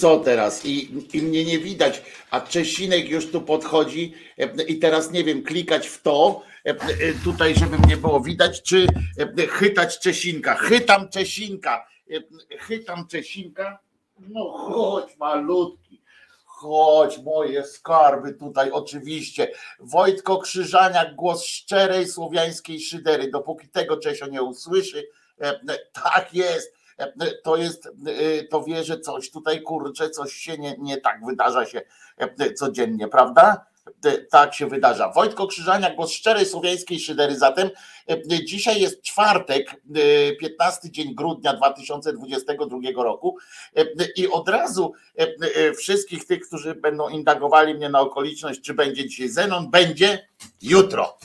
co teraz? I, I mnie nie widać, a Czesinek już tu podchodzi i teraz nie wiem, klikać w to, tutaj, żeby mnie było widać, czy chytać Czesinka. Chytam Czesinka, chytam Czesinka. No chodź malutki, chodź moje skarby tutaj oczywiście. Wojtko Krzyżaniak, głos szczerej słowiańskiej szydery. Dopóki tego Czesio nie usłyszy, tak jest, to jest, to wie, że coś tutaj kurczę, coś się nie, nie tak wydarza się codziennie, prawda? tak się wydarza. Wojtko Krzyżania, głos szczerej słowiańskiej szydery. Zatem dzisiaj jest czwartek, 15 e, dzień grudnia 2022 roku i od razu wszystkich tych, którzy będą indagowali mnie na okoliczność, czy będzie dzisiaj Zenon, będzie jutro.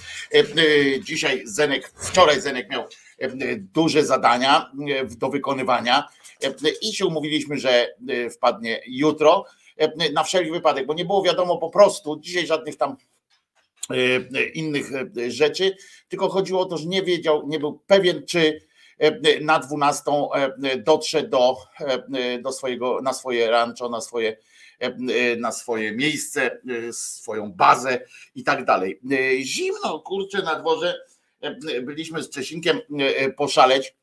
Dzisiaj Zenek, wczoraj Zenek miał duże zadania do wykonywania i się umówiliśmy, że wpadnie jutro. E, na wszelki wypadek, bo nie było wiadomo po prostu dzisiaj żadnych tam e, innych e, rzeczy, tylko chodziło o to, że nie wiedział, nie był pewien, czy na 12 dotrze do, do swojego, na swoje rancho, na swoje, na swoje miejsce, swoją bazę i tak dalej. Zimno, kurczę, na dworze byliśmy z Czesinkiem poszaleć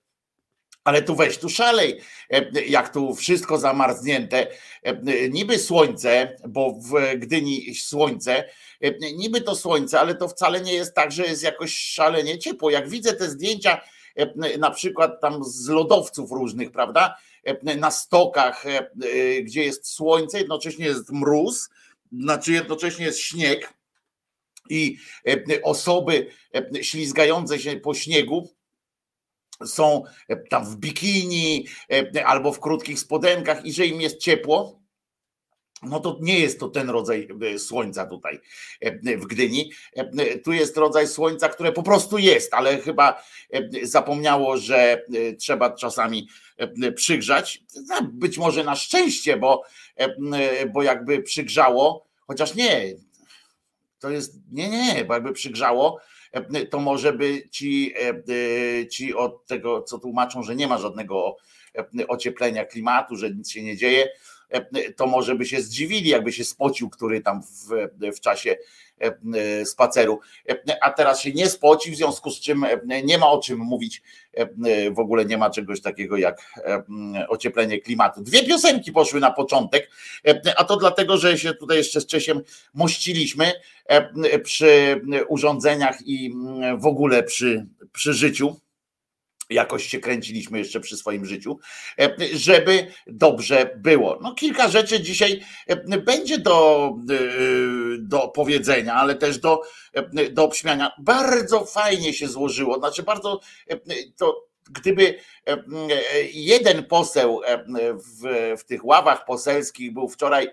ale tu weź, tu szalej, e, jak tu wszystko zamarznięte. E, niby słońce, bo w Gdyni słońce, e, niby to słońce, ale to wcale nie jest tak, że jest jakoś szalenie ciepło. Jak widzę te zdjęcia, na przykład tam z lodowców różnych, prawda? Na stokach, gdzie jest słońce, jednocześnie jest mróz, znaczy jednocześnie jest śnieg i osoby ślizgające się po śniegu są e, tam w bikini e, albo w krótkich spodenkach i że im jest ciepło, no to nie jest to ten rodzaj e, słońca tutaj w Gdyni. Tu jest rodzaj słońca, które po prostu jest, ale chyba zapomniało, że trzeba czasami przygrzać. Być może na szczęście, bo, bo jakby przygrzało, chociaż nie, to jest, nie, nie, bo jakby przygrzało, to może by ci, e, e, ci od tego, co tłumaczą, że nie ma żadnego e, ocieplenia klimatu, że nic się nie dzieje, to może by się zdziwili, jakby się spocił, który tam w, w czasie spaceru. A teraz się nie spoci, w związku z czym nie ma o czym mówić. W ogóle nie ma czegoś takiego jak ocieplenie klimatu. Dwie piosenki poszły na początek, a to dlatego, że się tutaj jeszcze z Czesiem mościliśmy przy urządzeniach i w ogóle przy, przy życiu jakoś się kręciliśmy jeszcze przy swoim życiu, e, żeby dobrze było. No kilka rzeczy dzisiaj e, będzie do, e, do powiedzenia, ale też do, do obśmiania. Bardzo fajnie się złożyło, znaczy bardzo to gdyby jeden poseł w, w tych ławach poselskich był wczoraj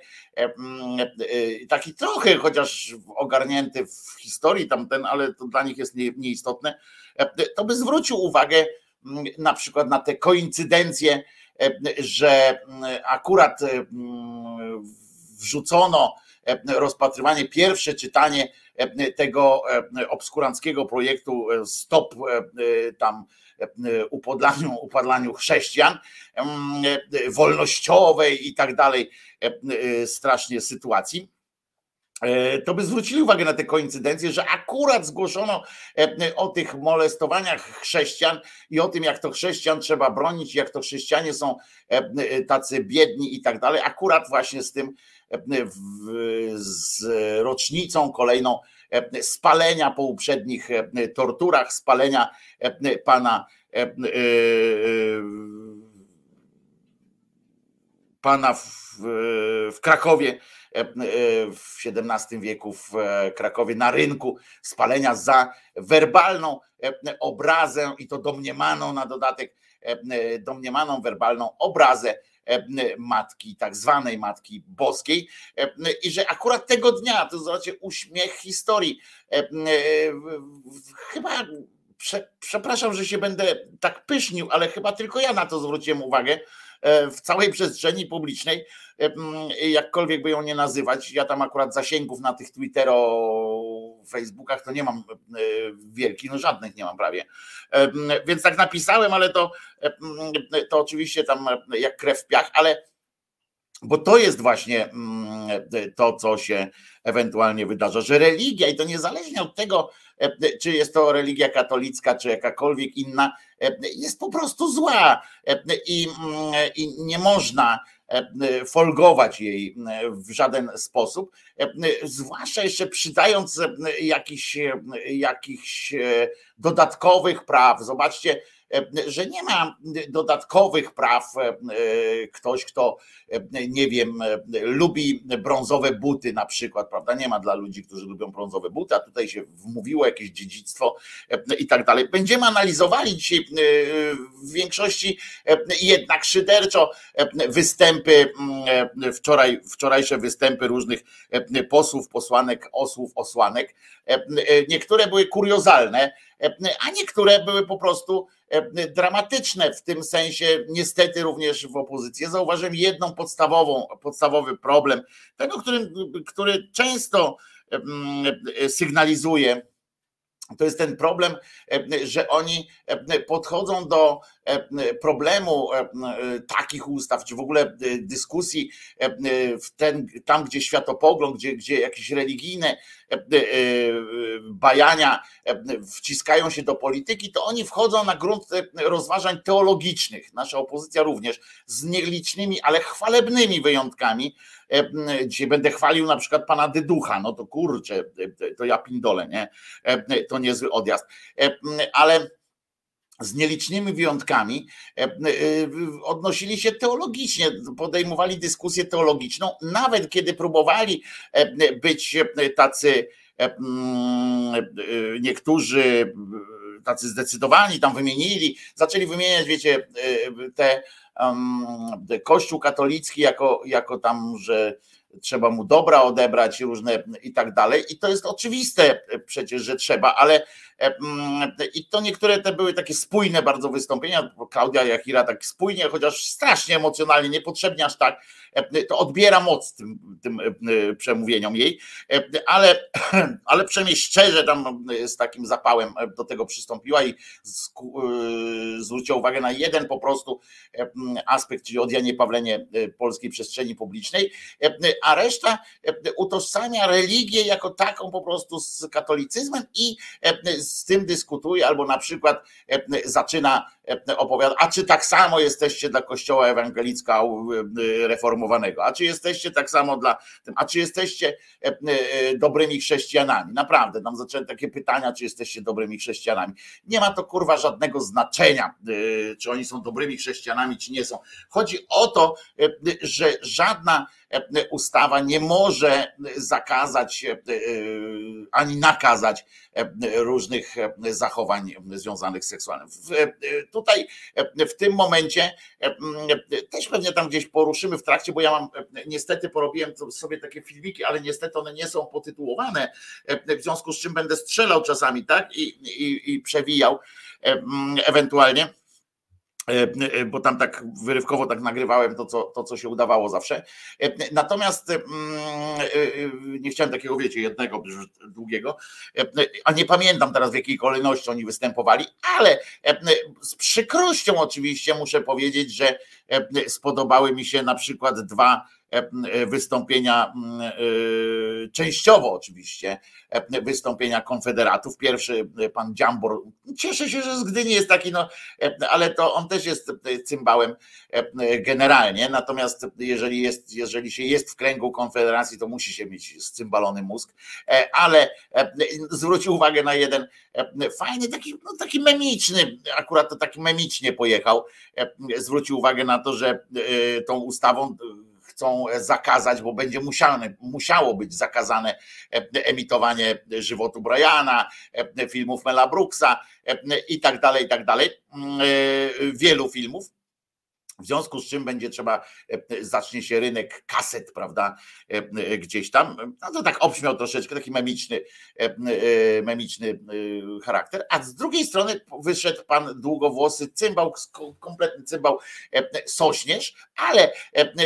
taki trochę chociaż ogarnięty w historii tamten, ale to dla nich jest nieistotne, to by zwrócił uwagę na przykład na te koincydencje, e, że akurat e, wrzucono e, rozpatrywanie, pierwsze czytanie tego obskuranckiego projektu Stop tam upodlaniu, upadlaniu chrześcijan, wolnościowej i tak dalej, strasznie sytuacji to by zwrócili uwagę na te koincydencje, że akurat zgłoszono e, o tych molestowaniach chrześcijan i o tym, jak to chrześcijan trzeba bronić, jak to chrześcijanie są e, tacy biedni i tak dalej. Akurat właśnie z tym, z rocznicą kolejną spalenia po uprzednich torturach, spalenia pana pana w, w Krakowie E, e, w XVII wieku w e, Krakowie na rynku spalenia za werbalną obrazę i to domniemaną na dodatek, domniemaną werbalną obrazę matki, tak zwanej matki boskiej, i że akurat tego dnia, to zobaczcie, uśmiech historii, chyba przepraszam, że się będę tak pysznił, ale chyba tylko ja na to zwróciłem uwagę, E, w całej przestrzeni publicznej, e, jakkolwiek by ją nie nazywać. Ja tam akurat zasięgów na tych Twittero Facebookach to nie mam wielkich, no żadnych nie mam prawie. Więc tak napisałem, ale to, to oczywiście tam jak krew w piach, ale bo to jest właśnie to, co się ewentualnie wydarza, że religia, i to niezależnie od tego, czy jest to religia katolicka, czy jakakolwiek inna, jest po prostu zła i, i nie można folgować jej w żaden sposób, zwłaszcza jeszcze przydając jakichś, jakichś dodatkowych praw. Zobaczcie, że nie ma dodatkowych praw ktoś, kto nie wiem, lubi brązowe buty na przykład, prawda? Nie ma dla ludzi, którzy lubią brązowe buty, a tutaj się wmówiło jakieś dziedzictwo i tak dalej. Będziemy analizowali dzisiaj w większości jednak szyderczo występy, wczoraj, wczorajsze występy różnych posłów, posłanek, osłów, osłanek. Niektóre były kuriozalne, a niektóre były po prostu dramatyczne w tym sensie, niestety również w opozycji. Zauważyłem jedną podstawową, podstawowy problem, tego, który, który często sygnalizuje, to jest ten problem, że oni podchodzą do problemu takich ustaw, czy w ogóle dyskusji w ten, tam, gdzie światopogląd, gdzie, gdzie jakieś religijne bajania wciskają się do polityki, to oni wchodzą na grunt rozważań teologicznych. Nasza opozycja również z nielicznymi, ale chwalebnymi wyjątkami. Dzisiaj będę chwalił na przykład pana Dyducha, no to kurczę, to ja pindole, nie? To niezły odjazd. Ale z nielicznymi wyjątkami e, e, odnosili się teologicznie, podejmowali dyskusję teologiczną, nawet kiedy próbowali e, być tacy niektórzy tacy zdecydowani tam wymienili, zaczęli wymieniać, wiecie, te Kościół katolicki jako, jako tam, że trzeba mu dobra odebrać różne i tak dalej. I to jest oczywiste przecież, że trzeba, ale mm, i to niektóre te były takie spójne bardzo wystąpienia. Klaudia Jachira tak spójnie, chociaż strasznie emocjonalnie, niepotrzebnie aż tak, to odbiera moc tym, tym przemówieniom jej, ale, ale przynajmniej szczerze tam z takim zapałem do tego przystąpiła i zwróciła uwagę na jeden po prostu aspekt, czyli odjanie pawlenie polskiej przestrzeni publicznej. A reszta e, utożsamia religię jako taką po prostu z katolicyzmem i e, z tym dyskutuje, albo na przykład e, zaczyna opowiadać, a czy tak samo jesteście dla kościoła ewangelicka reformowanego, a czy jesteście tak samo dla tym, a czy jesteście dobrymi chrześcijanami. Naprawdę, tam zaczęły takie pytania, czy jesteście dobrymi chrześcijanami. Nie ma to kurwa żadnego znaczenia, czy oni są dobrymi chrześcijanami, czy nie są. Chodzi o to, że żadna ustawa nie może zakazać e, ani nakazać e, różnych e, zachowań związanych z seksualnym. Tutaj w tym momencie też pewnie tam gdzieś poruszymy w trakcie, bo ja mam niestety porobiłem sobie takie filmiki, ale niestety one nie są potytułowane, w związku z czym będę strzelał czasami, tak? I, i, i przewijał ewentualnie bo tam tak wyrywkowo tak nagrywałem to co, to, co się udawało zawsze. E, natomiast mm, nie chciałem takiego, wiecie, jednego długiego, a nie pamiętam teraz w jakiej kolejności oni występowali, ale z przykrością oczywiście muszę powiedzieć, że spodobały mi się na przykład dwa wystąpienia, częściowo oczywiście, wystąpienia konfederatów. Pierwszy pan Dziambor, cieszę się, że z Gdyni jest taki, no, ale to on też jest cymbałem generalnie, natomiast jeżeli, jest, jeżeli się jest w kręgu konfederacji, to musi się mieć scymbalony mózg, ale zwrócił uwagę na jeden fajny, taki, no, taki memiczny, akurat to taki memicznie pojechał, zwrócił uwagę na to, że tą ustawą chcą zakazać, bo będzie musiane, musiało być zakazane emitowanie żywotu Briana, filmów Mela Brooksa i tak dalej, i tak dalej. Mm, wielu filmów. W związku z czym będzie trzeba, zacznie się rynek kaset, prawda, gdzieś tam. No to tak obśmiał troszeczkę, taki memiczny, memiczny charakter. A z drugiej strony wyszedł pan długowłosy cymbał, kompletny cymbał Sośnierz, ale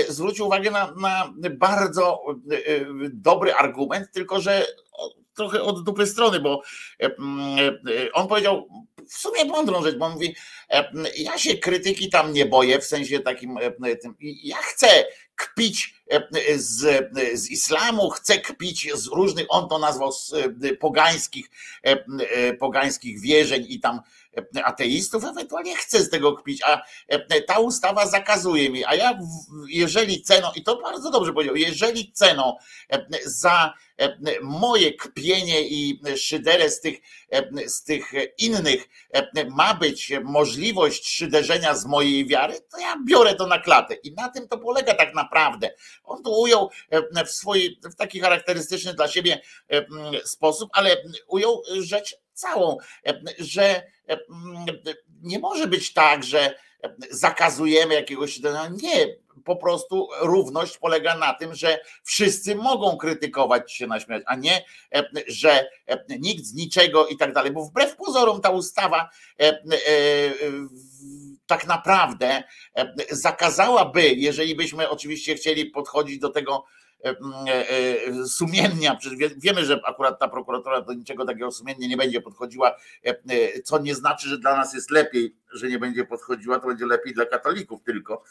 zwrócił uwagę na, na bardzo dobry argument, tylko że trochę od dupy strony, bo on powiedział w sumie mądrą rzecz, bo mówi, ja się krytyki tam nie boję, w sensie takim, ja chcę kpić z, z islamu, chce kpić z różnych, on to nazwał z pogańskich, pogańskich wierzeń i tam ateistów, ewentualnie chcę z tego kpić, a ta ustawa zakazuje mi, a ja jeżeli ceną, i to bardzo dobrze powiedział, jeżeli ceną za moje kpienie i szyderę z tych, z tych innych ma być możliwość szyderzenia z mojej wiary, to ja biorę to na klatę i na tym to polega tak naprawdę. On to ujął w swój, w taki charakterystyczny dla siebie sposób, ale ujął rzecz całą, że nie może być tak, że zakazujemy jakiegoś. Nie, po prostu równość polega na tym, że wszyscy mogą krytykować się naśmiać, a nie, że nikt z niczego i tak dalej. Bo wbrew pozorom ta ustawa tak naprawdę zakazałaby, jeżeli byśmy oczywiście chcieli podchodzić do tego E, e, sumiennia, wiemy, że akurat ta prokuratura do niczego takiego sumiennie nie będzie podchodziła, e, co nie znaczy, że dla nas jest lepiej, że nie będzie podchodziła, to będzie lepiej dla katolików tylko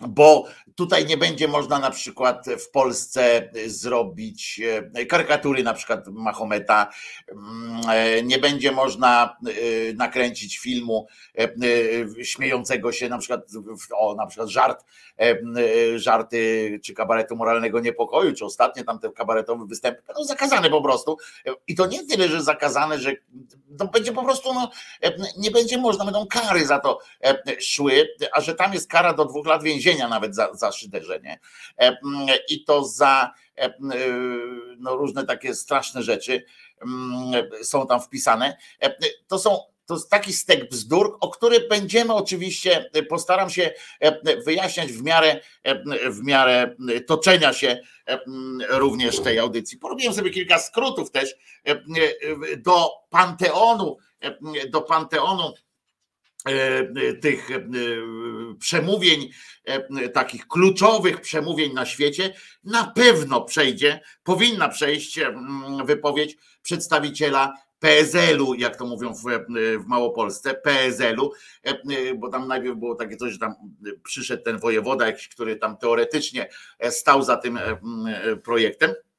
bo tutaj nie będzie można na przykład w Polsce zrobić e, karykatury na przykład Mahometa, mm, e, nie będzie można e, nakręcić filmu śmiejącego się na przykład o na przykład żart żarty czy kabaretu moralnego niepokoju, czy ostatnie tam te kabaretowe występy będą zakazane po prostu. I to nie tyle, że zakazane, że to będzie po prostu no, nie będzie można, będą kary za to szły, a że tam jest kara do dwóch lat więzienia więzienia nawet za, za szyderzenie. E, I to za e, e, no, różne takie straszne rzeczy są tam wpisane. To są to jest taki stek bzdur, o który będziemy oczywiście, postaram się wyjaśniać w miarę, w miarę toczenia się również tej audycji. Porobiłem sobie kilka skrótów też do Panteonu, do Panteonu tych e, przemówień, e, takich kluczowych przemówień na świecie, na pewno przejdzie, powinna przejść wypowiedź przedstawiciela PSL-u, jak to mówią w, Małopolsce, PSL-u, bo tam najpierw było takie coś, że tam przyszedł ten wojewoda, jakiś, który tam teoretycznie stał za tym projektem E, e,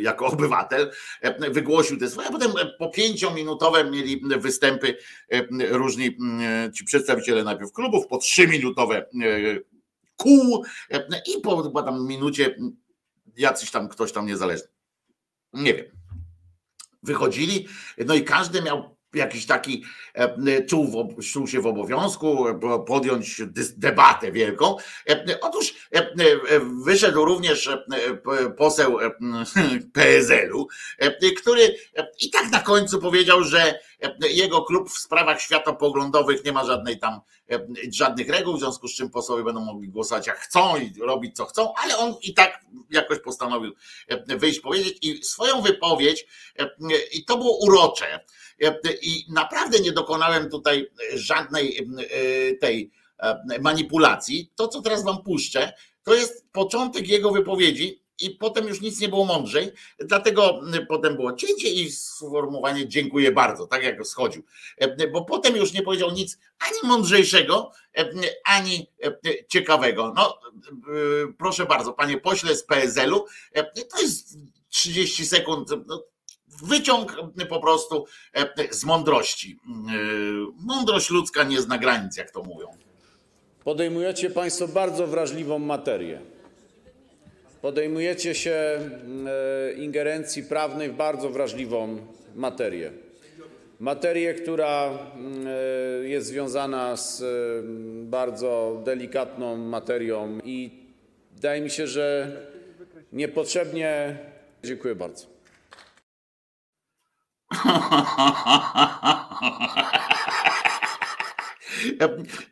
jako obywatel e, wygłosił te słowa, a potem po pięciominutowe mieli występy różni ci przedstawiciele najpierw klubów, po trzyminutowe kół i po, po tam minucie jacyś tam ktoś tam niezależny. Nie wiem. Wychodzili, no i każdy miał jakiś taki e, czuł, czuł się w obowiązku e, podjąć debatę wielką. E, otóż wyszedł również poseł PSL-u, który i tak na końcu powiedział, że jego klub w sprawach światopoglądowych nie ma żadnej tam żadnych reguł, w związku z czym posłowie będą mogli głosować jak chcą i robić co chcą, ale on i tak jakoś postanowił wyjść powiedzieć i swoją wypowiedź i to było urocze i naprawdę nie dokonałem tutaj żadnej e, tej e, manipulacji. To, co teraz wam puszczę, to jest początek jego wypowiedzi i potem już nic nie było mądrzej, dlatego potem było cięcie i sformułowanie dziękuję bardzo, tak jak schodził, e, bo potem już nie powiedział nic ani mądrzejszego, ani ciekawego. No proszę bardzo, panie pośle z PSL-u, to jest 30 sekund, no, wyciąg po prostu e, z mądrości. E, mądrość ludzka nie zna granic, jak to mówią. Podejmujecie Państwo bardzo wrażliwą materię. Podejmujecie się e, ingerencji prawnej w bardzo wrażliwą materię. Materię, która jest związana z bardzo delikatną materią i wydaje mi się, że niepotrzebnie. Dziękuję bardzo.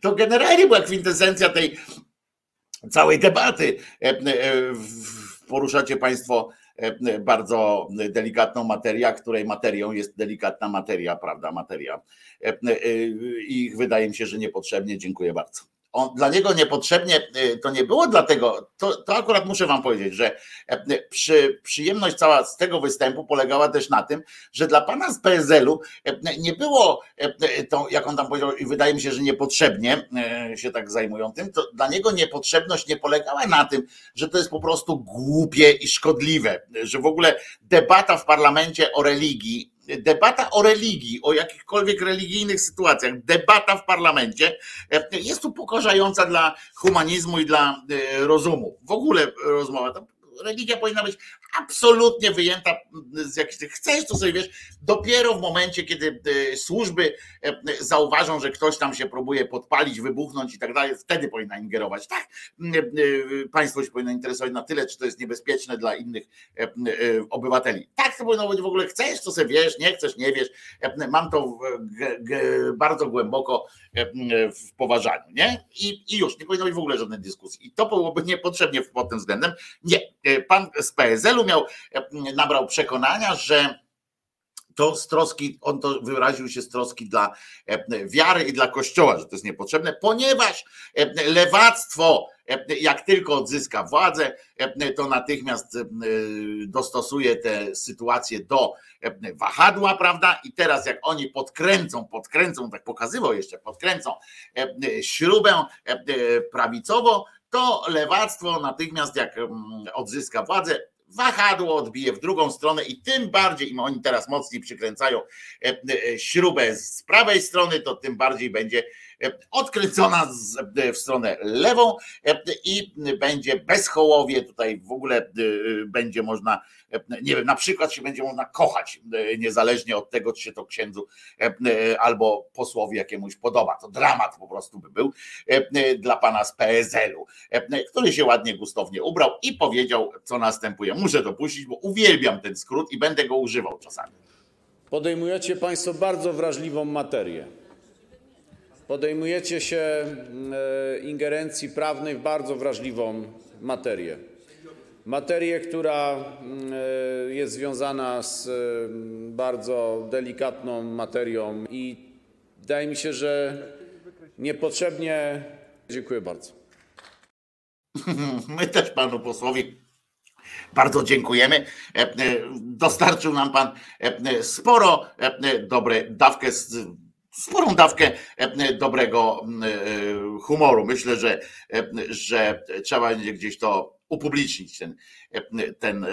To generalnie była kwintesencja tej całej debaty. E, e, poruszacie Państwo e, bardzo delikatną materię, której materią jest delikatna materia, prawda, materia. I wydaje mi się, że niepotrzebnie. Dziękuję bardzo. On, dla niego niepotrzebnie to nie było dlatego, to, to akurat muszę wam powiedzieć, że przy, przyjemność cała z tego występu polegała też na tym, że dla pana z PSL-u nie było, to, jak on tam powiedział, i wydaje mi się, że niepotrzebnie się tak zajmują tym, to dla niego niepotrzebność nie polegała na tym, że to jest po prostu głupie i szkodliwe, że w ogóle debata w parlamencie o religii debata o religii, o jakichkolwiek religijnych sytuacjach, debata w parlamencie jest upokarzająca dla humanizmu i dla e, rozumu. W ogóle rozmowa religia powinna być absolutnie wyjęta z jakichś. Chcesz to sobie wiesz, dopiero w momencie, kiedy e, służby e, zauważą, że ktoś tam się próbuje podpalić, wybuchnąć i tak dalej, wtedy powinna ingerować. Tak, e, państwo się powinno interesować na tyle, czy to jest niebezpieczne dla innych obywateli. Tak to powinno być w ogóle. Chcesz, to sobie wiesz, nie chcesz, nie wiesz. Mam to bardzo głęboko w poważaniu, nie? I, i już nie powinno być w ogóle żadnej dyskusji. I to byłoby niepotrzebnie pod tym względem. Nie, pan z PSL-u miał, nabrał przekonania, że to z troski, on to wyraził się z troski dla wiary i dla kościoła, że to jest niepotrzebne, ponieważ lewactwo, jak tylko odzyska władzę, to natychmiast dostosuje tę sytuację do wahadła, prawda? I teraz jak oni podkręcą, podkręcą, tak pokazywał jeszcze, podkręcą śrubę prawicową, to lewactwo natychmiast jak odzyska władzę, wahadło odbije w drugą stronę i tym bardziej im oni teraz mocniej przykręcają e, e, śrubę z prawej strony, to tym bardziej będzie odkręcona w stronę lewą i będzie bezchołowie, tutaj w ogóle będzie można, nie wiem, na przykład się będzie można kochać, niezależnie od tego, czy się to księdzu albo posłowi jakiemuś podoba. To dramat po prostu by był dla pana z PSL-u, który się ładnie, gustownie ubrał i powiedział, co następuje muszę to puścić, bo uwielbiam ten skrót i będę go używał czasami. Podejmujecie Państwo bardzo wrażliwą materię. Podejmujecie się e, ingerencji prawnej w bardzo wrażliwą materię. Materię, która e, jest związana z mm, bardzo delikatną materią i wydaje mi się, że niepotrzebnie. Dziękuję bardzo. My też panu posłowi bardzo dziękujemy. E, e, dostarczył nam Pan e, sporo dobre dawkę sporą dawkę dobrego humoru. Myślę, że, że trzeba będzie gdzieś to upublicznić, ten, ten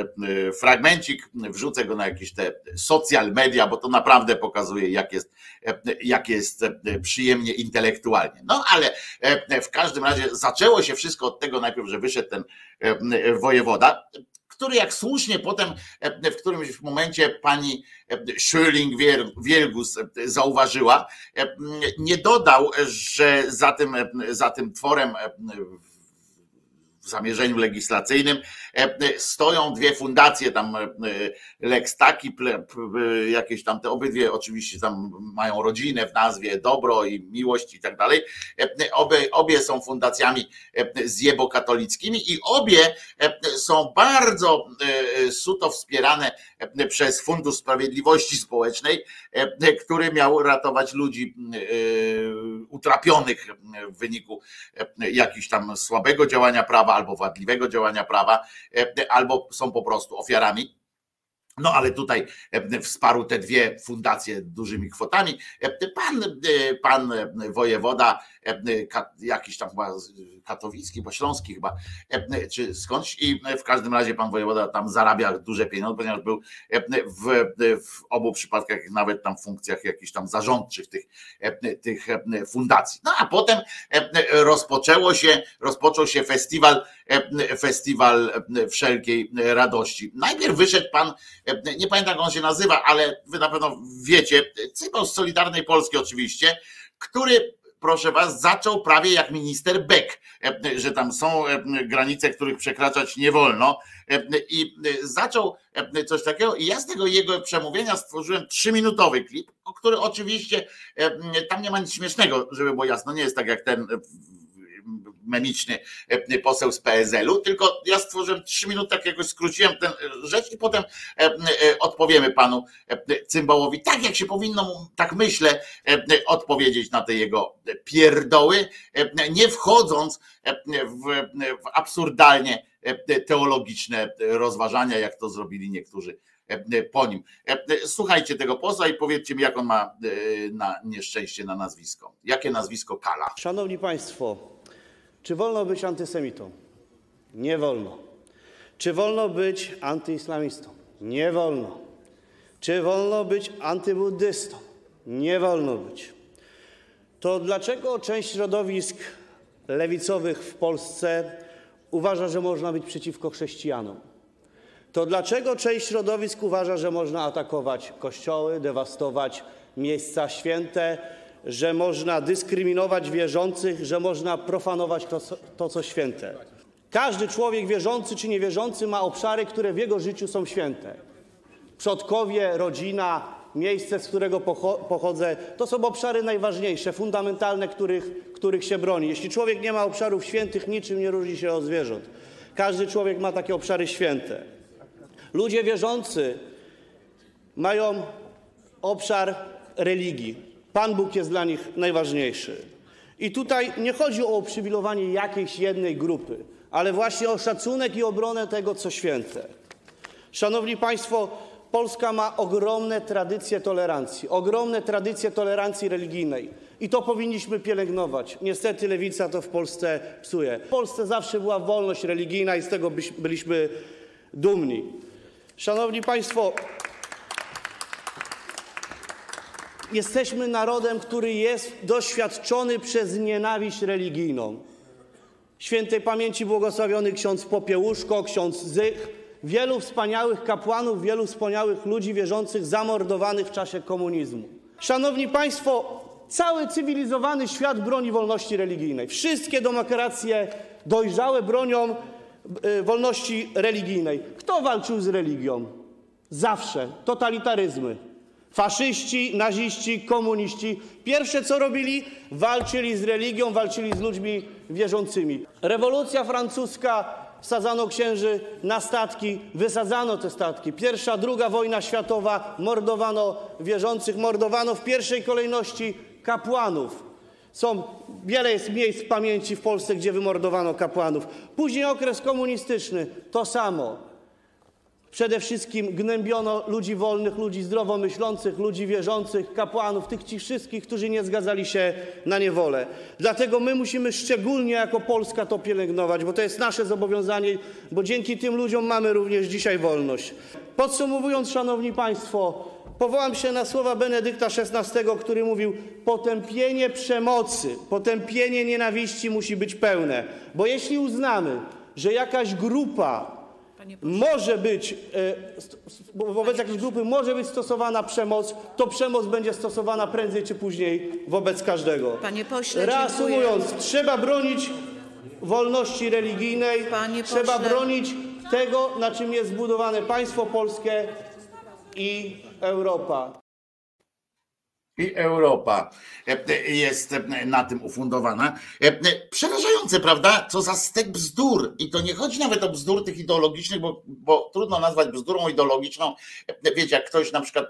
fragmencik, wrzucę go na jakieś te social media, bo to naprawdę pokazuje, jak jest, jak jest przyjemnie intelektualnie. No ale w każdym razie zaczęło się wszystko od tego najpierw, że wyszedł ten wojewoda który jak słusznie potem e, w którymś momencie pani e, Schöling-Wielgus e, zauważyła, nie dodał, że za tym, za tym tworem w zamierzeniu legislacyjnym e, stoją dwie fundacje, tam e, Lex Taki, jakieś tam te obydwie oczywiście tam mają rodzinę w nazwie, dobro i miłość i tak dalej. E, obie, obie są fundacjami zjebokatolickimi i obie są bardzo suto wspierane przez Fundusz Sprawiedliwości Społecznej, który miał ratować ludzi utrapionych w wyniku jakichś tam słabego działania prawa albo wadliwego działania prawa, e, albo są po prostu ofiarami no ale tutaj e, wsparł te dwie fundacje dużymi kwotami. E, pan, pan wojewoda, jakiś tam chyba katowicki, bo śląski chyba, czy skądś i w każdym razie pan wojewoda tam zarabia duże pieniądze, ponieważ był w, w obu przypadkach nawet tam funkcjach jakichś tam zarządczych tych, tych fundacji. No a potem rozpoczęło się, rozpoczął się festiwal, festiwal wszelkiej radości. Najpierw wyszedł pan E, nie pamiętam jak on się nazywa, ale wy na pewno wiecie, cymbał z Solidarnej Polski oczywiście, który proszę was, zaczął prawie jak minister Beck, e, że tam są e, granice, których przekraczać nie wolno. I zaczął coś takiego. I ja z tego jego przemówienia stworzyłem trzyminutowy klip, który oczywiście tam nie ma nic śmiesznego, żeby było jasno, nie jest tak jak ten memiczny e, poseł z PSL-u, tylko ja stworzyłem trzy minuty, tak jakoś skróciłem tę rzecz i potem e, e, odpowiemy panu e, Cymbałowi, tak jak się powinno tak myślę, e, odpowiedzieć na te jego pierdoły, e, nie wchodząc e, w, w absurdalnie e, teologiczne rozważania, jak to zrobili niektórzy e, po nim. E, Słuchajcie tego posła i powiedzcie mi, jak on ma e, na nieszczęście na nazwisko. Jakie nazwisko Kala? Szanowni Państwo, czy wolno być antysemitą? Nie wolno. Czy wolno być antyislamistą? Nie wolno. Czy wolno być antybuddystą? Nie wolno być. To dlaczego część środowisk lewicowych w Polsce uważa, że można być przeciwko chrześcijanom? To dlaczego część środowisk uważa, że można atakować kościoły, dewastować miejsca święte, że można dyskryminować wierzących, że można profanować to, co- święte? Każdy człowiek wierzący czy niewierzący ma obszary, które w jego życiu są święte. Przodkowie, rodzina, miejsce, z którego pocho- pochodzę, to są obszary najważniejsze, fundamentalne, których, których się broni. Jeśli człowiek nie ma obszarów świętych, niczym nie różni się od zwierząt. Każdy człowiek ma takie obszary święte. Ludzie wierzący mają obszar religii. Pan Bóg jest dla nich najważniejszy. I tutaj nie chodzi o uprzywilejowanie jakiejś jednej grupy, ale właśnie o szacunek i obronę tego, co święte. Szanowni Państwo, Polska ma ogromne tradycje tolerancji, ogromne tradycje tolerancji religijnej i to powinniśmy pielęgnować. Niestety lewica to w Polsce psuje. W Polsce zawsze była wolność religijna i z tego byliśmy dumni. Szanowni Państwo, jesteśmy narodem, który jest doświadczony przez nienawiść religijną. Świętej pamięci błogosławiony ksiądz Popiełuszko, ksiądz Zych, wielu wspaniałych kapłanów, wielu wspaniałych ludzi wierzących zamordowanych w czasie komunizmu. Szanowni Państwo, cały cywilizowany świat broni wolności religijnej. Wszystkie demokracje dojrzałe bronią y, wolności religijnej. Kto walczył z religią? Zawsze totalitaryzmy. Faszyści, naziści, komuniści. Pierwsze co robili, walczyli z religią, walczyli z ludźmi wierzącymi. Rewolucja francuska, wsadzano księży na statki, wysadzano te statki. Pierwsza, druga wojna światowa, mordowano wierzących, mordowano w pierwszej kolejności kapłanów. Są, wiele jest miejsc pamięci w Polsce, gdzie wymordowano kapłanów. Później okres komunistyczny, to samo. Przede wszystkim gnębiono ludzi wolnych, ludzi zdrowo myślących, ludzi wierzących, kapłanów, tych wszystkich, którzy nie zgadzali się na niewolę. Dlatego my musimy szczególnie jako Polska to pielęgnować, bo to jest nasze zobowiązanie, bo dzięki tym ludziom mamy również dzisiaj wolność. Podsumowując, Szanowni Państwo, powołam się na słowa Benedykta XVI, który mówił: Potępienie przemocy, potępienie nienawiści musi być pełne, bo jeśli uznamy, że jakaś grupa może być, e, wobec jakiejś grupy może być stosowana przemoc, to przemoc będzie stosowana prędzej czy później wobec każdego. Panie pośle, Reasumując, trzeba bronić wolności religijnej, Panie trzeba pośle. bronić tego, na czym jest zbudowane państwo polskie i Europa. I Europa e, jest e, na tym ufundowana. E, Przerażające, prawda? Co za stek bzdur. I to nie chodzi nawet o bzdur tych ideologicznych, bo, bo trudno nazwać bzdurą ideologiczną. E, Wiecie, jak ktoś na przykład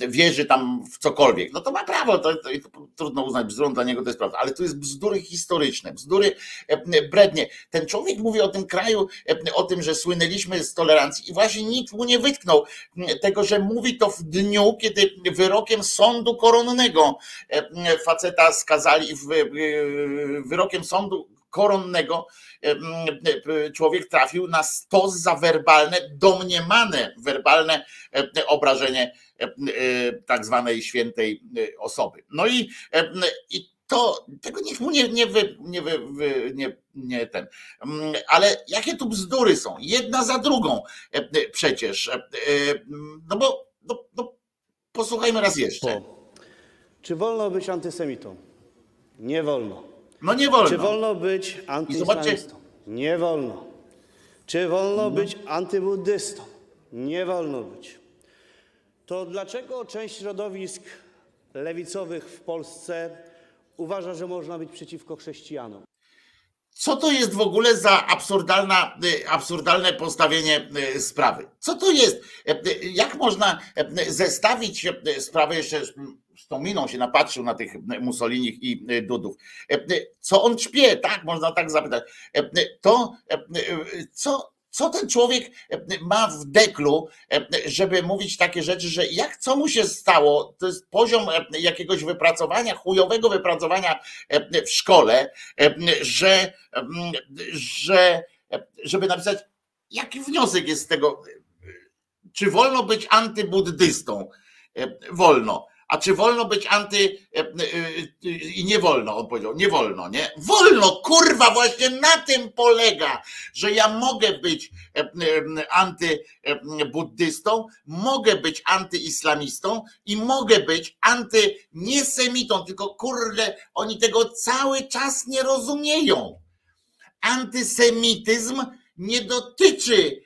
e, wierzy tam w cokolwiek, no to ma prawo, to, to, to trudno uznać bzdurą, dla niego to jest prawda. Ale tu jest bzdury historyczne, bzdury e, brednie. Ten człowiek mówi o tym kraju, e, o tym, że słynęliśmy z tolerancji i właśnie nikt mu nie wytknął tego, że mówi to w dniu, kiedy wyrokiem sądu koronnego e, faceta skazali, e, wyrokiem sądu koronnego e, e, człowiek trafił na stos za werbalne, domniemane werbalne e, obrażenie e, e, tak zwanej świętej e, osoby. No i, e, i to, tego nikt mu nie, nie, wy, nie, wy, nie, nie ten. Ale jakie tu bzdury są? Jedna za drugą e, e, przecież. E, e, No bo no, no, posłuchajmy raz jeszcze. Czy wolno być antysemitą? Nie wolno. No nie wolno. Czy wolno być antyislamistą? Nie wolno. Czy wolno być antybuddystą? Nie wolno być. To dlaczego część środowisk lewicowych w Polsce uważa, że można być przeciwko chrześcijanom? Co to jest w ogóle za absurdalna, y, absurdalne postawienie y, sprawy? Co to jest? Jak można zestawić sprawę jeszcze z tą miną się napatrzył na tych Mussolinich i Dudów. Co on czpie, tak? Można tak zapytać. To, co, co ten człowiek ma w deklu, żeby mówić takie rzeczy, że jak co mu się stało, to jest poziom jakiegoś wypracowania, chujowego wypracowania w szkole, że, że żeby napisać, jaki wniosek jest z tego, czy wolno być antybuddystą? Wolno. A czy wolno być anty e, e, e, i nie wolno, on powiedział, nie wolno, nie? Wolno, kurwa, właśnie na tym polega, że ja mogę być antybuddystą, mogę być antyislamistą i mogę być antyniesemitą, tylko kurde, oni tego cały czas nie rozumieją. Antysemityzm nie dotyczy,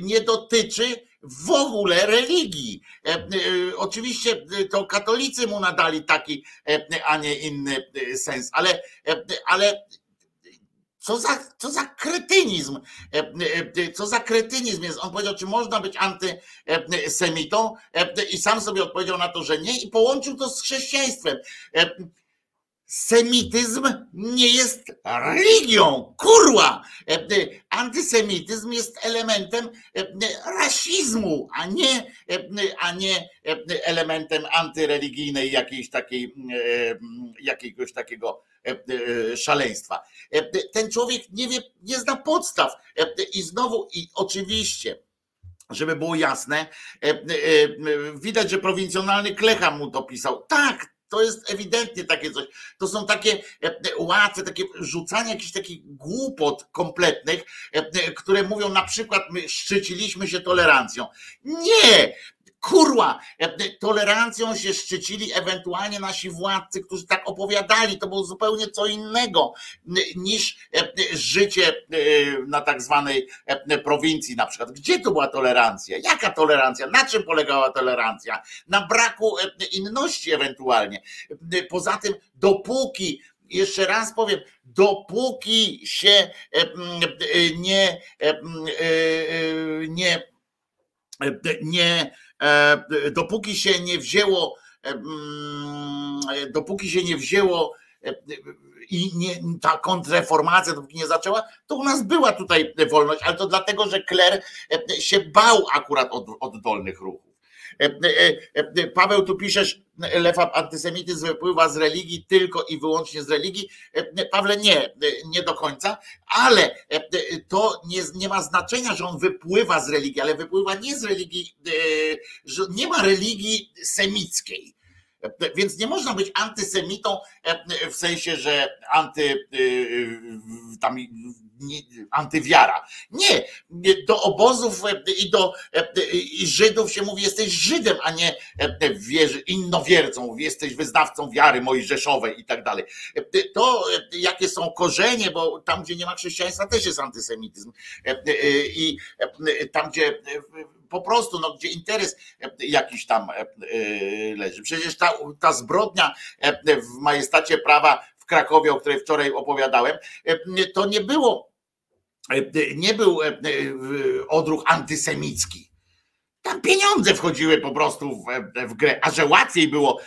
nie dotyczy w ogóle religii. E, e, oczywiście e, to katolicy mu nadali taki, a nie inny sens, ale, ale co za, co za kretynizm, co za kretynizm jest. On powiedział, czy można być antysemitą i sam sobie odpowiedział na to, że nie i połączył to z chrześcijaństwem semityzm nie jest religią. Kurwa! E, e, antysemityzm jest elementem e, rasizmu, a nie, a nie elementem antyreligijnej jakiejś takiej, jakiegoś takiego szaleństwa. Ten człowiek nie wie, nie zna podstaw. I znowu, i oczywiście, żeby było jasne, widać, że prowincjonalny Klecha mu to pisał. Tak, to jest ewidentnie takie coś. To są takie e, e, łatwe, takie rzucanie jakichś takich głupot kompletnych, e, które mówią na przykład, my szczyciliśmy się tolerancją. Nie! Kurwa, tolerancją się szczycili ewentualnie nasi władcy, którzy tak opowiadali. To było zupełnie co innego niż życie na tak zwanej prowincji na przykład. Gdzie to była tolerancja? Jaka tolerancja? Na czym polegała tolerancja? Na braku inności ewentualnie. Poza tym, dopóki jeszcze raz powiem, dopóki się nie, nie, nie E, dopóki się nie wzięło, e, mm, dopóki się nie wzięło e, i nie, ta kontrreformacja dopóki nie zaczęła, to u nas była tutaj wolność, ale to dlatego, że Kler się bał akurat od, od dolnych ruchów. E, e, e, Paweł, tu piszesz, lewa antysemityzm wypływa z religii tylko i wyłącznie z religii. Pawle, nie, nie do końca, ale to nie, nie ma znaczenia, że on wypływa z religii, ale wypływa nie z religii, że nie ma religii semickiej. Więc nie można być antysemitą w sensie, że anty tam antywiara. Nie, do obozów i do i Żydów się mówi, jesteś Żydem, a nie wierzy, innowiercą, jesteś wyznawcą wiary mojżeszowej i tak dalej. To jakie są korzenie, bo tam, gdzie nie ma chrześcijaństwa, też jest antysemityzm. I tam, gdzie po prostu, no, gdzie interes jakiś tam leży. Przecież ta, ta zbrodnia w majestacie prawa Krakowie, o której wczoraj opowiadałem, to nie było E, nie był e, e, odruch antysemicki. Tam pieniądze wchodziły po prostu w, w, grę, a że łatwiej było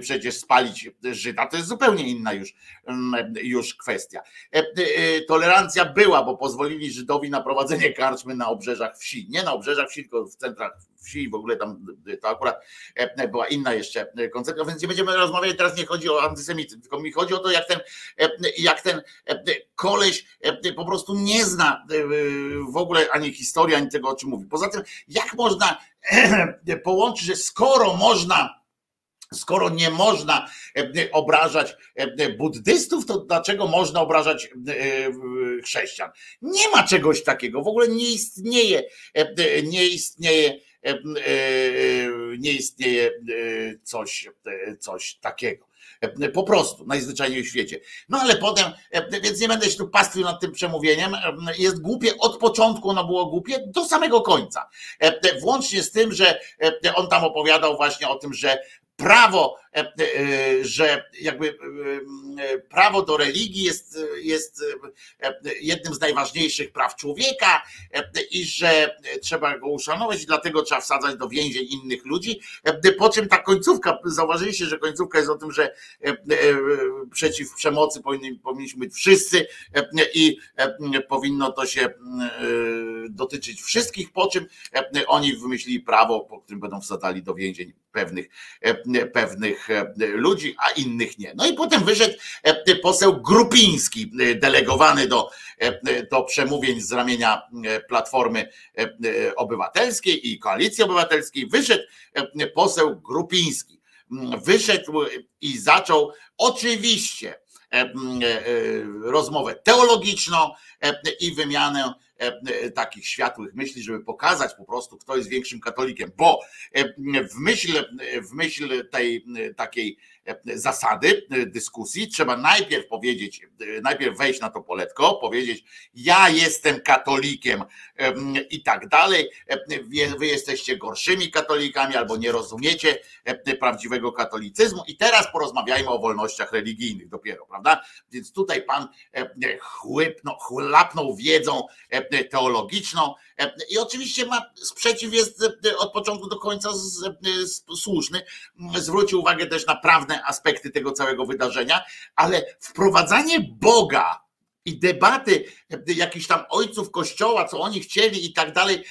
przecież spalić Żyda, to jest zupełnie inna już, mm, już kwestia. Tolerancja była, bo pozwolili Żydowi na prowadzenie karczmy na obrzeżach wsi. Nie na obrzeżach wsi, tylko w centrach wsi w ogóle tam to akurat e, była inna jeszcze koncepcja, więc nie będziemy rozmawiać, teraz nie chodzi o antysemityzm, tylko mi chodzi o to, jak ten, e, jak ten e, koleś po prostu nie zna w ogóle ani historii, ani tego, o czym mówi. Poza tym, jak można połączyć, że skoro można Skoro nie można obrażać buddystów, to dlaczego można obrażać chrześcijan? Nie ma czegoś takiego, w ogóle nie istnieje, nie istnieje nie istnieje e, coś, coś takiego. Po prostu, najzwyczajniej w świecie. No ale potem, więc nie będę się tu pastwił nad tym przemówieniem. Jest głupie od początku, ono było głupie do samego końca. Włącznie z tym, że on tam opowiadał właśnie o tym, że prawo że jakby prawo do religii jest, jest jednym z najważniejszych praw człowieka i że trzeba go uszanować i dlatego trzeba wsadzać do więzień innych ludzi. Po czym ta końcówka, zauważyliście, że końcówka jest o tym, że przeciw przemocy powinniśmy być wszyscy i powinno to się dotyczyć wszystkich, po czym oni wymyślili prawo, po którym będą wsadzali do więzień pewnych, pewnych ludzi, a innych nie. No i potem wyszedł poseł Grupiński, delegowany do, do przemówień z ramienia Platformy Obywatelskiej i Koalicji Obywatelskiej. Wyszedł poseł Grupiński. Wyszedł i zaczął oczywiście rozmowę teologiczną i wymianę E, takich światłych myśli, żeby pokazać po prostu, kto jest większym katolikiem, bo e, w myśl, w myśl tej takiej zasady dyskusji trzeba najpierw powiedzieć, najpierw wejść na to poletko, powiedzieć, ja jestem katolikiem i tak dalej. Wy jesteście gorszymi katolikami albo nie rozumiecie prawdziwego katolicyzmu. I teraz porozmawiajmy o wolnościach religijnych dopiero, prawda? Więc tutaj pan chłypnął, wiedzą teologiczną i oczywiście ma sprzeciw jest od początku do końca słuszny. Zwrócił uwagę też na aspekty tego całego wydarzenia, ale wprowadzanie Boga i debaty jakichś tam ojców kościoła, co oni chcieli i tak dalej,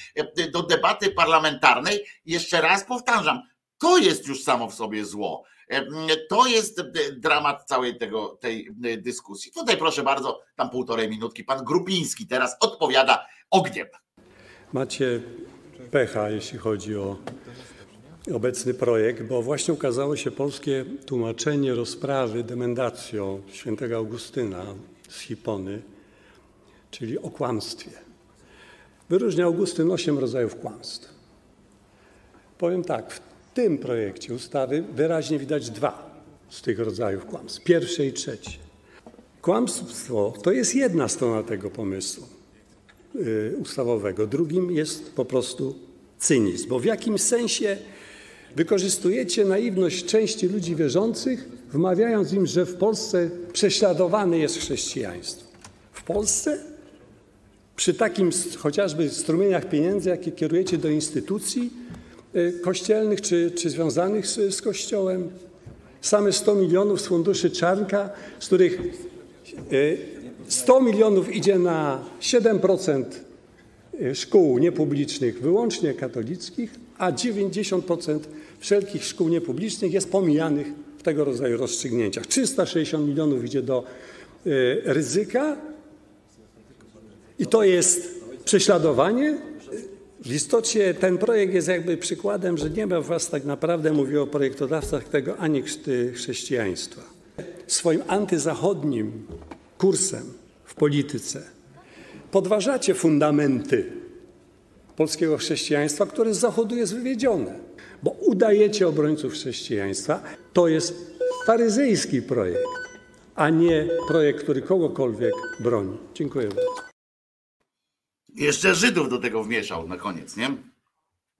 do debaty parlamentarnej, jeszcze raz powtarzam, to jest już samo w sobie zło. To jest dramat całej tego, tej dyskusji. Tutaj proszę bardzo, tam półtorej minutki, pan Grupiński teraz odpowiada ogniem. Macie pecha, jeśli chodzi o obecny projekt, bo właśnie ukazało się polskie tłumaczenie rozprawy demendatio świętego Augustyna z Hipony, czyli o kłamstwie. Wyróżnia Augustyn osiem rodzajów kłamstw. Powiem tak, w tym projekcie ustawy wyraźnie widać dwa z tych rodzajów kłamstw. Pierwsze i trzecie. Kłamstwo to jest jedna strona tego pomysłu y, ustawowego. Drugim jest po prostu cynizm, bo w jakimś sensie wykorzystujecie naiwność części ludzi wierzących, wmawiając im, że w Polsce prześladowane jest chrześcijaństwo. W Polsce? Przy takim chociażby strumieniach pieniędzy, jakie kierujecie do instytucji, Y, kościelnych czy, czy związanych z, z Kościołem. Same 100 milionów z funduszy Czarnka, z których 100 y, milionów idzie na 7% y, szkół niepublicznych, wyłącznie katolickich, a 90% wszelkich szkół niepublicznych jest pomijanych w tego rodzaju rozstrzygnięciach. 360 milionów idzie do ryzyka i to jest prześladowanie w istocie ten projekt jest jakby przykładem, że nie ma was tak naprawdę, mówię o projektodawcach tego, ani chrześcijaństwa. Swoim antyzachodnim kursem w polityce podważacie fundamenty polskiego chrześcijaństwa, które z zachodu jest wywiedzione, bo udajecie obrońców chrześcijaństwa. To jest faryzejski projekt, a nie projekt, który kogokolwiek broni. Dziękuję bardzo. Jeszcze Żydów do tego wmieszał na koniec, nie?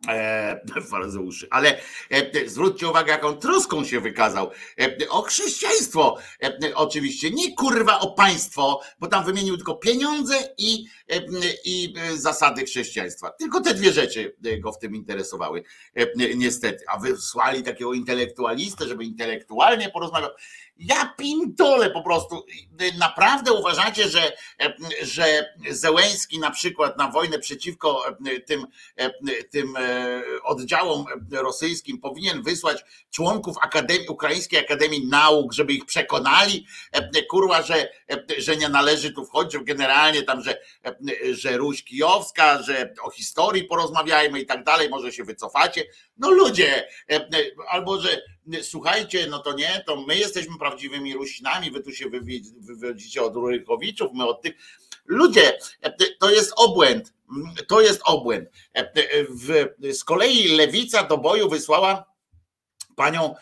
E, faryzeuszy. Ale e, zwróćcie uwagę, jaką troską się wykazał e, o chrześcijaństwo. E, oczywiście, nie kurwa o państwo, bo tam wymienił tylko pieniądze i, e, i e, zasady chrześcijaństwa. Tylko te dwie rzeczy go w tym interesowały, niestety. A wysłali takiego intelektualistę, żeby intelektualnie porozmawiał. Ja pintole po prostu. Naprawdę uważacie, że, że Zełęski na przykład na wojnę przeciwko tym, tym oddziałom rosyjskim powinien wysłać członków Akademii, Ukraińskiej Akademii Nauk, żeby ich przekonali, kurwa, że, że nie należy tu wchodzić, generalnie tam, że, że Ruś Kijowska, że o historii porozmawiajmy i tak dalej, może się wycofacie. No ludzie, albo że słuchajcie, no to nie, to my jesteśmy prawdziwymi Rusinami, wy tu się wywodzicie od Rurykowiczów, my od tych. Ludzie, to jest obłęd, to jest obłęd. z kolei lewica do boju wysłała panią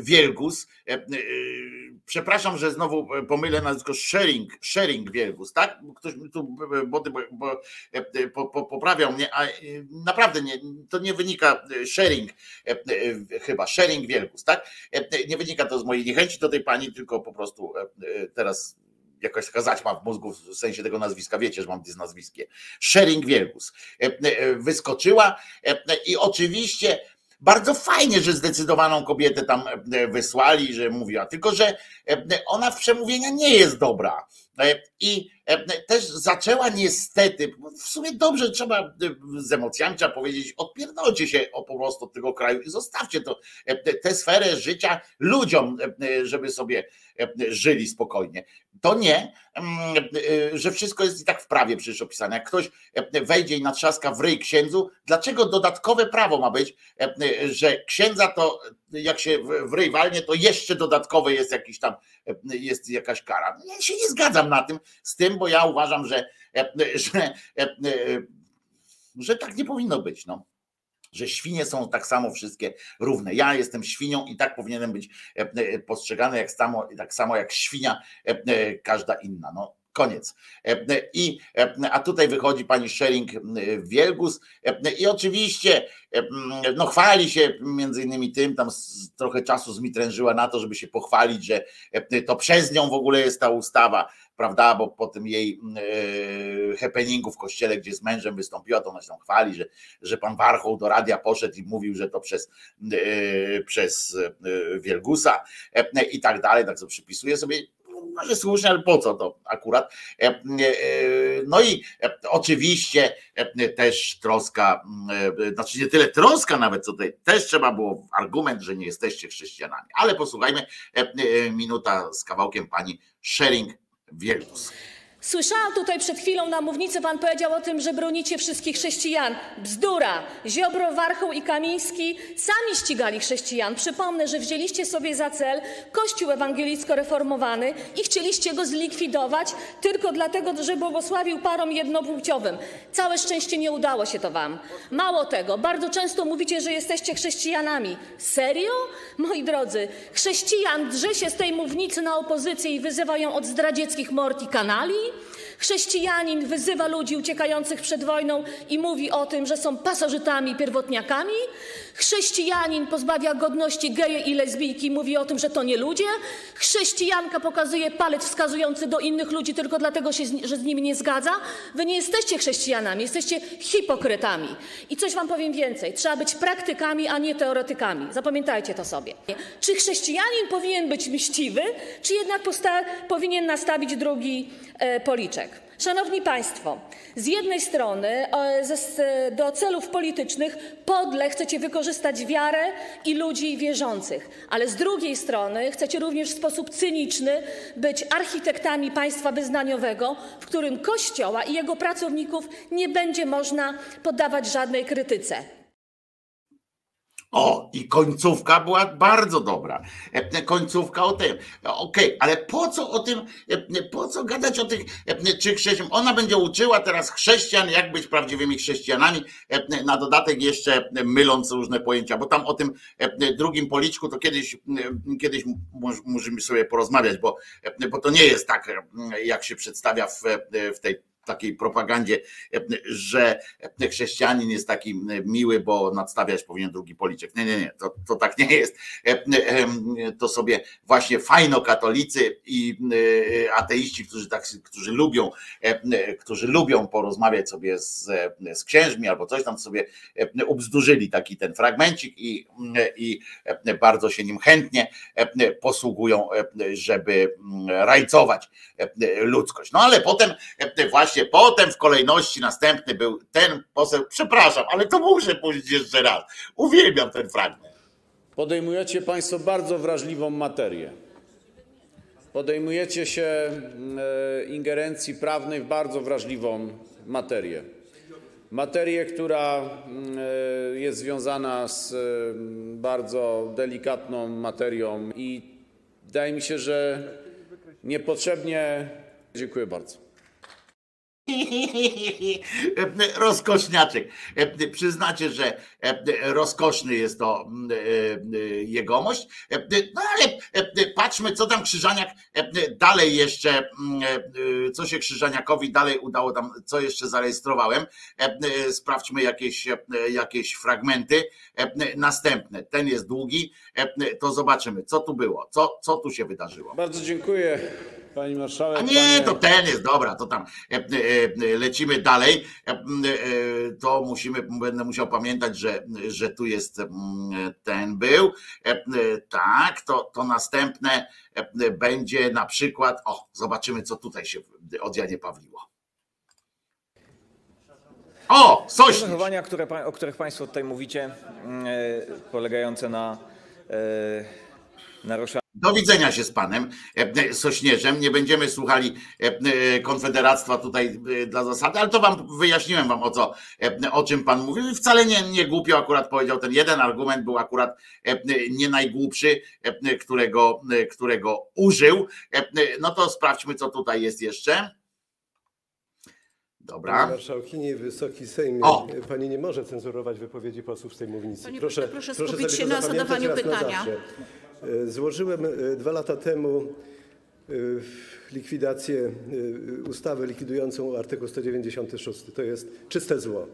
Wielgus, przepraszam, że znowu e, pomylę nazwisko Shering, Shering Wielgus, tak? Ktoś tu bo, bo, bo, po, po, poprawiał mnie, a e, naprawdę nie, to nie wynika e, Sharing, chyba Sharing Wielgus, tak? Nie wynika to z mojej niechęci do tej pani, tylko po prostu teraz jakaś taka zaćma w mózgu w sensie tego nazwiska, wiecie, że mam dysnazwiskie. Shering Wielgus wyskoczyła i oczywiście bardzo fajnie, że zdecydowaną kobietę tam e, wysłali, że mówiła, tylko że e, ona w przemówienia nie jest dobra. E, I e, też zaczęła niestety, w sumie dobrze trzeba e, z emocjami trzeba powiedzieć, odpierdolcie się o po prostu tego kraju i zostawcie to, e, tę sferę życia ludziom, e, żeby sobie e, żyli spokojnie. To nie, mm, e, że wszystko jest i tak w prawie przecież opisane. Jak ktoś e, wejdzie i natrzaska w ryj księdzu, dlaczego dodatkowe prawo ma być, e, że księdza to jak się w- ryj walnie, to jeszcze dodatkowe jest jakiś tam, e, jest jakaś kara. Ja się nie zgadzam na tym, z tym, bo ja uważam, że, e, że, e, że tak nie powinno być. No że świnie są tak samo wszystkie równe. Ja jestem świnią i tak powinienem być e, e, postrzegany jak samo, tak samo jak świnia e, e, każda inna. No koniec. E, e, I, e, a tutaj wychodzi pani Shering e, Wielgus e, i oczywiście e, no chwali się między innymi tym, tam trochę czasu zmitrężyła na to, żeby się pochwalić, że e, to przez nią w ogóle jest ta ustawa, prawda, bo po tym jej e, happeningu w kościele, gdzie z mężem wystąpiła, to ona się tam chwali, że, że pan Warchoł do radia poszedł i mówił, że to przez, e, przez e, Wielgusa i tak dalej, tak co przypisuje sobie, może słusznie, ale po co to akurat? No i oczywiście też troska, e, znaczy nie tyle troska nawet, co tutaj też trzeba było argument, że nie jesteście chrześcijanami. Ale posłuchajmy, minuta z kawałkiem pani Shering Wielgus. Słyszałam tutaj przed chwilą na mównicy, pan powiedział o tym, że bronicie wszystkich chrześcijan. Bzdura! Ziobro, Warchoł i Kamiński sami ścigali chrześcijan. Przypomnę, że wzięliście sobie za cel Kościół ewangelicko-reformowany i chcieliście go zlikwidować tylko dlatego, że błogosławił parom jednopłciowym. Całe szczęście nie udało się to wam. Mało tego, bardzo często mówicie, że jesteście chrześcijanami. Serio? Moi drodzy, chrześcijan drze się z tej mównicy na opozycję i wyzywa ją od zdradzieckich mord i kanali? Chrześcijanin wyzywa ludzi uciekających przed wojną i mówi o tym, że są pasożytami, pierwotniakami? Chrześcijanin pozbawia godności geje i lesbijki, mówi o tym, że to nie ludzie? Chrześcijanka pokazuje palec wskazujący do innych ludzi tylko dlatego, że z nimi nie zgadza? Wy nie jesteście chrześcijanami, jesteście hipokrytami. I coś wam powiem więcej. Trzeba być praktykami, a nie teoretykami. Zapamiętajcie to sobie. Czy chrześcijanin powinien być mściwy, czy jednak powinien nastawić drugi e, policzek? Szanowni Państwo, z jednej strony e, s- do celów politycznych podle chcecie wykorzystać wiarę i ludzi wierzących, ale z drugiej strony chcecie również w sposób cyniczny być architektami państwa wyznaniowego, w którym Kościoła i jego pracowników nie będzie można poddawać żadnej krytyce. O, i końcówka była bardzo dobra. E, Końcówka o tym. Okej, ale po co o tym, e, po co gadać o tych, e, czy chrześcijan? Ona będzie uczyła teraz chrześcijan, jak być prawdziwymi chrześcijanami, e, na dodatek jeszcze myląc różne pojęcia, bo tam o tym e, drugim policzku to kiedyś, e, kiedyś możemy sobie porozmawiać, bo, e, bo to nie jest tak, e, jak się przedstawia w, e, w tej takiej propagandzie, że chrześcijanin jest taki miły, bo nadstawiać powinien drugi policzek. Nie, nie, nie, to, to tak nie jest. To sobie właśnie fajno katolicy i ateiści, którzy tak, którzy lubią, którzy lubią porozmawiać sobie z, z księżmi albo coś tam sobie ubzdurzyli taki ten fragmencik i, i bardzo się nim chętnie posługują, żeby rajcować ludzkość. No ale potem e, właśnie potem w kolejności następny był ten poseł, przepraszam, ale to muszę powiedzieć jeszcze raz. Uwielbiam ten fragment. Podejmujecie Państwo bardzo wrażliwą materię. Podejmujecie się mm, e, ingerencji prawnej w bardzo wrażliwą materię. Materię, która mm, e, jest związana z e, bardzo delikatną materią i wydaje mi się, że niepotrzebnie. Dziękuję bardzo. Rozkoszniaczek. Przyznacie, że rozkoszny jest to e, jegomość. No ale patrzmy, co tam Krzyżaniak dalej jeszcze, e, co się Krzyżaniakowi dalej udało tam, co jeszcze zarejestrowałem. Sprawdźmy jakieś, jakieś fragmenty następne. Ten jest długi, to zobaczymy, co tu było, co, co tu się wydarzyło. Bardzo dziękuję Pani marszałek. A nie, panie... to ten jest dobra, to tam e, e, lecimy dalej. E, to musimy, będę musiał pamiętać, że, że tu jest ten był. Tak, to, to następne będzie na przykład. O, zobaczymy, co tutaj się od Janie Pawliło. O, coś. Zachowania, które, o których Państwo tutaj mówicie, polegające na naruszaniu. Do widzenia się z panem e, Sośnierzem. Nie będziemy słuchali e, e, Konfederactwa tutaj dla zasady, ale to wam wyjaśniłem wam o co, o czym pan mówił. I wcale nie, nie głupio akurat powiedział ten jeden argument, był akurat nie najgłupszy, którego, którego użył. No to sprawdźmy, co tutaj jest jeszcze. Dobra. Pani marszałkini, Wysoki Sejmie, O! pani nie może cenzurować wypowiedzi posłów z tej mównicy. Panie pośle, proszę skupić się na zadawaniu na pytania. E, Złożyłem e, dwa lata temu e, likwidację, e, ustawę likwidującą artykuł 196. To jest czyste zło.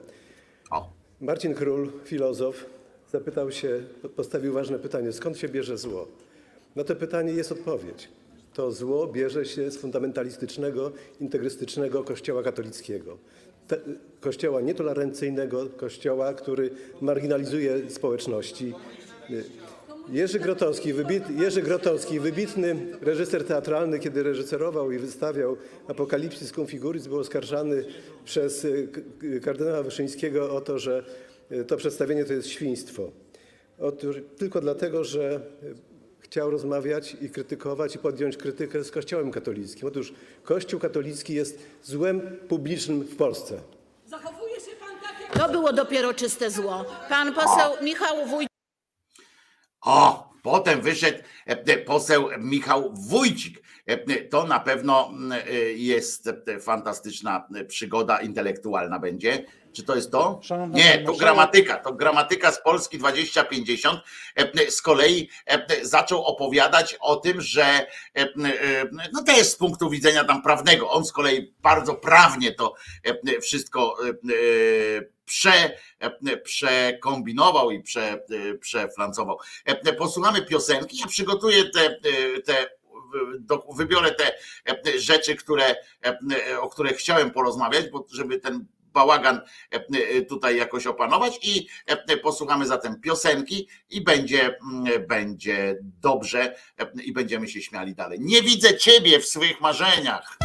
Marcin Król, filozof, zapytał się, postawił ważne pytanie, skąd się bierze zło? Na to pytanie jest odpowiedź. To zło bierze się z fundamentalistycznego, integrystycznego Kościoła katolickiego. Te, kościoła nietolerancyjnego, kościoła, który marginalizuje społeczności. Jerzy Grotowski, wybit, Jerzy Grotowski, wybitny reżyser teatralny, kiedy reżyserował i wystawiał Apokalipsis Configuris, był oskarżany przez y, k- kardynała Wyszyńskiego o to, że y, to przedstawienie to jest świństwo. Otóż tylko dlatego, że y, chciał rozmawiać i krytykować i podjąć krytykę z Kościołem katolickim. Otóż Kościół katolicki jest złem publicznym w Polsce. Zachowuje się pan tak, jak... To było dopiero czyste zło. Pan poseł Michał Wójcik. O, potem wyszedł e, poseł Michał Wójcik. E, To na pewno mm, e, jest fantastyczna przygoda intelektualna będzie. Czy to jest to? Nie, to gramatyka. To gramatyka z Polski 2050 z kolei zaczął opowiadać o tym, że no też z punktu widzenia tam prawnego, on z kolei bardzo prawnie to wszystko prze, przekombinował i prze, przeflancował. Posłuchamy piosenki, ja przygotuję te, te wybiorę te rzeczy, które, o których chciałem porozmawiać, bo żeby ten bałagan tutaj jakoś opanować i posłuchamy zatem piosenki i będzie, będzie dobrze i będziemy się śmiali dalej. Nie widzę ciebie w swych marzeniach.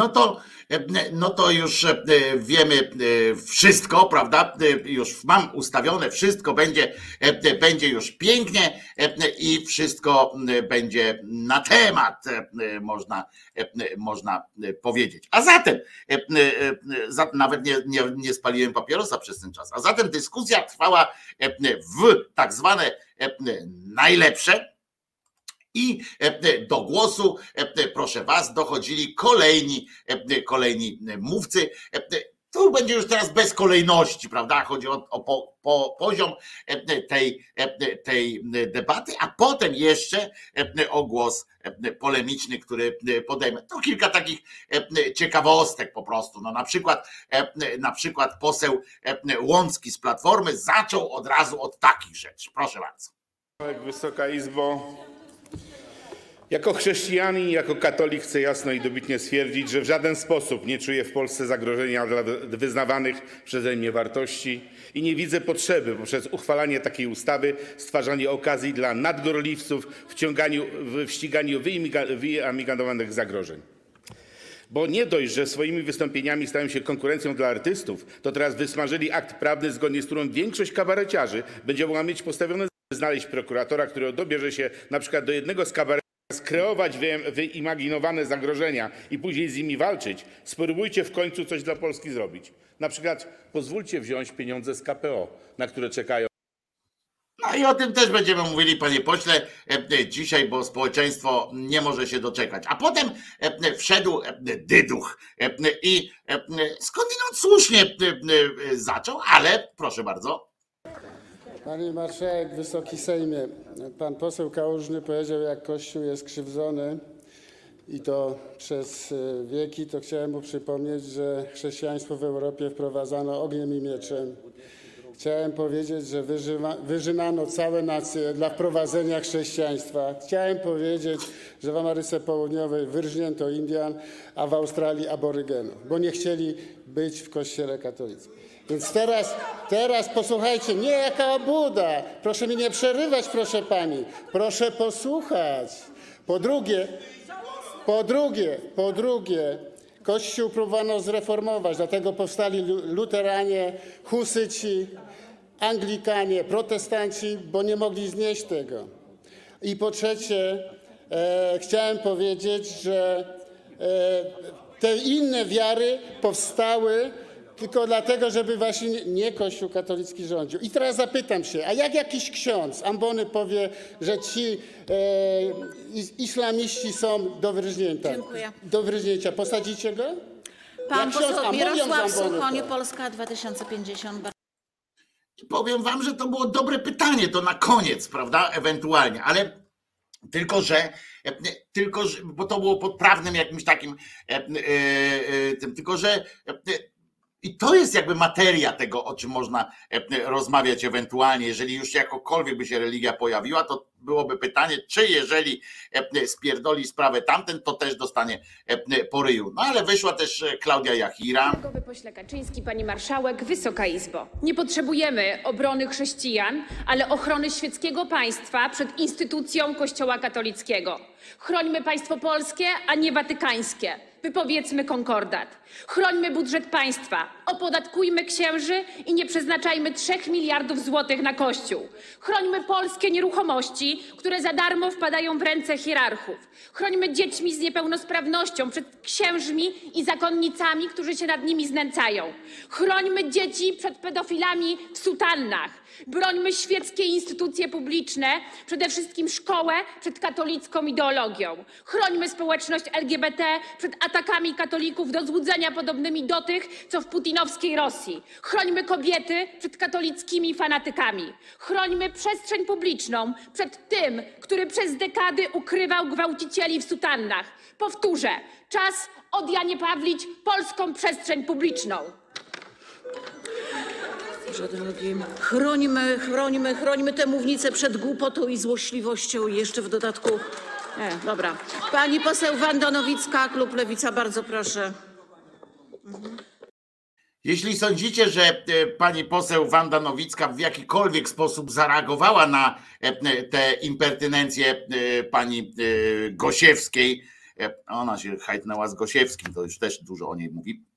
No to, no to już e, wiemy e, wszystko, prawda? E, już mam ustawione, wszystko będzie, będzie już pięknie i wszystko będzie na temat, można, można powiedzieć. A zatem, nawet nie, nie, nie spaliłem papierosa przez ten czas, a zatem dyskusja trwała w tak zwane najlepsze, i e, do głosu, e, proszę Was, dochodzili kolejni, e, kolejni mówcy. Tu będzie już teraz bez kolejności, prawda? Chodzi o, o po, po, poziom tej, tej debaty, a potem jeszcze o głos polemiczny, który podejmę. To kilka takich ciekawostek po prostu. No na przykład, na przykład poseł Łącki z Platformy zaczął od razu od takich rzeczy. Proszę bardzo. Wysoka Izbo, jako chrześcijanin, jako katolik chcę jasno i dobitnie stwierdzić, że w żaden sposób nie czuję w Polsce zagrożenia dla wyznawanych przeze mnie wartości i nie widzę potrzeby poprzez uchwalanie takiej ustawy stwarzania okazji dla nadgorliwców w, ściganiu wyimaginowanych zagrożeń. Bo nie dość, że swoimi wystąpieniami stają się konkurencją dla artystów, to teraz wysmażyli akt prawny, zgodnie z którym większość kabareciarzy będzie mogła mieć postawione znaleźć prokuratora, który dobierze się przykład do jednego z kabaretów skreować wyimaginowane zagrożenia i później z nimi walczyć, spróbujcie w końcu coś dla Polski zrobić. Na przykład pozwólcie wziąć pieniądze z KPO, na które czekają. No i o tym też będziemy mówili, panie pośle, e, e, dzisiaj, bo społeczeństwo nie może się doczekać. A potem e, wszedł dyduch i skądinąd słusznie zaczął, ale proszę bardzo, Pani marszałek, Wysoki Sejmie, pan poseł Kałużny powiedział, jak Kościół jest krzywdzony i to przez e, wieki, to chciałem mu przypomnieć, że chrześcijaństwo w Europie wprowadzano ogniem i mieczem. Chciałem powiedzieć, że wyżyma, wyżynano całe nacje dla wprowadzenia chrześcijaństwa. Chciałem powiedzieć, że w Ameryce Południowej wyrżnięto Indian, a w Australii aborygenów, bo nie chcieli być w kościele katolickim. Więc teraz, teraz posłuchajcie, nie jaka obuda. Proszę mi nie przerywać, proszę pani. Proszę posłuchać. Po drugie, po drugie, po drugie, Kościół próbowano zreformować, dlatego powstali luteranie, husyci, anglikanie, protestanci, bo nie mogli znieść tego. I po trzecie, e, chciałem powiedzieć, że e, te inne wiary powstały tylko dlatego, żeby właśnie nie Kościół katolicki rządził. I teraz zapytam się, a jak jakiś ksiądz ambony powie, że ci e, islamiści są do wyrżnięcia? Dziękuję. Do wyrżnięcia. Posadzicie go? Pan poseł Mirosław Suchoń, Polska 2050. I powiem wam, że to było dobre pytanie, to na koniec, prawda, ewentualnie, ale tylko, że tylko, że, bo to było pod prawnym jakimś takim e, e, e, tym, tylko, że i to jest jakby materia tego, o czym można e, rozmawiać ewentualnie. Jeżeli już jakokolwiek by się religia pojawiła, to byłoby pytanie, czy jeżeli e, spierdoli sprawę tamten, to też dostanie e, po ryju. No ale wyszła też Klaudia Jachira. Pośle Kaczyński, pani marszałek, Wysoka Izbo. Nie potrzebujemy obrony chrześcijan, ale ochrony świeckiego państwa przed instytucją Kościoła katolickiego. Chrońmy państwo polskie, a nie watykańskie. Wypowiedzmy konkordat. Chrońmy budżet państwa, opodatkujmy księży i nie przeznaczajmy 3 miliardów złotych na Kościół. Chrońmy polskie nieruchomości, które za darmo wpadają w ręce hierarchów. Chrońmy dziećmi z niepełnosprawnością przed księżmi i zakonnicami, którzy się nad nimi znęcają. Chrońmy dzieci przed pedofilami w sutannach. Brońmy świeckie instytucje publiczne, przede wszystkim szkołę przed katolicką ideologią. Chrońmy społeczność LGBT przed atakami katolików do złudzenia podobnymi do tych, co w putinowskiej Rosji. Chrońmy kobiety przed katolickimi fanatykami. Chrońmy przestrzeń publiczną przed tym, który przez dekady ukrywał gwałcicieli w sutannach. Powtórzę, czas od Janie Pawlić polską przestrzeń publiczną. Boże drogi, chrońmy, chrońmy, chrońmy tę mównicę przed głupotą i złośliwością i jeszcze w dodatku... Nie, dobra. Pani poseł Wanda Nowicka, klub Lewica, bardzo proszę. Jeśli sądzicie, że e, pani poseł Wanda Nowicka w jakikolwiek sposób zareagowała na e, te impertynencje e, pani Gosiewskiej, ona się hajtnęła z Gosiewskim, to już też dużo o niej mówi.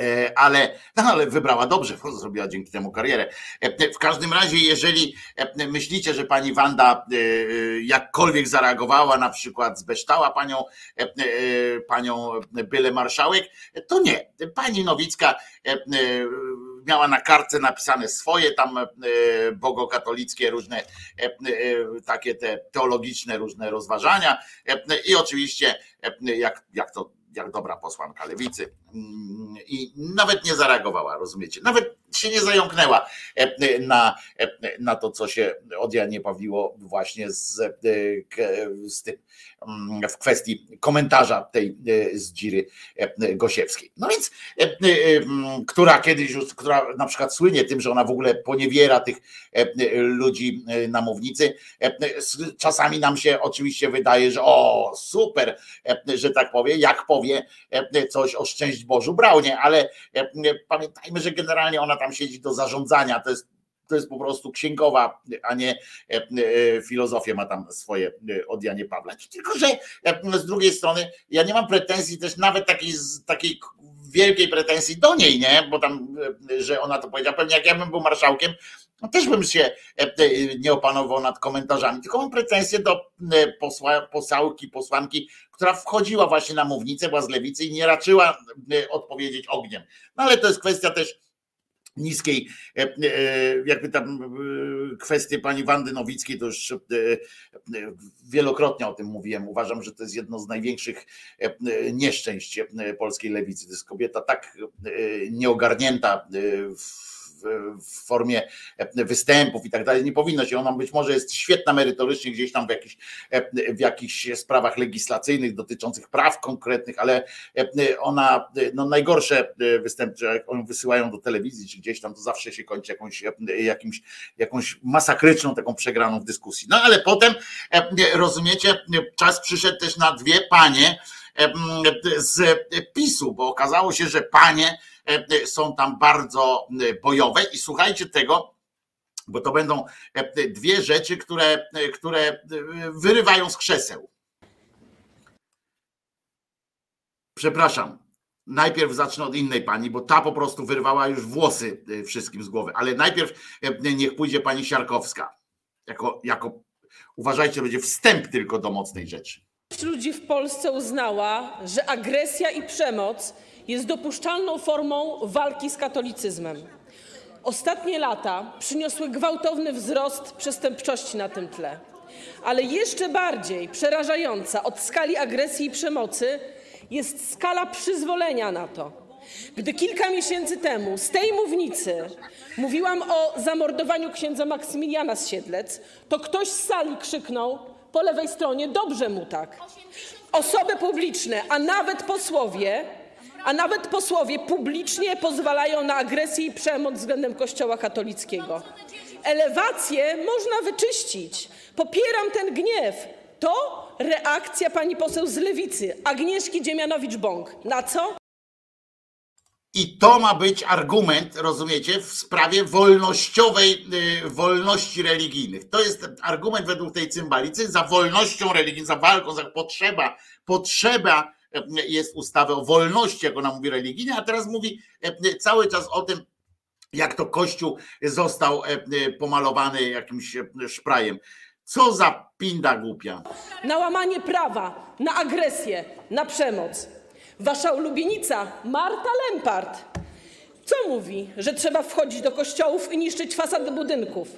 E, ale, no ale wybrała dobrze, zrobiła dzięki temu karierę. E, W każdym razie, jeżeli e, myślicie, że pani Wanda e, e, jakkolwiek zareagowała, na przykład zbeształa panią, e, e, panią byle marszałek, to nie. Pani Nowicka e, e, miała na kartce napisane swoje tam e, bogokatolickie różne e, e, takie te teologiczne różne rozważania e, i oczywiście e, jak, jak to jak dobra posłanka lewicy Mm, i nawet nie zareagowała, rozumiecie? Nawet się nie zająknęła e, na, e, na to, co się od Janie Pawliło właśnie z, e, z tym mm, w kwestii komentarza tej e, zdziry e, Gosiewskiej. No więc, e, e, mm, która kiedyś, już- która na przykład słynie tym, że ona w ogóle poniewiera tych e, e, ludzi e, na mównicy. E, e, Czasami nam się oczywiście wydaje, że o, super, e, że tak powie, jak powie e, coś o szczęść Bożu Braunie, ale e, e, pamiętajmy, że generalnie ona tam siedzi do zarządzania, to jest to jest po prostu księgowa, a nie e, e, filozofię ma tam swoje e, od Janie Pawła. Tylko, że z drugiej strony ja nie mam pretensji też nawet takiej, takiej wielkiej pretensji do niej, nie? Bo tam, że ona to powiedziała, pewnie jak ja bym był marszałkiem, no też bym się nie opanował nad komentarzami, tylko mam pretensje do posła, posałki, posłanki, która wchodziła właśnie na mównicę, była z lewicy i nie raczyła odpowiedzieć ogniem. No ale to jest kwestia też niskiej, e, e, jakby tam e, kwestie pani Wandy Nowickiej, to już wielokrotnie o tym mówiłem. Uważam, że to jest jedno z największych nieszczęść polskiej lewicy. To jest kobieta tak nieogarnięta w w formie e, występów i tak dalej. Nie powinno się. Ona być może jest świetna merytorycznie gdzieś tam w jakichś, e, w jakichś sprawach legislacyjnych dotyczących praw konkretnych, ale e, ona, no najgorsze występy, jak ją wysyłają do telewizji czy gdzieś tam, to zawsze się kończy jakąś, jakimś, jakąś masakryczną taką przegraną w dyskusji. No ale potem, rozumiecie, czas przyszedł też na dwie panie, z PiSu, bo okazało się, że panie są tam bardzo bojowe i słuchajcie tego, bo to będą dwie rzeczy, które, które wyrywają z krzeseł. Przepraszam. Najpierw zacznę od innej pani, bo ta po prostu wyrwała już włosy e, wszystkim z głowy, ale najpierw niech pójdzie pani Siarkowska. Jako, jako uważajcie, będzie wstęp tylko do mocnej rzeczy. Większość ludzi w Polsce uznała, że agresja i przemoc jest dopuszczalną formą walki z katolicyzmem. Ostatnie lata przyniosły gwałtowny wzrost przestępczości na tym tle. Ale jeszcze bardziej przerażająca od skali agresji i przemocy jest skala przyzwolenia na to. Gdy kilka miesięcy temu z tej mównicy mówiłam o zamordowaniu księdza Maksymiliana z Siedlec, to ktoś z sali krzyknął po lewej stronie, dobrze mu tak. Osoby publiczne, a nawet posłowie, a nawet posłowie publicznie pozwalają na agresję i przemoc względem Kościoła katolickiego. Elewację można wyczyścić. Popieram ten gniew. To reakcja pani poseł z lewicy, Agnieszki Dziemianowicz-Bąk. Na co? I to ma być argument, rozumiecie, w sprawie wolnościowej, y, wolności religijnych. To jest argument według tej cymbalicy za wolnością religijną, za walką, za potrzeba, potrzeba y, jest ustawy o wolności, jak ona mówi religijnej, a teraz mówi y, cały czas o tym, jak to Kościół został pomalowany jakimś szprajem. Co za pinda głupia. Na łamanie prawa, na agresję, na przemoc. Wasza ulubienica Marta Lempart. Co mówi? Że trzeba wchodzić do kościołów i niszczyć fasady budynków.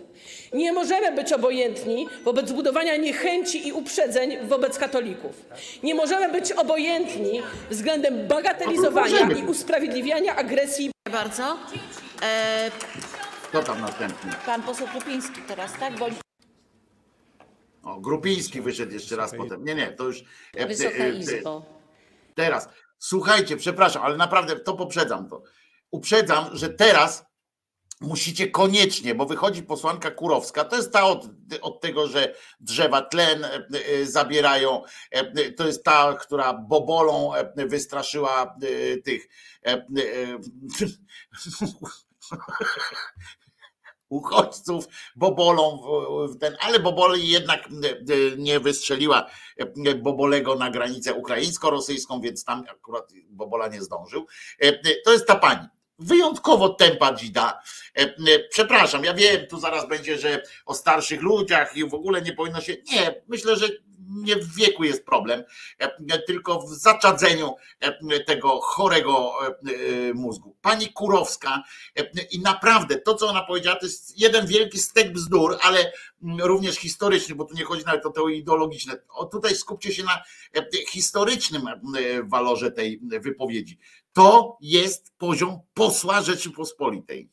Nie możemy być obojętni wobec budowania niechęci i uprzedzeń wobec katolików. Nie możemy być obojętni względem bagatelizowania i usprawiedliwiania agresji. Dziękuję bardzo. E, Kto tam następny? pan poseł Krupiński teraz, tak? Bo... O, Grupiński wyszedł jeszcze raz potem. Nie, nie, to już. e, Wysoka e, e, Izbo. Teraz, słuchajcie, przepraszam, ale naprawdę to poprzedzam to. Uprzedzam, że teraz musicie koniecznie, bo wychodzi posłanka Kurowska, to jest ta od, od tego, że drzewa tlen e, e, zabierają, e, to jest ta, która bobolą wystraszyła tych. uchodźców bobolą, w- ten, ale Boboli jednak nie wystrzeliła Bobolego na granicę ukraińsko-rosyjską, więc tam akurat Bobola nie zdążył. To jest ta pani. Wyjątkowo tempa dzida. Przepraszam, ja wiem, tu zaraz będzie, że o starszych ludziach i w ogóle nie powinno się. Nie, myślę, że nie w wieku jest problem, tylko w zaczadzeniu tego chorego e, mózgu. Pani Kurowska i naprawdę to, co ona powiedziała, to jest jeden wielki stek bzdur, ale również historyczny, bo tu nie chodzi nawet o to ideologiczne. O, tutaj skupcie się na historycznym e, walorze tej wypowiedzi. To jest poziom posła Rzeczypospolitej.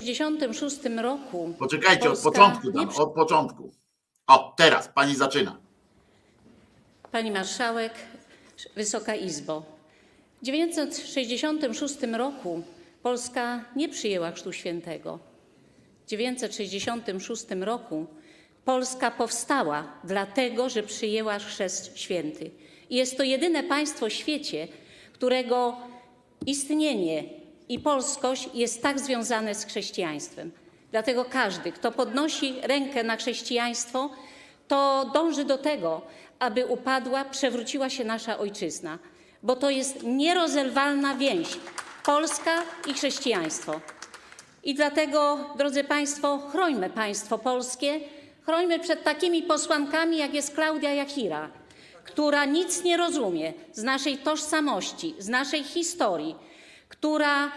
W 1966 roku. Poczekajcie, od Polska początku nie dam, przy- od początku. O, teraz pani zaczyna. Pani Marszałek, Wysoka Izbo. W 1966 roku Polska nie przyjęła Chrztu Świętego. W 1966 roku Polska powstała dlatego, że przyjęła Chrzest Święty. I jest to jedyne państwo w świecie, którego istnienie i polskość jest tak związane z chrześcijaństwem. Dlatego każdy, kto podnosi rękę na chrześcijaństwo, to dąży do tego, aby upadła, przewróciła się nasza ojczyzna, bo to jest nierozerwalna więź Polska i chrześcijaństwo. I dlatego, drodzy Państwo, chrońmy państwo polskie, chrońmy przed takimi posłankami, jak jest Klaudia Jachira, która nic nie rozumie z naszej tożsamości, z naszej historii, która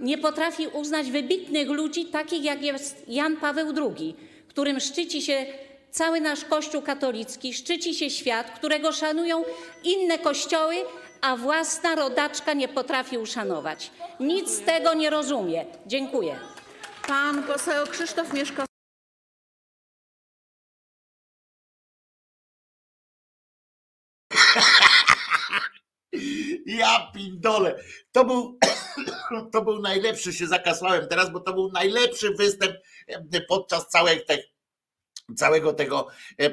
nie potrafi uznać wybitnych ludzi, takich jak jest Jan Paweł II, którym szczyci się cały nasz Kościół katolicki, szczyci się świat, którego szanują inne kościoły, a własna rodaczka nie potrafi uszanować. Nic z tego nie rozumie. Dziękuję. Pan poseł Krzysztof Mieszko. Ja pindole. To był, to był najlepszy, się zakasłałem teraz, bo to był najlepszy występ podczas całej tej, całego tego, e,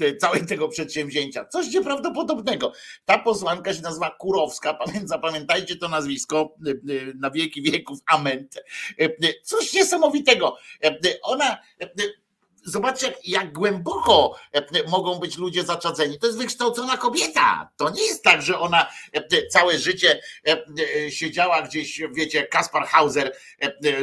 e, całej tego przedsięwzięcia. Coś nieprawdopodobnego. Ta posłanka się nazywa Kurowska, pamię- zapamiętajcie to nazwisko e, e, na wieki wieków, amen. E, e, Coś niesamowitego. E, e, Ona e, e, Zobaczcie, jak, jak głęboko e, mogą być ludzie zaczadzeni. To jest wykształcona kobieta. To nie jest tak, że ona e, całe życie e, siedziała gdzieś, wiecie, Kaspar Hauser,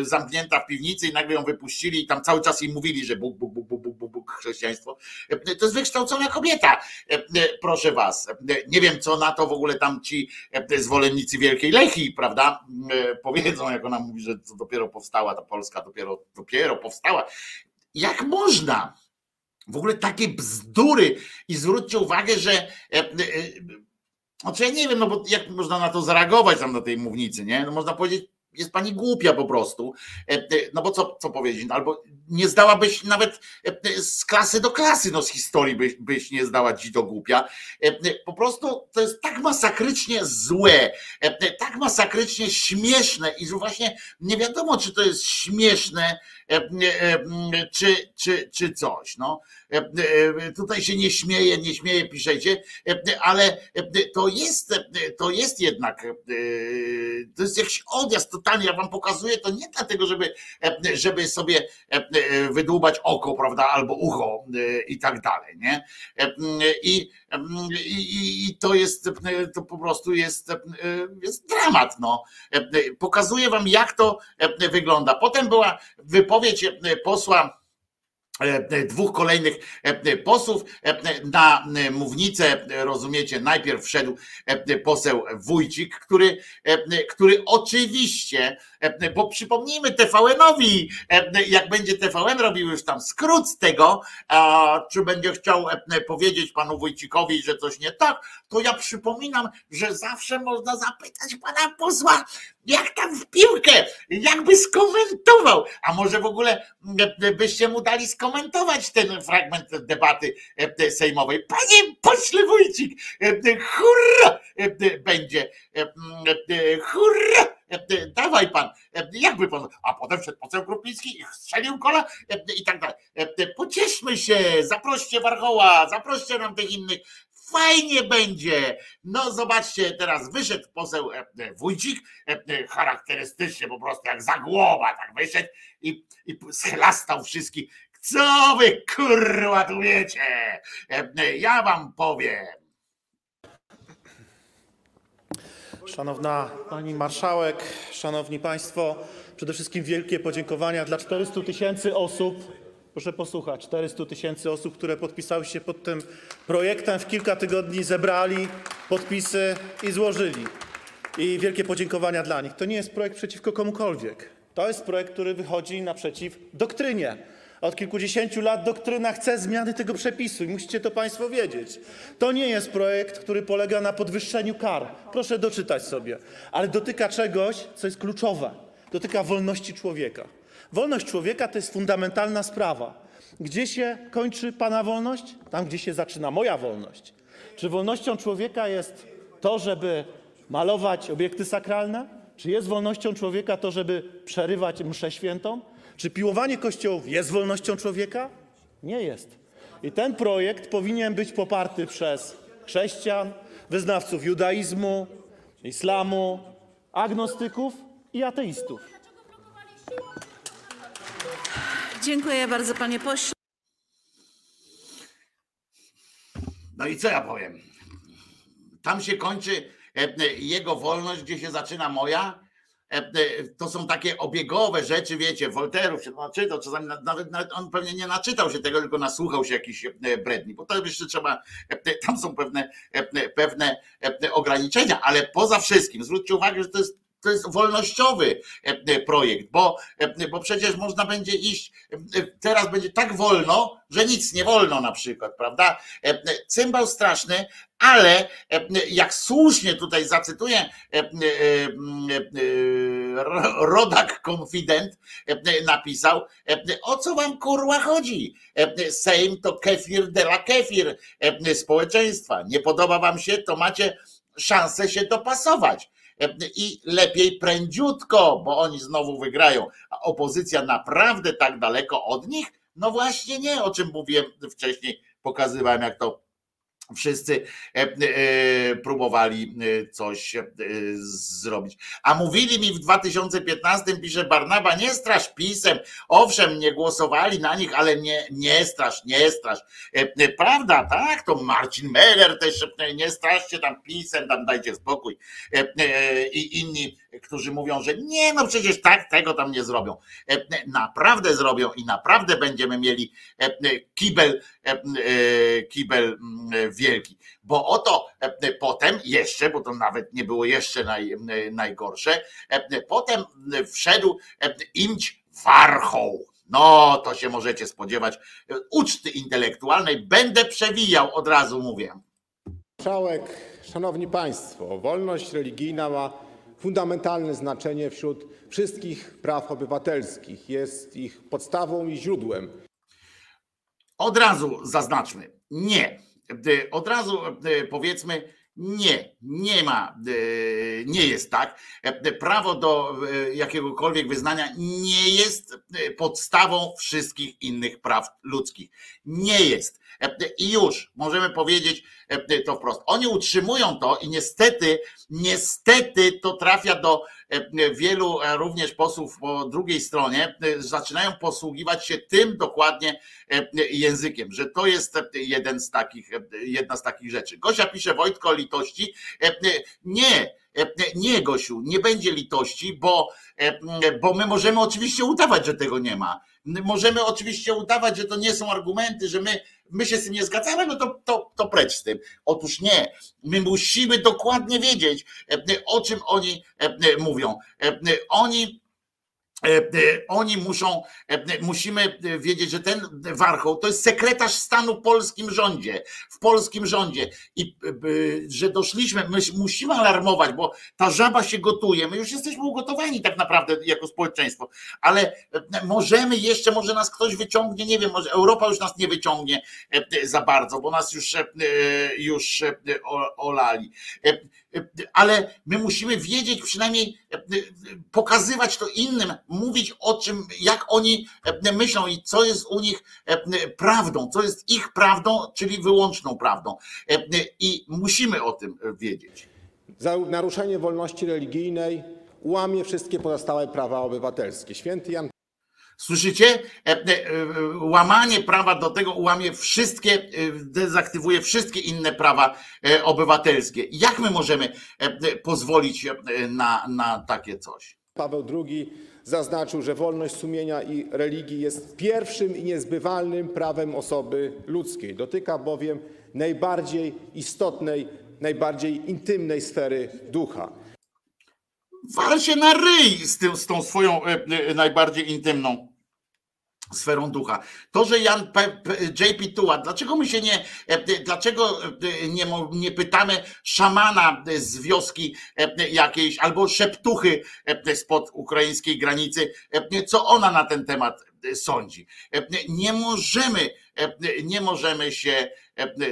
zamknięta w piwnicy i nagle ją wypuścili i tam cały czas jej mówili, że Bóg, Bóg, Bóg, Bóg, Bóg, Bóg, chrześcijaństwo. To jest wykształcona kobieta, proszę was. Nie wiem, co na to w ogóle tam ci zwolennicy Wielkiej Lechii, prawda, powiedzą, jak ona mówi, że to dopiero powstała ta Polska, dopiero, dopiero powstała. Jak można? W ogóle takie bzdury i zwróćcie uwagę, że e, e, znaczy ja nie wiem, no bo jak można na to zareagować tam na tej mównicy, nie? No można powiedzieć, jest pani głupia po prostu. E, e, No bo co, co powiedzieć? No Albo nie zdałabyś nawet e, z klasy do klasy, no z historii byś, byś nie zdała ci do głupia. Po prostu to jest tak masakrycznie złe, tak masakrycznie śmieszne i że właśnie nie wiadomo, czy to jest śmieszne, czy, czy, czy coś. No. Tutaj się nie śmieje, nie śmieje, piszecie, ale to jest, to jest jednak, to jest jakiś odjazd totalnie. Ja wam pokazuję to nie dlatego, żeby, e, żeby sobie e, e, wydłubać oko, prawda, albo ucho i tak dalej, nie? I, i, i- to jest, to po prostu jest, jest dramat, no. Pokazuję wam, jak to wygląda. Potem była wypowiedź posła dwóch kolejnych e, posłów e, na e, mównicę, e, rozumiecie, najpierw wszedł e, poseł Wójcik, który, e, który oczywiście, e, bo przypomnijmy TVN-owi, e, jak będzie TVN robił już tam skrót z tego, czy będzie chciał e, powiedzieć panu Wójcikowi, że coś nie tak, to ja przypominam, że zawsze można zapytać pana posła, jak tam w piłkę, jakby skomentował, a może w ogóle e, byście mu dali skomentować ten fragment debaty e, sejmowej. Panie pośle Wójcik, e, hurra e, będzie, e, e, hurra, e, dawaj pan, e, jakby pan, a potem wszedł poseł Krupiński i strzelił kola e, i tak dalej. E, Pocieszmy się, zaproście Warchoła, zaproście nam tych innych fajnie będzie. No zobaczcie, teraz wyszedł poseł e, e, Wójcik, e, charakterystycznie po prostu jak zagłoba, tak wyszedł i, i schlastał wszystkich. Co wy kurwa tu wiecie? Ja wam powiem. Szanowna Pani Marszałek, Szanowni Państwo, przede wszystkim wielkie podziękowania dla 400 tysięcy osób, proszę posłuchać, 400 tysięcy osób, które podpisały się pod tym projektem, w kilka tygodni zebrali podpisy i złożyli. I wielkie podziękowania dla nich. To nie jest projekt przeciwko komukolwiek. To jest projekt, który wychodzi naprzeciw doktrynie. Od kilkudziesięciu lat doktryna chce zmiany tego przepisu i musicie to Państwo wiedzieć. To nie jest projekt, który polega na podwyższeniu kar. Proszę doczytać sobie. Ale dotyka czegoś, co jest kluczowe. Dotyka wolności człowieka. Wolność człowieka to jest fundamentalna sprawa. Gdzie się kończy Pana wolność? Tam, gdzie się zaczyna moja wolność. Czy wolnością człowieka jest to, żeby malować obiekty sakralne? Czy jest wolnością człowieka to, żeby przerywać mszę świętą? Czy piłowanie kościołów jest wolnością człowieka? Nie jest. I ten projekt powinien być poparty przez chrześcijan, wyznawców judaizmu, islamu, agnostyków i ateistów. Dziękuję bardzo, panie pośle. No i co ja powiem? Tam się kończy e, e, jego wolność, gdzie się zaczyna moja. E, To są takie obiegowe rzeczy, wiecie, Wolterów się naczytał, czasami na- nawet, nawet on pewnie nie naczytał się tego, tylko nasłuchał się jakichś bredni, bo to jeszcze trzeba, tam są pewne, pewne ograniczenia, ale poza wszystkim zwróćcie uwagę, że to jest to jest wolnościowy e, projekt, bo, e, bo przecież można będzie iść, e, teraz będzie tak wolno, że nic nie wolno na przykład, prawda? E, Cymbał straszny, ale e, jak słusznie tutaj zacytuję e, e, e, ro- rodak konfident e, napisał, e, o co wam kurwa chodzi? E, Sejm to kefir de la kefir e, społeczeństwa. Nie podoba wam się, to macie szansę się dopasować. I lepiej prędziutko, bo oni znowu wygrają. A opozycja naprawdę tak daleko od nich? No właśnie nie, o czym mówiłem wcześniej, pokazywałem jak to wszyscy e, e, próbowali e, coś zrobić. A mówili mi w 2015, pisze Barnaba, nie strasz pisem. Owszem, nie głosowali na nich, ale nie, nie strasz, nie strasz. Prawda, tak? To Marcin Meller też nie straszcie tam pisem, tam dajcie spokój. I inni, którzy mówią, że nie, no przecież tak tego tam nie zrobią. E, e, Naprawdę zrobią i naprawdę będziemy mieli e, kibel, kibel wielki. Bo oto potem jeszcze, bo to nawet nie było jeszcze naj, najgorsze, potem wszedł imć warchoł. No, to się możecie spodziewać uczty intelektualnej. Będę przewijał, od razu mówię. Marszałek, Szanowni Państwo, wolność religijna ma fundamentalne znaczenie wśród wszystkich praw obywatelskich. Jest ich podstawą i źródłem. Od razu zaznaczmy, nie. Od razu powiedzmy, nie, nie ma, y, nie jest tak. Y, Prawo do jakiegokolwiek wyznania nie jest podstawą wszystkich innych praw ludzkich. Nie jest. I już możemy powiedzieć to wprost. Oni utrzymują to i niestety, niestety to trafia do wielu e, również posłów po drugiej stronie, y, zaczynają posługiwać się tym dokładnie e, językiem, że to jest e, jeden z takich, e, jedna z takich rzeczy. Gosia pisze Wojtko o litości. E, e, Nie, e, nie Gosiu, nie będzie litości, bo, e, bo my możemy oczywiście udawać, że tego nie ma. Możemy oczywiście udawać, że to nie są argumenty, że my, my się z tym nie zgadzamy, no to, to, to precz z tym. Otóż nie. My musimy dokładnie wiedzieć, e, o czym oni e, mówią. E, Oni E, e, Oni muszą, e, musimy wiedzieć, że ten warchoł to jest sekretarz stanu w polskim rządzie, w polskim rządzie. I e, że doszliśmy, my musimy alarmować, bo ta żaba się gotuje, my już jesteśmy ugotowani tak naprawdę jako społeczeństwo, ale e, możemy jeszcze, może nas ktoś wyciągnie, nie wiem, może Europa już nas nie wyciągnie e, za bardzo, bo nas już, e, już e, olali. E, ale my musimy wiedzieć, przynajmniej e, pokazywać to innym, mówić o czym, jak oni e, myślą i co jest u nich e, prawdą, co jest ich prawdą, czyli wyłączną prawdą. I musimy o tym wiedzieć. Za naruszenie wolności religijnej łamie wszystkie pozostałe prawa obywatelskie. Święty Jan Słyszycie? E, e, e, Łamanie prawa do tego łamie wszystkie, dezaktywuje wszystkie inne prawa obywatelskie. Jak my możemy pozwolić na, na takie coś? Paweł II zaznaczył, że wolność sumienia i religii jest pierwszym i niezbywalnym prawem osoby ludzkiej. Dotyka bowiem najbardziej istotnej, najbardziej intymnej sfery ducha. Wal się na ryj z, tym, z tą swoją najbardziej intymną sferą ducha. To, że Jan P, P, JP Tuła, dlaczego my się nie, e, dlaczego e, nie, nie pytamy szamana z wioski e, jakiejś albo szeptuchy e, spod ukraińskiej granicy, e, co ona na ten temat e, sądzi. E, Nie możemy, e, nie możemy się e,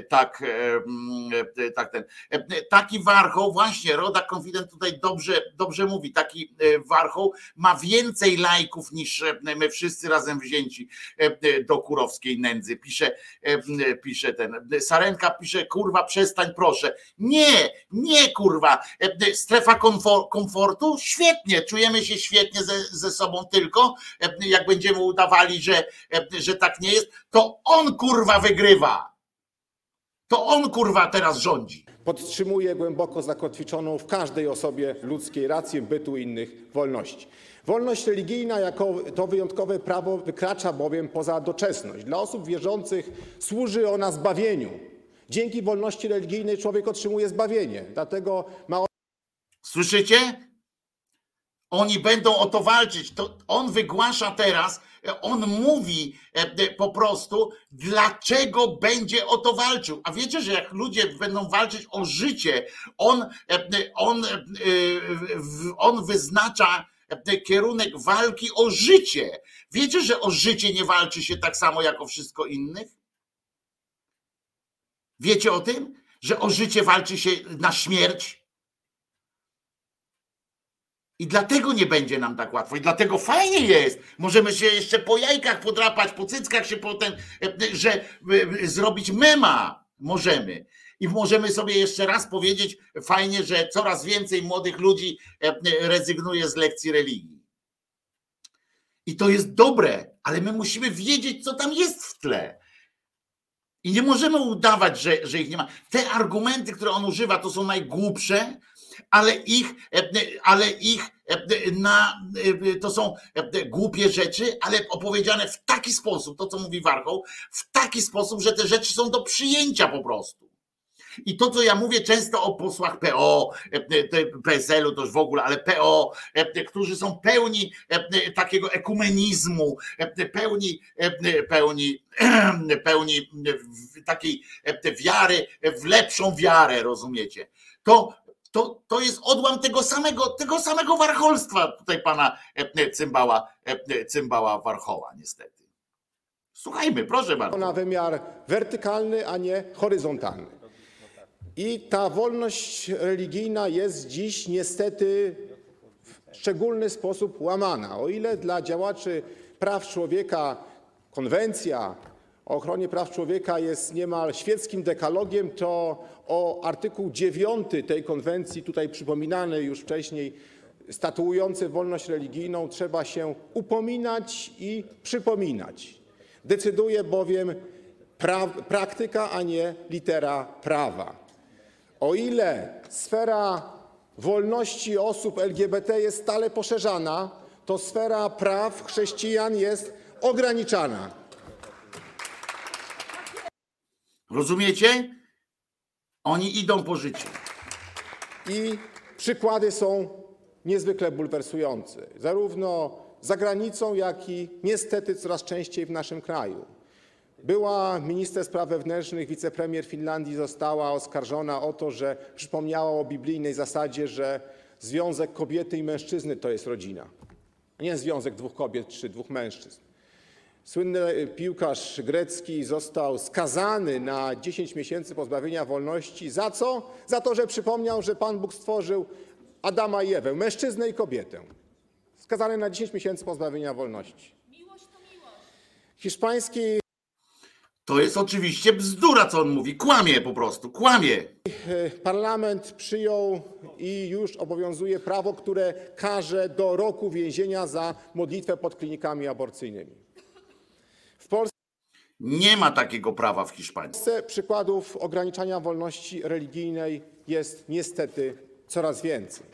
tak, e, mm, e, tak ten, e, taki warchoł, właśnie Roda Confident tutaj dobrze, dobrze mówi, taki e, warchoł ma więcej lajków niż e, my wszyscy razem wzięci e, do kurowskiej nędzy. Pisze, e, pisze ten, Sarenka pisze, kurwa przestań proszę. Nie, nie kurwa, E, strefa komfor- komfortu, świetnie, czujemy się świetnie ze, ze sobą tylko, e, jak będziemy udawali, że, e, że tak nie jest, to on kurwa wygrywa. To on kurwa teraz rządzi. Podtrzymuje głęboko zakotwiczoną w każdej osobie ludzkiej rację bytu i innych wolności. Wolność religijna jako to wyjątkowe prawo wykracza bowiem poza doczesność. Dla osób wierzących służy ona zbawieniu. Dzięki wolności religijnej człowiek otrzymuje zbawienie. Dlatego ma Słyszycie? Oni będą o to walczyć. To on wygłasza teraz, on mówi e, e, po prostu, dlaczego będzie o to walczył. A wiecie, że jak ludzie będą walczyć o życie, on, e, on, on wyznacza kierunek walki o życie. Wiecie, że o życie nie walczy się tak samo jak o wszystko innych? Wiecie o tym, że o życie walczy się na śmierć? I dlatego nie będzie nam tak łatwo. I dlatego fajnie jest. Możemy się jeszcze po jajkach podrapać, po cyckach się potem, że e, e, zrobić mema. Możemy. I możemy sobie jeszcze raz powiedzieć, fajnie, że coraz więcej młodych ludzi e, rezygnuje z lekcji religii. I to jest dobre, ale my musimy wiedzieć, co tam jest w tle. I nie możemy udawać, że, że ich nie ma. Te argumenty, które on używa, to są najgłupsze, ale ich, e, ale ich e, na, e, to są głupie rzeczy, ale opowiedziane w taki sposób, to co mówi Warchoł, w taki sposób, że te rzeczy są do przyjęcia po prostu. I to, co ja mówię często o posłach PO, PSL-u to już w ogóle, ale PO, którzy są pełni takiego ekumenizmu, pełni, pełni, pełni takiej wiary w lepszą wiarę, rozumiecie? To to, to jest odłam tego samego, tego samego warcholstwa tutaj pana cymbała, cymbała warchoła, niestety. Słuchajmy, proszę bardzo. na wymiar wertykalny, a nie horyzontalny. I ta wolność religijna jest dziś niestety w szczególny sposób łamana. O ile dla działaczy praw człowieka konwencja o ochronie praw człowieka jest niemal świeckim dekalogiem, to o artykuł 9 tej konwencji, tutaj przypominany już wcześniej, statuujący wolność religijną, trzeba się upominać i przypominać. Decyduje bowiem pra praktyka, a nie litera prawa. O ile sfera wolności osób LGBT jest stale poszerzana, to sfera praw chrześcijan jest ograniczana. Rozumiecie? Oni idą po życiu. I przykłady są niezwykle bulwersujące, zarówno za granicą, jak i niestety coraz częściej w naszym kraju. Była minister spraw wewnętrznych, wicepremier Finlandii została oskarżona o to, że przypomniała o biblijnej zasadzie, że związek kobiety i mężczyzny to jest rodzina, a nie związek dwóch kobiet czy dwóch mężczyzn. Słynny piłkarz grecki został skazany na 10 miesięcy pozbawienia wolności. Za co? Za to, że przypomniał, że Pan Bóg stworzył Adama i Ewę, mężczyznę i kobietę. Skazany na 10 miesięcy pozbawienia wolności. Hiszpański To jest oczywiście bzdura, co on mówi. Kłamie po prostu, kłamie. e, parlament przyjął i już obowiązuje prawo, które karze do roku więzienia za modlitwę pod klinikami aborcyjnymi. W Polsce Nie ma takiego prawa w Hiszpanii. Polsce przykładów ograniczania wolności religijnej jest niestety coraz więcej.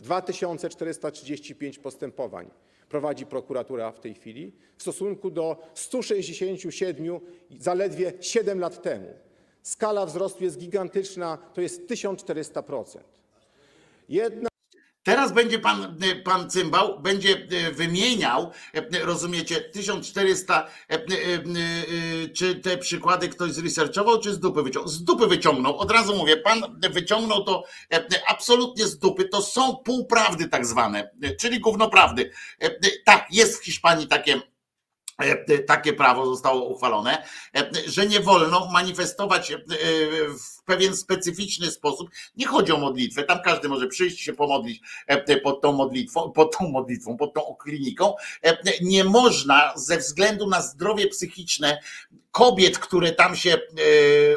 2435 postępowań prowadzi prokuratura w tej chwili w stosunku do 167 zaledwie 7 lat temu. Skala wzrostu jest gigantyczna, to jest 1400%. Jedna Teraz będzie pan, e, pan Cymbał, będzie e, wymieniał, e, rozumiecie, 1400, e, e, e, czy te przykłady ktoś zresearchował, czy z dupy wyciągnął? Z dupy wyciągnął, od razu mówię, pan wyciągnął to absolutnie z dupy, to są półprawdy tak zwane, czyli gównoprawdy. E, Tak, jest w Hiszpanii takie takie prawo zostało uchwalone, że nie wolno manifestować e, pewien specyficzny sposób. Nie chodzi o modlitwę, tam każdy może przyjść się pomodlić e, pod tą modlitwą, pod tą modlitwą, pod tą kliniką. E, Nie można ze względu na zdrowie psychiczne kobiet, które tam się e,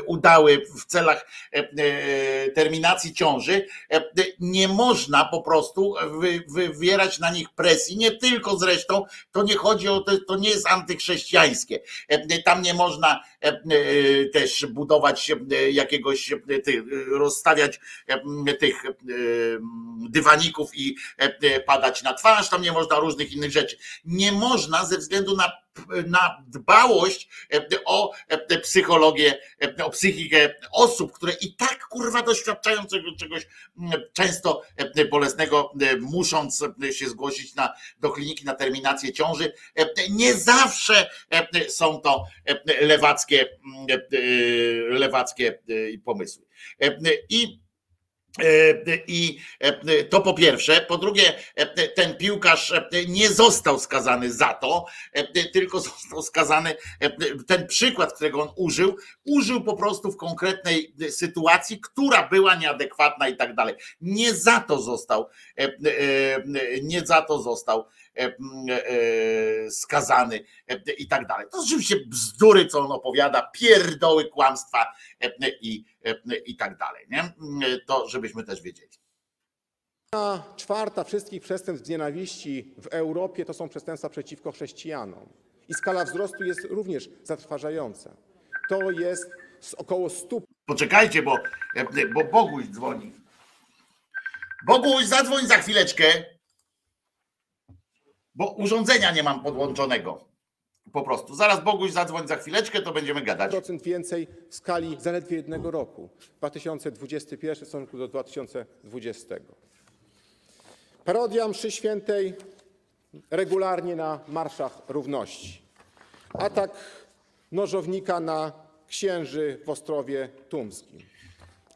udały w celach terminacji ciąży, nie można po prostu wy, wywierać na nich presji, nie tylko zresztą, to nie chodzi o to, to nie jest antychrześcijańskie. Tam nie można też budować jakiegoś, e, ty, rozstawiać e, tych e, dywaników i e, padać na twarz, tam nie można różnych innych rzeczy. Nie można ze względu na na dbałość e, o e, psychologię, e, o psychikę osób, które i tak kurwa doświadczają czegoś, często bolesnego, musząc się zgłosić na, do kliniki na terminację ciąży. Nie zawsze są to lewackie, lewackie pomysły. I I e, to po pierwsze. Po drugie, e, ten piłkarz nie został skazany za to, tylko został skazany. Ten przykład, którego on użył, użył po prostu w konkretnej sytuacji, która była nieadekwatna i tak dalej. Nie za to został, nie za to został skazany i tak dalej. To rzeczywiście bzdury, co on opowiada, pierdoły, kłamstwa i, i tak dalej. Nie? To żebyśmy też wiedzieli. Czwarta wszystkich przestępstw z nienawiści w Europie to są przestępstwa przeciwko chrześcijanom. I skala wzrostu jest również zatrważająca. To jest z około 100 Poczekajcie, bo, bo Boguś dzwoni. Boguś, zadzwoń za chwileczkę, bo urządzenia nie mam podłączonego. Po prostu. Zaraz Boguś zadzwoń za chwileczkę, to będziemy gadać. procent więcej w skali zaledwie jednego roku 2021 w stosunku do 2020. Parodia mszy świętej regularnie na marszach równości. Atak nożownika na księży w Ostrowie Tumskim.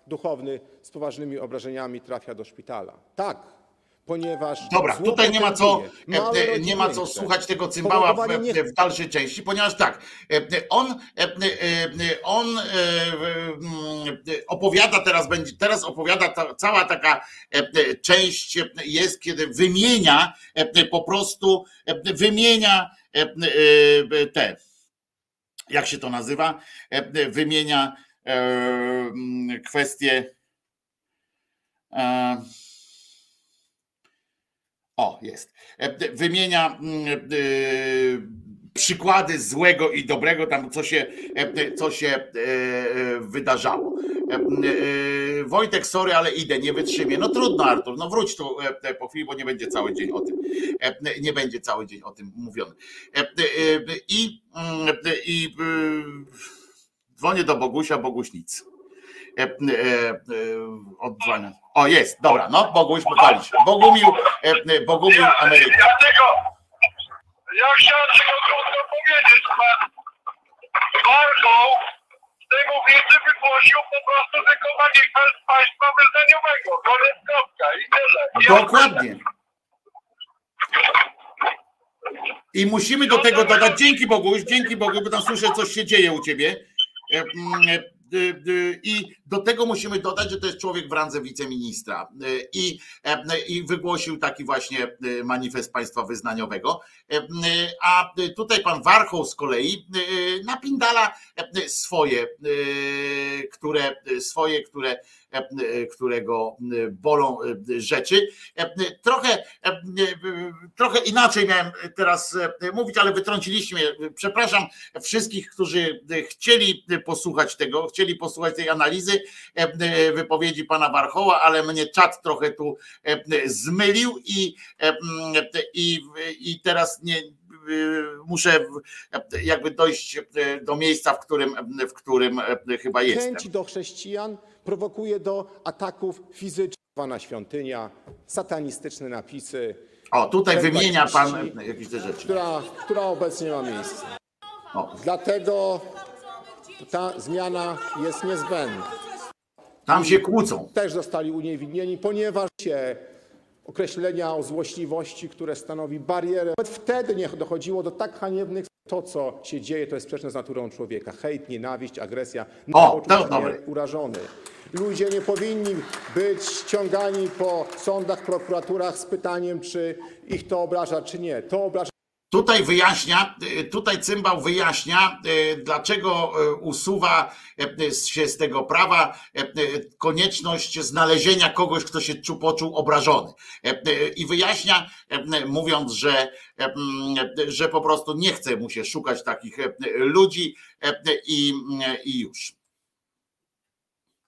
Duchowny z poważnymi obrażeniami trafia do szpitala. Tak, ponieważ Dobra, tutaj nie ma co. Małe e, nie ma co słuchać tego cymbała w, w dalszej części, ponieważ tak, e, on, e, e, on e, opowiada teraz, będzie, teraz opowiada ta, cała taka e, część jest, kiedy wymienia e, po prostu, e, wymienia e, e, te, jak się to nazywa, E, wymienia e, kwestie e, o, jest. E, Wymienia mm, e, przykłady złego i dobrego, tam co się, e, co się wydarzało. Wojtek, sorry, ale idę, nie wytrzymię. No trudno, Artur, no wróć tu po chwili, bo nie będzie cały dzień o tym. Nie będzie cały dzień o tym mówiony. I, mm, i dzwonię do Bogusia, Boguś nic. Odzwania. O, jest, dobra, no, Boguś, pochwalić. Bogumił, e, e, Bogumił Amerykę. Ja tego, ja chciałem tylko krótko powiedzieć, pan Warchoł z tej mównicy wygłosił po prostu tylko manifest państwa wyznaniowego, koniec kropka i tyle. Dokładnie. I musimy do tego dodać, dzięki Bogu, już dzięki Bogu, bo tam słyszę, coś się dzieje u ciebie. E, e, y, y, I do tego musimy dodać, że to jest człowiek w randze wiceministra Y, i, e, i wygłosił taki właśnie manifest państwa wyznaniowego. E, A tutaj pan Warchoł z kolei napindala e, swoje, które swoje, które e, którego bolą e, rzeczy. E, Trochę, e, trochę inaczej miałem teraz e, mówić, ale wytrąciliście mnie. Przepraszam wszystkich, którzy chcieli posłuchać tego, chcieli posłuchać tej analizy e, wypowiedzi pana Warchoła, ale mnie czat trochę tu e, zmylił i, e, i, i teraz nie, muszę jakby dojść do miejsca, w którym, w którym chyba jestem. Chęć do chrześcijan prowokuje do ataków fizycznych. Zwana świątynia, satanistyczne napisy. O, tutaj wymienia pan jakieś te rzeczy. Która, która obecnie ma miejsce. Dlatego ta zmiana jest niezbędna. Tam się kłócą. Też zostali uniewinnieni, ponieważ się określenia o złośliwości, które stanowi barierę. Nawet wtedy nie dochodziło do tak haniebnych. To, co się dzieje, to jest sprzeczne z naturą człowieka. Hejt, nienawiść, agresja. O, to dobre. urażony. Ludzie nie powinni być ściągani po sądach, prokuraturach z pytaniem, czy ich to obraża, czy nie. To obraża Tutaj wyjaśnia, y, tutaj cymbał wyjaśnia, y, dlaczego y, usuwa się z tego prawa konieczność znalezienia kogoś, kto się czu- poczuł obrażony. I wyjaśnia, mówiąc, że, y, że po prostu nie chce mu się szukać takich ludzi i, i już.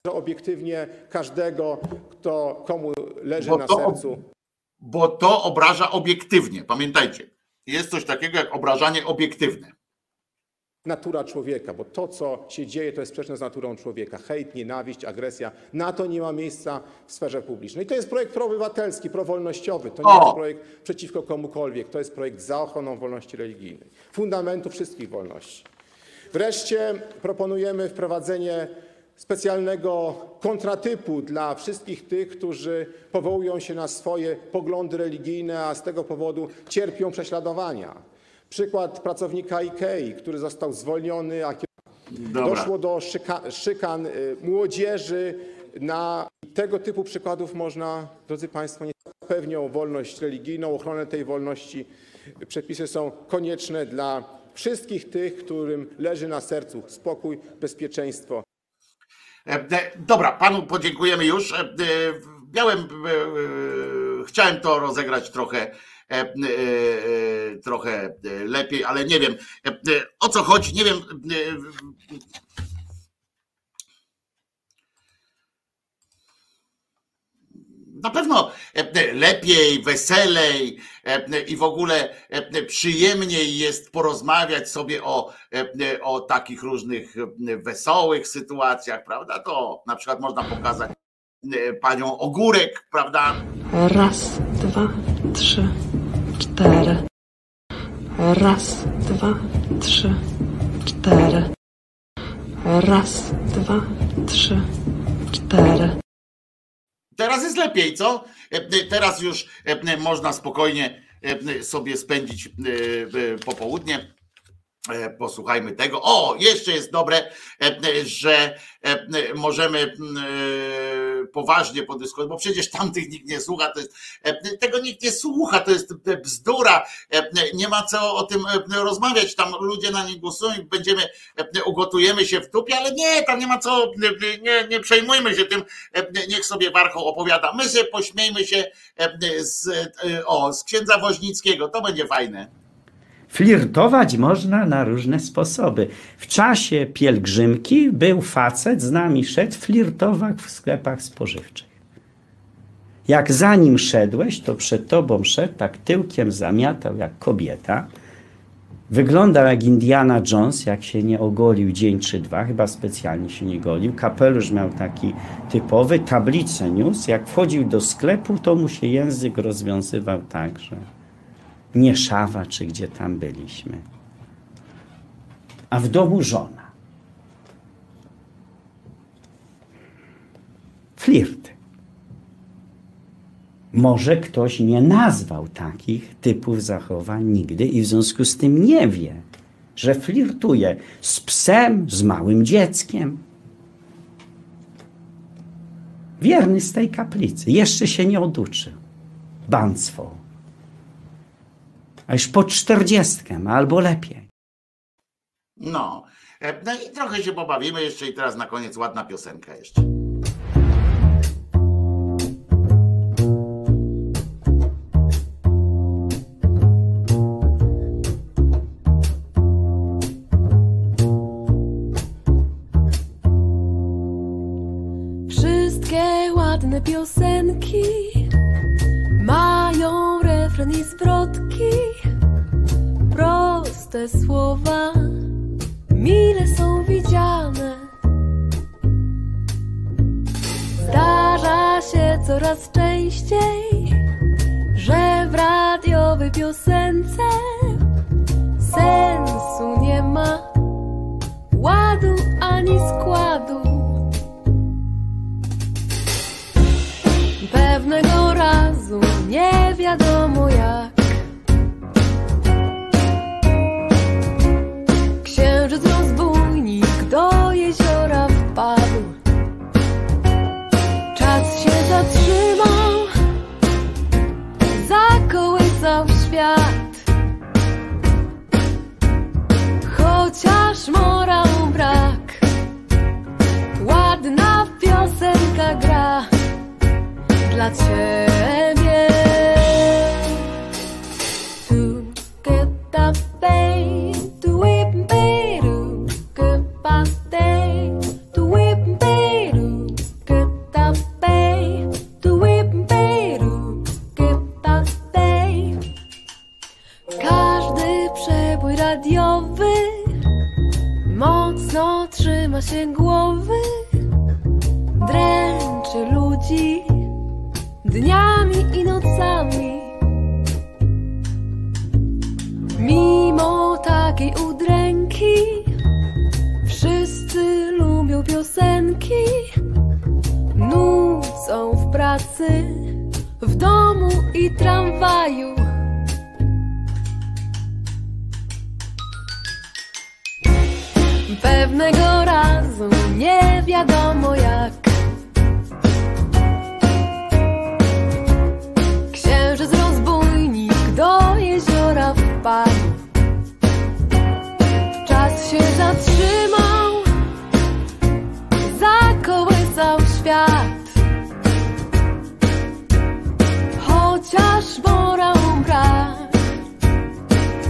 Obiektywnie każdego, kto komu leży Bo na to- sercu. Bo to obraża obiektywnie. Pamiętajcie, jest coś takiego jak obrażanie obiektywne. natura człowieka, bo to, co się dzieje, to jest sprzeczne z naturą człowieka. Hejt, nienawiść, agresja. Na to nie ma miejsca w sferze publicznej. To jest projekt proobywatelski, prowolnościowy. To nie O! jest projekt przeciwko komukolwiek. To jest projekt za ochroną wolności religijnej. Fundamentu wszystkich wolności. Wreszcie proponujemy wprowadzenie specjalnego kontratypu dla wszystkich tych, którzy powołują się na swoje poglądy religijne, a z tego powodu cierpią prześladowania. Przykład pracownika IKEA, który został zwolniony, a doszło do szyka, szykan y, młodzieży. Na tego typu przykładów można, drodzy Państwo, nie zapewnią wolność religijną, ochronę tej wolności. Przepisy są konieczne dla wszystkich tych, którym leży na sercu spokój, bezpieczeństwo. E, e, Dobra, panu podziękujemy już. E, Miałem, chciałem to rozegrać trochę, trochę lepiej, ale nie wiem o co chodzi. Nie wiem. Na pewno e, lepiej, weselej e, i w ogóle e, przyjemniej jest porozmawiać sobie o, e, o takich różnych e, wesołych sytuacjach, prawda? To na przykład można pokazać e, panią Ogórek, prawda? Raz, dwa, trzy, cztery. Raz, dwa, trzy, cztery. Raz, dwa, trzy, cztery. Teraz jest lepiej, co? E, Teraz już e, można spokojnie e, sobie spędzić e, e, popołudnie. E, Posłuchajmy tego. O, jeszcze jest dobre, e, że e, możemy m, e, poważnie podyskutować, bo przecież tamtych nikt nie słucha. To jest, tego nikt nie słucha, to jest bzdura. Nie ma co o tym rozmawiać. Tam ludzie na nie głosują i będziemy, ugotujemy się w dupie, ale nie, tam nie ma co, nie, nie przejmujmy się tym, niech sobie Warchoł opowiada. My sobie pośmiejmy się z, o, z księdza Woźnickiego, to będzie fajne. Flirtować można na różne sposoby. W czasie pielgrzymki był facet, z nami szedł, flirtował w sklepach spożywczych. Jak za nim szedłeś, to przed tobą szedł, tak tyłkiem zamiatał jak kobieta. Wyglądał jak Indiana Jones, jak się nie ogolił dzień czy dwa, chyba specjalnie się nie golił. Kapelusz miał taki typowy, tablicę niósł. Jak wchodził do sklepu, to mu się język rozwiązywał tak, że Nieszawa, czy gdzie tam byliśmy. A w domu żona. Flirt. Może ktoś nie nazwał takich typów zachowań nigdy i w związku z tym nie wie, że flirtuje z psem, z małym dzieckiem. Wierny z tej kaplicy. Jeszcze się nie oduczył. Banstwo. A już po czterdziestkę albo lepiej. No. E, No i trochę się pobawimy jeszcze i teraz na koniec ładna piosenka jeszcze. Wszystkie ładne piosenki Proste słowa mile są widziane. Zdarza się coraz częściej, że w radiowej piosence sensu nie ma, ładu ani składu. Pewnego razu nie wiadomo jak Chociaż morał brak Ładna piosenka gra dla ciebie. Się głowy, dręczy ludzi dniami i nocami. Mimo takiej udręki, wszyscy lubią piosenki. Nucą w pracy, w domu i tramwaju. Pewnego razu nie wiadomo jak. Księżyc rozbójnik do jeziora wpadł. Czas się zatrzymał Zakołysał świat. Chociaż morał brak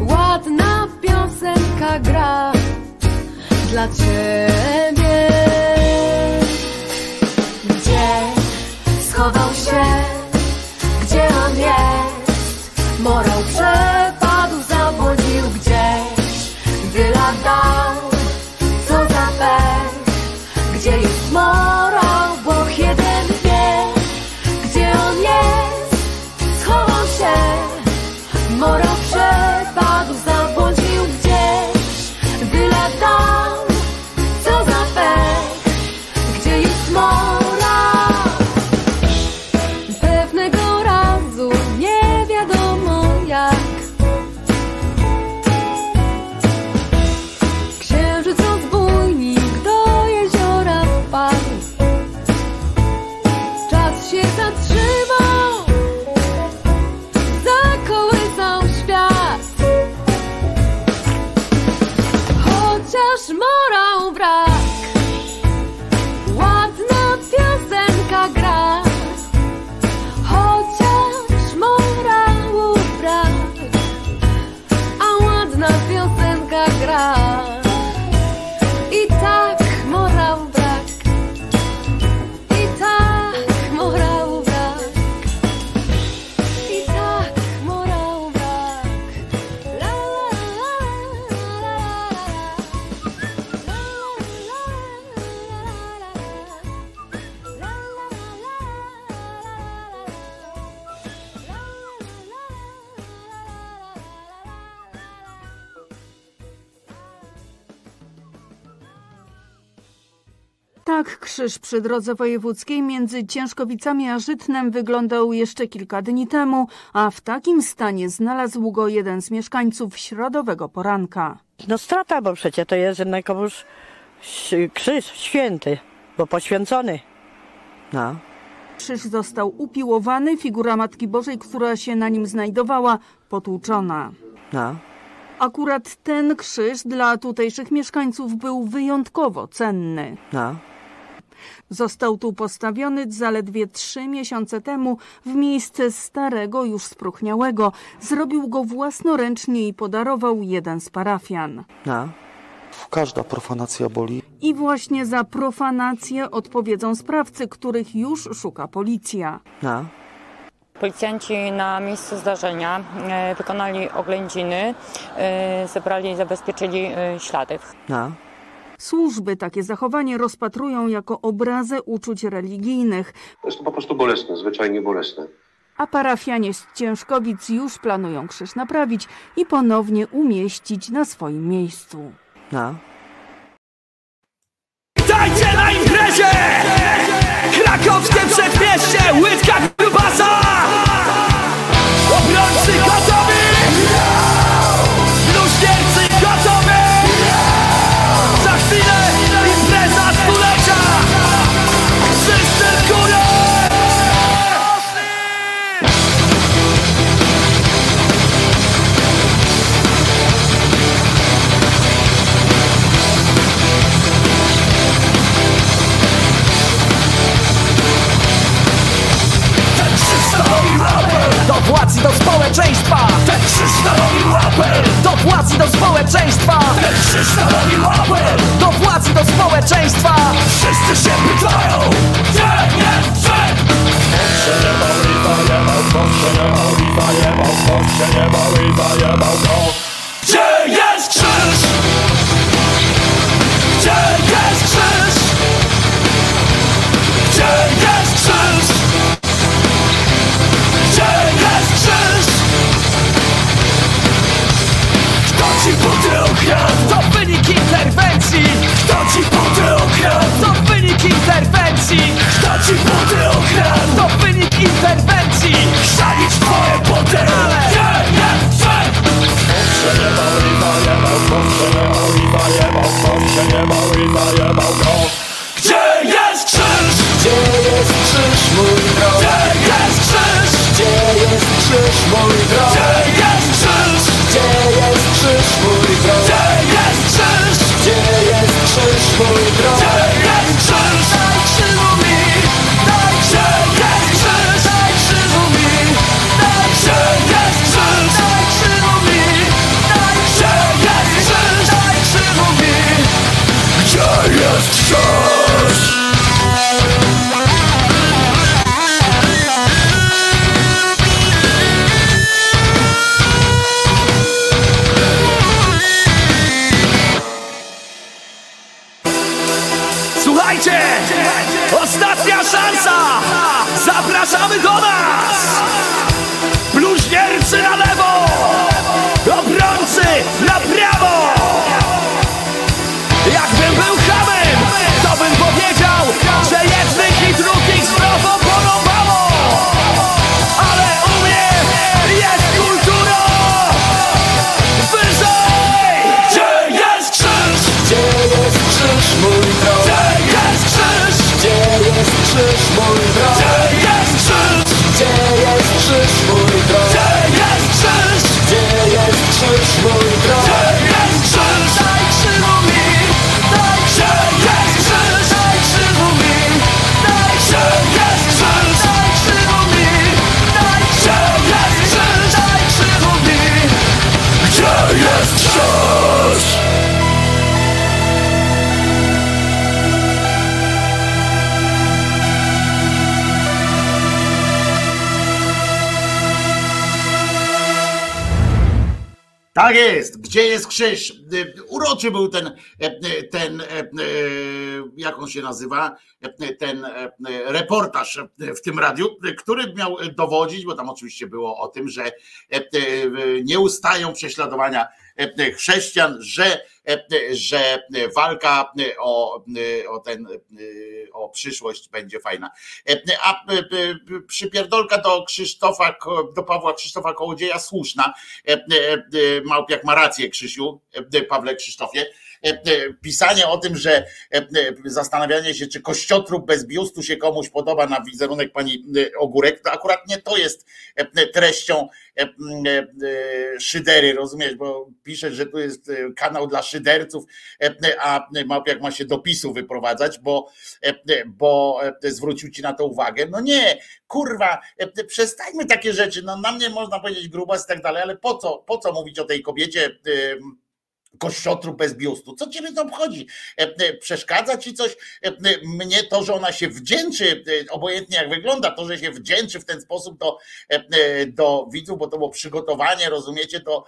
Ładna piosenka gra Dla ciebie krzyż przy drodze wojewódzkiej między Ciężkowicami a Żytnem wyglądał jeszcze kilka dni temu, a w takim stanie znalazł go jeden z mieszkańców środowego poranka. No strata, bo przecież to jest jednakowoż ś- krzyż święty, bo poświęcony. No. Krzyż został upiłowany, figura Matki Bożej, która się na nim znajdowała, potłuczona. No. Akurat ten krzyż dla tutejszych mieszkańców był wyjątkowo cenny. No. Został tu postawiony zaledwie trzy miesiące temu w miejsce starego, już spróchniałego. Zrobił go własnoręcznie i podarował jeden z parafian. No. Każda profanacja boli. I właśnie za profanację odpowiedzą sprawcy, których już szuka policja. No. Policjanci na miejscu zdarzenia e, wykonali oględziny, e, zebrali i zabezpieczyli e, ślady. No. Służby takie zachowanie rozpatrują jako obrazę uczuć religijnych, Jest to po prostu bolesne, zwyczajnie bolesne. a parafianie z Ciężkowic już planują krzyż naprawić i ponownie umieścić na swoim miejscu. No. Dajcie na imprezie! Krakowskie przedmieście, łydka grubasa! Ten krzyż stanowi apel Do władz i do społeczeństwa. Ten krzyż apel Do władz i do społeczeństwa. Wszyscy się pytają Gdzie jest? Się nie bał się nie bał się nie bał Gdzie krzyż, mój? Gdzie jest krzyż? Gdzie jest krzyż, mój drogi? Gdzie jest krzyż? Gdzie jest krzyż, mój drogi? Tak jest. Gdzie jest krzyż? Y, Uroczy był ten, e, ten, e, e, jak on się nazywa, E, ten e, reportaż w tym radiu, który miał dowodzić, bo tam oczywiście było o tym, że e, e, nie ustają prześladowania e, chrześcijan, że że walka o, o ten, o przyszłość będzie fajna. A przypierdolka do Krzysztofa, do Pawła Krzysztofa Kołodzieja słuszna. Małpiak ma rację, Krzysiu, Pawle Krzysztofie pisanie o tym, że zastanawianie się, czy kościotrup bez biustu się komuś podoba na wizerunek pani Ogórek, to akurat nie to jest treścią szydery, rozumiesz, bo pisze, że tu jest kanał dla szyderców, a Małpiak ma się do PiSu wyprowadzać, bo, bo zwrócił ci na to uwagę. No nie, kurwa, przestańmy takie rzeczy, no na mnie można powiedzieć grubas i tak dalej, ale po co, po co mówić o tej kobiecie, kościotrup bez biustu. Co ciebie to obchodzi? Przeszkadza ci coś? Mnie to, że ona się wdzięczy, obojętnie jak wygląda, to, że się wdzięczy w ten sposób do, do widzów, bo to było przygotowanie, rozumiecie, do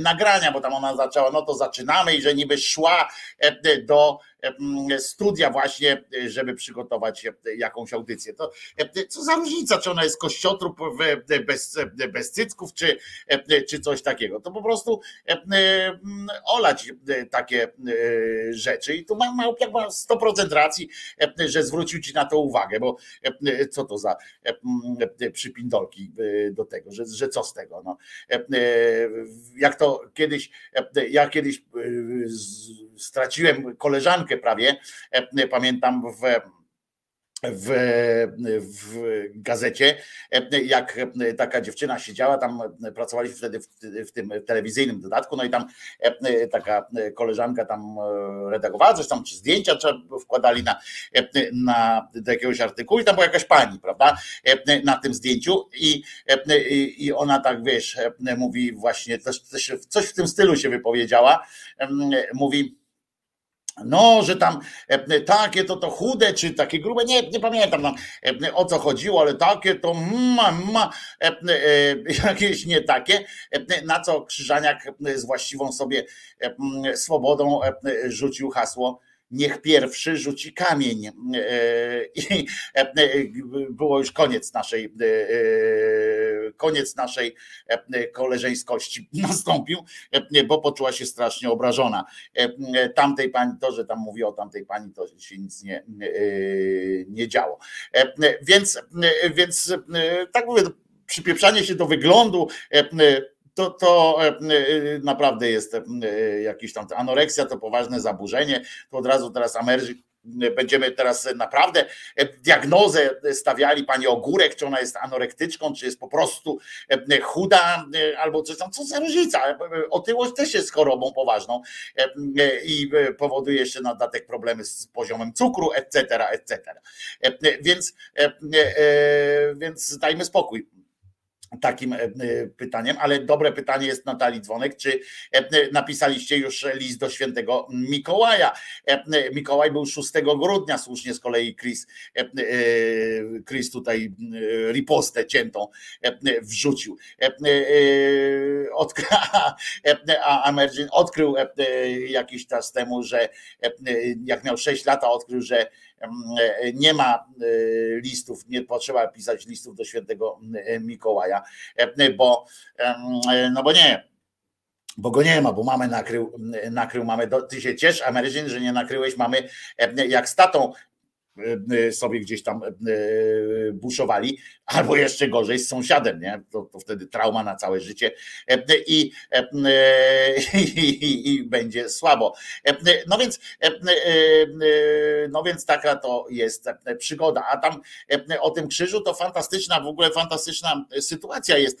nagrania, bo tam ona zaczęła, no to zaczynamy i że niby szła do studia właśnie, żeby przygotować jakąś audycję. To co za różnica, czy ona jest kościotrup bez, bez cycków, czy, czy coś takiego. To po prostu olać takie rzeczy i tu mam, mam 100% racji, że zwrócił ci na to uwagę, bo co to za przypindolki do tego, że, że co z tego. No. Jak to kiedyś, ja kiedyś straciłem koleżankę prawie, pamiętam w w, w gazecie, jak taka dziewczyna siedziała, tam pracowaliśmy wtedy w, w, tym telewizyjnym dodatku, no i tam taka koleżanka tam redagowała coś tam, czy zdjęcia wkładali na, na do jakiegoś artykułu i tam była jakaś pani, prawda, na tym zdjęciu i, i ona tak, wiesz, mówi właśnie, coś w tym stylu się wypowiedziała, mówi, no, że tam takie to to chude, czy takie grube, nie, nie pamiętam tam o co chodziło, ale takie to ma, ma, jakieś nie takie, na co Krzyżaniak z właściwą sobie swobodą rzucił hasło niech pierwszy rzuci kamień. I było już koniec naszej koniec naszej koleżeńskości nastąpił, bo poczuła się strasznie obrażona. Tamtej pani, to, że tam mówi o tamtej pani, to się nic nie, nie działo. Więc, więc tak mówię, przypieprzanie się do wyglądu, to, to naprawdę jest jakiś tam anoreksja, to poważne zaburzenie. To od razu teraz Amerzy będziemy teraz naprawdę diagnozę stawiali pani Ogórek, czy ona jest anorektyczką, czy jest po prostu chuda, albo coś tam, co za różnica. Otyłość też jest chorobą poważną i powoduje jeszcze na dodatek problemy z poziomem cukru, etc., etc. Więc, więc dajmy spokój takim pytaniem, ale dobre pytanie jest Natalii Dzwonek, czy napisaliście już list do świętego Mikołaja? Mikołaj był 6 grudnia, słusznie z kolei Chris, Chris tutaj ripostę ciętą wrzucił. A Amergin odkrył jakiś czas temu, że jak miał 6 lat, odkrył, że nie ma listów, nie potrzeba pisać listów do świętego Mikołaja, bo no bo nie, bo go nie ma, bo mamy nakrył, nakrył mamy, ty się ciesz Amerykanie, że nie nakryłeś mamy jak z tatą sobie gdzieś tam buszowali, albo jeszcze gorzej z sąsiadem, nie? To, to wtedy trauma na całe życie i, i, i, będzie słabo. No więc, no więc taka to jest przygoda. A tam o tym krzyżu to fantastyczna, w ogóle fantastyczna sytuacja jest.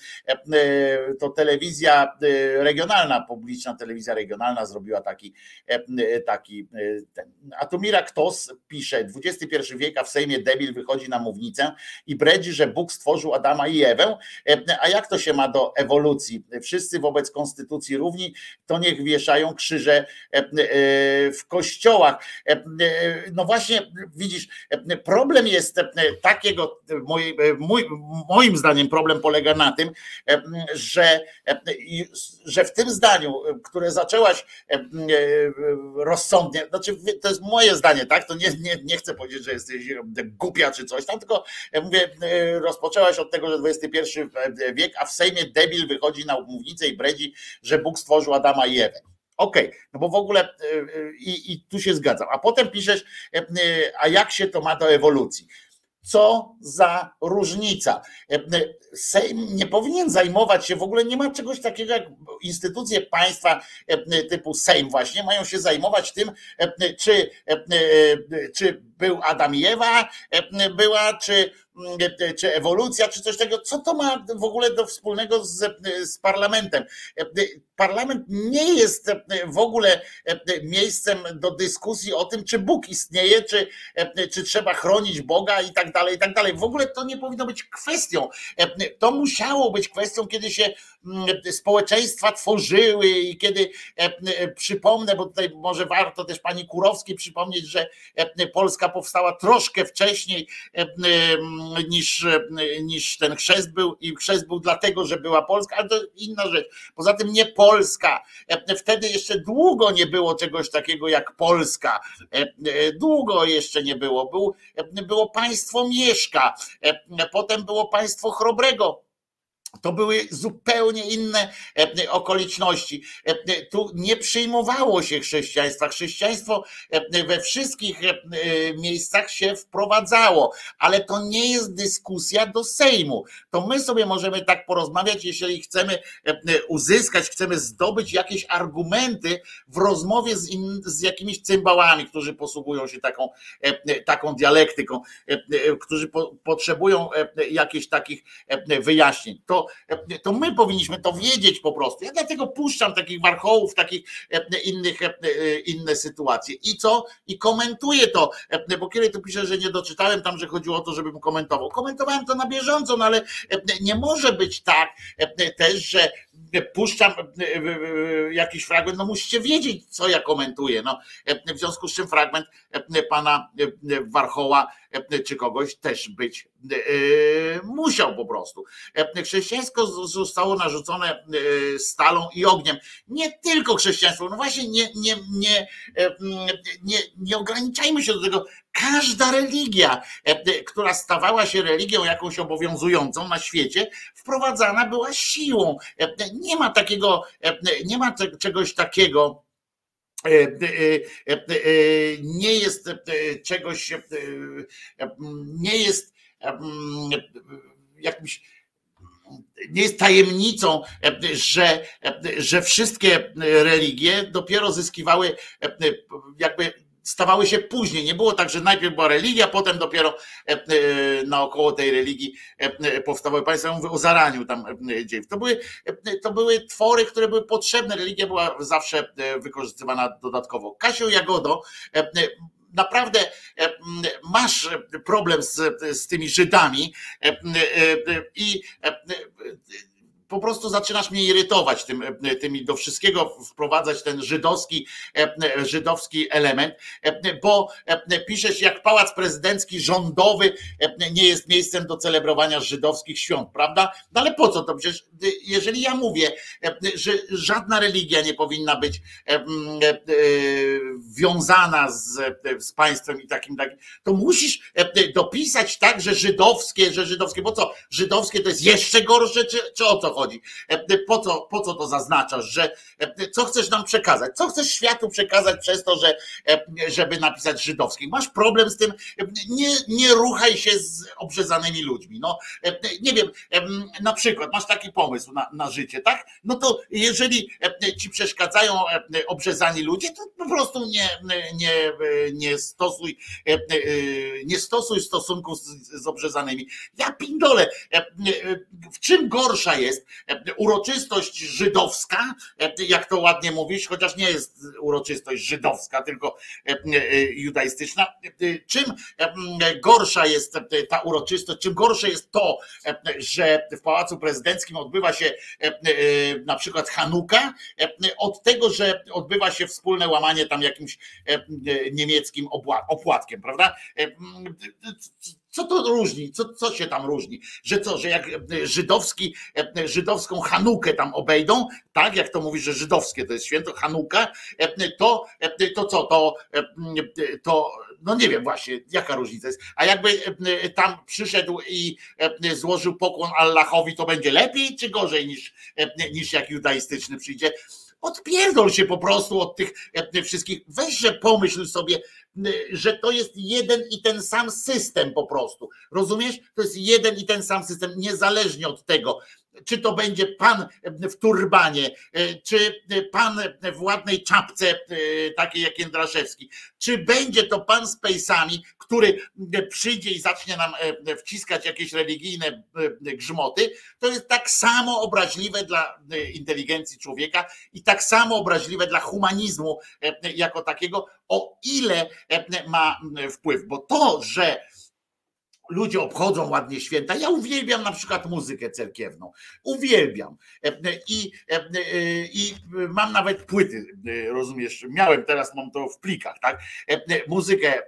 To telewizja regionalna, publiczna telewizja regionalna zrobiła taki, taki ten. A tu Mira Ktos pisze, 21 wiek, a w Sejmie debil wychodzi na mównicę i bredzi, że Bóg stworzył Adama i Ewę, a jak to się ma do ewolucji? Wszyscy wobec konstytucji równi, to niech wieszają krzyże w kościołach. No właśnie, widzisz, problem jest takiego, mój, moim zdaniem problem polega na tym, że, że w tym zdaniu, które zaczęłaś rozsądnie, znaczy to jest moje zdanie, tak? To nie, nie, nie chcę powiedzieć, że jesteś głupia czy coś tam, tylko mówię, rozpoczęłaś od tego, że XXI wiek, a w Sejmie debil wychodzi na mównicę i bredzi, że Bóg stworzył Adama i Ewę. Okej, no bo w ogóle i, i tu się zgadzam. A potem piszesz, a jak się to ma do ewolucji? Co za różnica. E, y, Sejm nie powinien zajmować się, w ogóle nie ma czegoś takiego jak instytucje państwa e, typu Sejm właśnie, mają się zajmować tym, e, czy, e, czy był Adam i Ewa, e, była, czy, czy ewolucja, czy coś takiego. Co to ma w ogóle do wspólnego z, z parlamentem? E, Parlament nie jest e, w ogóle e, miejscem do dyskusji o tym, czy Bóg istnieje, czy, e, czy trzeba chronić Boga i tak dalej, i tak dalej. W ogóle to nie powinno być kwestią. E, To musiało być kwestią, kiedy się mm, społeczeństwa tworzyły i kiedy e, e, przypomnę, bo tutaj może warto też pani Kurowskiej przypomnieć, że e, Polska powstała troszkę wcześniej e, m, niż, e, niż ten chrzest był i chrzest był dlatego, że była Polska, ale to inna rzecz. Poza tym nie Polska. E, Wtedy jeszcze długo nie było czegoś takiego jak Polska. E, Długo jeszcze nie było. Był, było państwo Mieszka, potem było państwo Chrobrego. To były zupełnie inne e, okoliczności. E, Tu nie przyjmowało się chrześcijaństwa. Chrześcijaństwo e, we wszystkich e, miejscach się wprowadzało, ale to nie jest dyskusja do Sejmu. To my sobie możemy tak porozmawiać, jeżeli chcemy e, uzyskać, chcemy zdobyć jakieś argumenty w rozmowie z, in, z jakimiś cymbałami, którzy posługują się taką, e, taką dialektyką, e, e, którzy po, potrzebują e, jakichś takich e, wyjaśnień. To to my powinniśmy to wiedzieć po prostu. Ja dlatego puszczam takich warchołów, takich e, innych, e, inne sytuacje. I co? I komentuję to, e, bo kiedy tu piszę, że nie doczytałem tam, że chodziło o to, żebym komentował. Komentowałem to na bieżąco, no ale nie może być tak też, że puszczam jakiś fragment, no musicie wiedzieć, co ja komentuję. No, w związku z czym fragment pana Warchoła czy kogoś też być musiał po prostu. Chrześcijaństwo zostało narzucone stalą i ogniem. Nie tylko chrześcijaństwo, no właśnie nie, nie, nie, nie, nie ograniczajmy się do tego. Każda religia, która stawała się religią jakąś obowiązującą na świecie, wprowadzana była siłą. Nie ma takiego, nie ma czegoś takiego, nie jest czegoś, nie jest jakimś nie jest tajemnicą, że, że wszystkie religie dopiero zyskiwały jakby stawały się później. Nie było tak, że najpierw była religia, potem dopiero naokoło tej religii powstawały państwa. Mówię o zaraniu tam dziejów. To były, to były twory, które były potrzebne. Religia była zawsze wykorzystywana dodatkowo. Kasio Jagodo, naprawdę masz problem z, z tymi Żydami i po prostu zaczynasz mnie irytować tym, tymi do wszystkiego wprowadzać ten żydowski, żydowski element, bo piszesz jak pałac prezydencki rządowy nie jest miejscem do celebrowania żydowskich świąt, prawda? No ale po co to? Przecież jeżeli ja mówię, że żadna religia nie powinna być wiązana z, z państwem i takim, takim, to musisz dopisać tak, że żydowskie, że żydowskie, bo co? Żydowskie to jest jeszcze gorsze, czy, czy o co chodzi? Chodzi? Po co, po co to zaznaczasz, że co chcesz nam przekazać? Co chcesz światu przekazać przez to, że, żeby napisać żydowski? Masz problem z tym? Nie, nie ruchaj się z obrzezanymi ludźmi. No, nie wiem, na przykład masz taki pomysł na, na życie, tak? No to jeżeli ci przeszkadzają obrzezani ludzie, to po prostu nie, nie, nie stosuj, nie stosuj stosunków z, z obrzezanymi. Ja pindole, w czym gorsza jest uroczystość żydowska, jak to ładnie mówisz, chociaż nie jest uroczystość żydowska, tylko judaistyczna. Czym gorsza jest ta uroczystość, czym gorsze jest to, że w Pałacu Prezydenckim odbywa się na przykład Hanuka, od tego, że odbywa się wspólne łamanie tam jakimś niemieckim opłatkiem, prawda? Co to różni? Co, co się tam różni? Że co, że jak żydowski, żydowską Hanukę tam obejdą, tak jak to mówisz, że żydowskie to jest święto Hanuka, to, to co, to, to no nie wiem właśnie, jaka różnica jest. A jakby tam przyszedł i złożył pokłon Allahowi, to będzie lepiej czy gorzej niż, niż jak judaistyczny przyjdzie? Odpierdol się po prostu od tych wszystkich. Weź, że pomyśl sobie, że to jest jeden i ten sam system po prostu. Rozumiesz? To jest jeden i ten sam system, niezależnie od tego, czy to będzie pan w turbanie, e, czy pan w ładnej czapce, e, takiej jak Jędraszewski, czy będzie to pan z pejsami, który przyjdzie i zacznie nam e, wciskać jakieś religijne grzmoty, to jest tak samo obraźliwe dla inteligencji człowieka i tak samo obraźliwe dla humanizmu jako takiego, o ile ma wpływ. Bo to, że ludzie obchodzą ładnie święta. Ja uwielbiam na przykład muzykę cerkiewną. Uwielbiam. I, i mam nawet płyty, rozumiesz? Miałem, teraz mam to w plikach, tak? Muzykę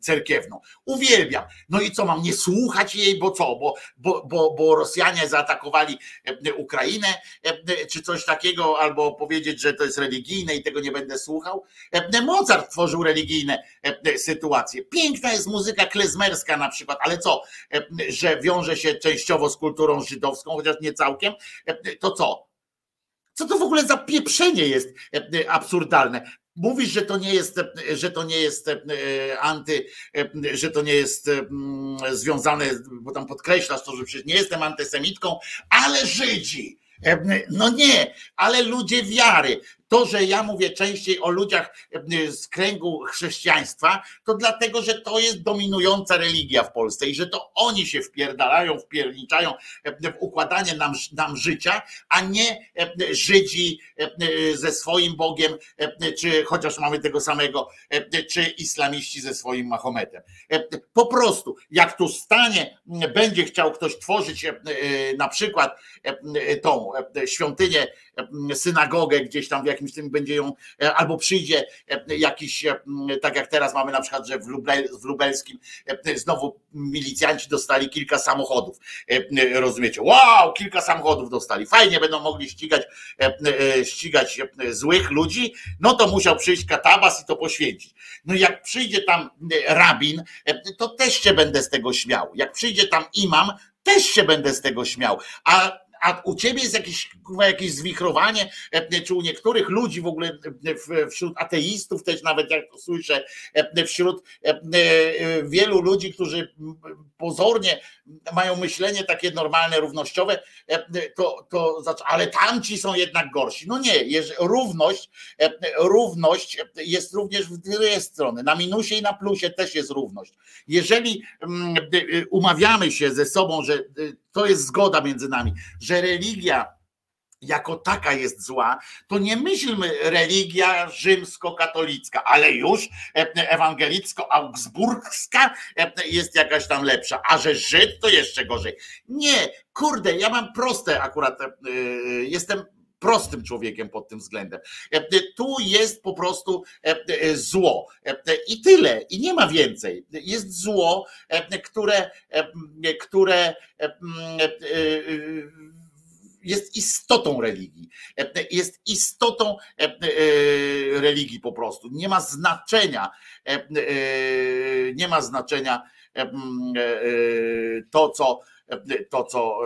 cerkiewną. Uwielbiam. No i co, mam nie słuchać jej, bo co? Bo, bo, bo, bo Rosjanie zaatakowali Ukrainę, czy coś takiego, albo powiedzieć, że to jest religijne i tego nie będę słuchał. Mozart tworzył religijne sytuacje. Piękna jest muzyka na przykład, ale co, że wiąże się częściowo z kulturą żydowską, chociaż nie całkiem, to co? Co to w ogóle za pieprzenie jest absurdalne? Mówisz, że to nie jest, że to nie jest anty, że to nie jest związane, bo tam podkreślasz to, że przecież nie jestem antysemitką, ale Żydzi. No nie, ale ludzie wiary. To, że ja mówię częściej o ludziach z kręgu chrześcijaństwa, to dlatego, że to jest dominująca religia w Polsce i że to oni się wpierdalają, wpierniczają w układanie nam, nam życia, a nie Żydzi ze swoim Bogiem, czy chociaż mamy tego samego, czy islamiści ze swoim Mahometem. Po prostu, jak tu stanie, będzie chciał ktoś tworzyć na przykład tą świątynię, synagogę gdzieś tam w jakimś tym będzie ją, e, albo przyjdzie e, jakiś, e, tak jak teraz mamy na przykład, że w, Lubel, w Lubelskim znowu milicjanci dostali kilka samochodów. Rozumiecie? Wow, kilka samochodów dostali. Fajnie będą mogli ścigać, ścigać złych ludzi, no to musiał przyjść katabas i to poświęcić. No jak przyjdzie tam rabin, to też się będę z tego śmiał. Jak przyjdzie tam imam, też się będę z tego śmiał. A a u ciebie jest jakieś, jakieś zwichrowanie, e, czy u niektórych ludzi w ogóle e, wśród ateistów też nawet jak to słyszę, e, wśród wielu ludzi, którzy pozornie mają myślenie takie normalne, równościowe, to, to ale tamci są jednak gorsi. No nie, równość, równość jest również w dwie strony. Na minusie i na plusie też jest równość. Jeżeli mm, umawiamy się ze sobą, że to jest zgoda między nami, że religia jako taka jest zła, to nie myślmy religia rzymskokatolicka, ale już ewangelicko-augsburgska jest jakaś tam lepsza, a że Żyd to jeszcze gorzej. Nie, kurde, ja mam proste akurat, jestem prostym człowiekiem pod tym względem. Tu jest po prostu zło i tyle, i nie ma więcej. Jest zło, które, które jest istotą religii. Jest istotą religii po prostu. Nie ma znaczenia, nie ma znaczenia to, co to, co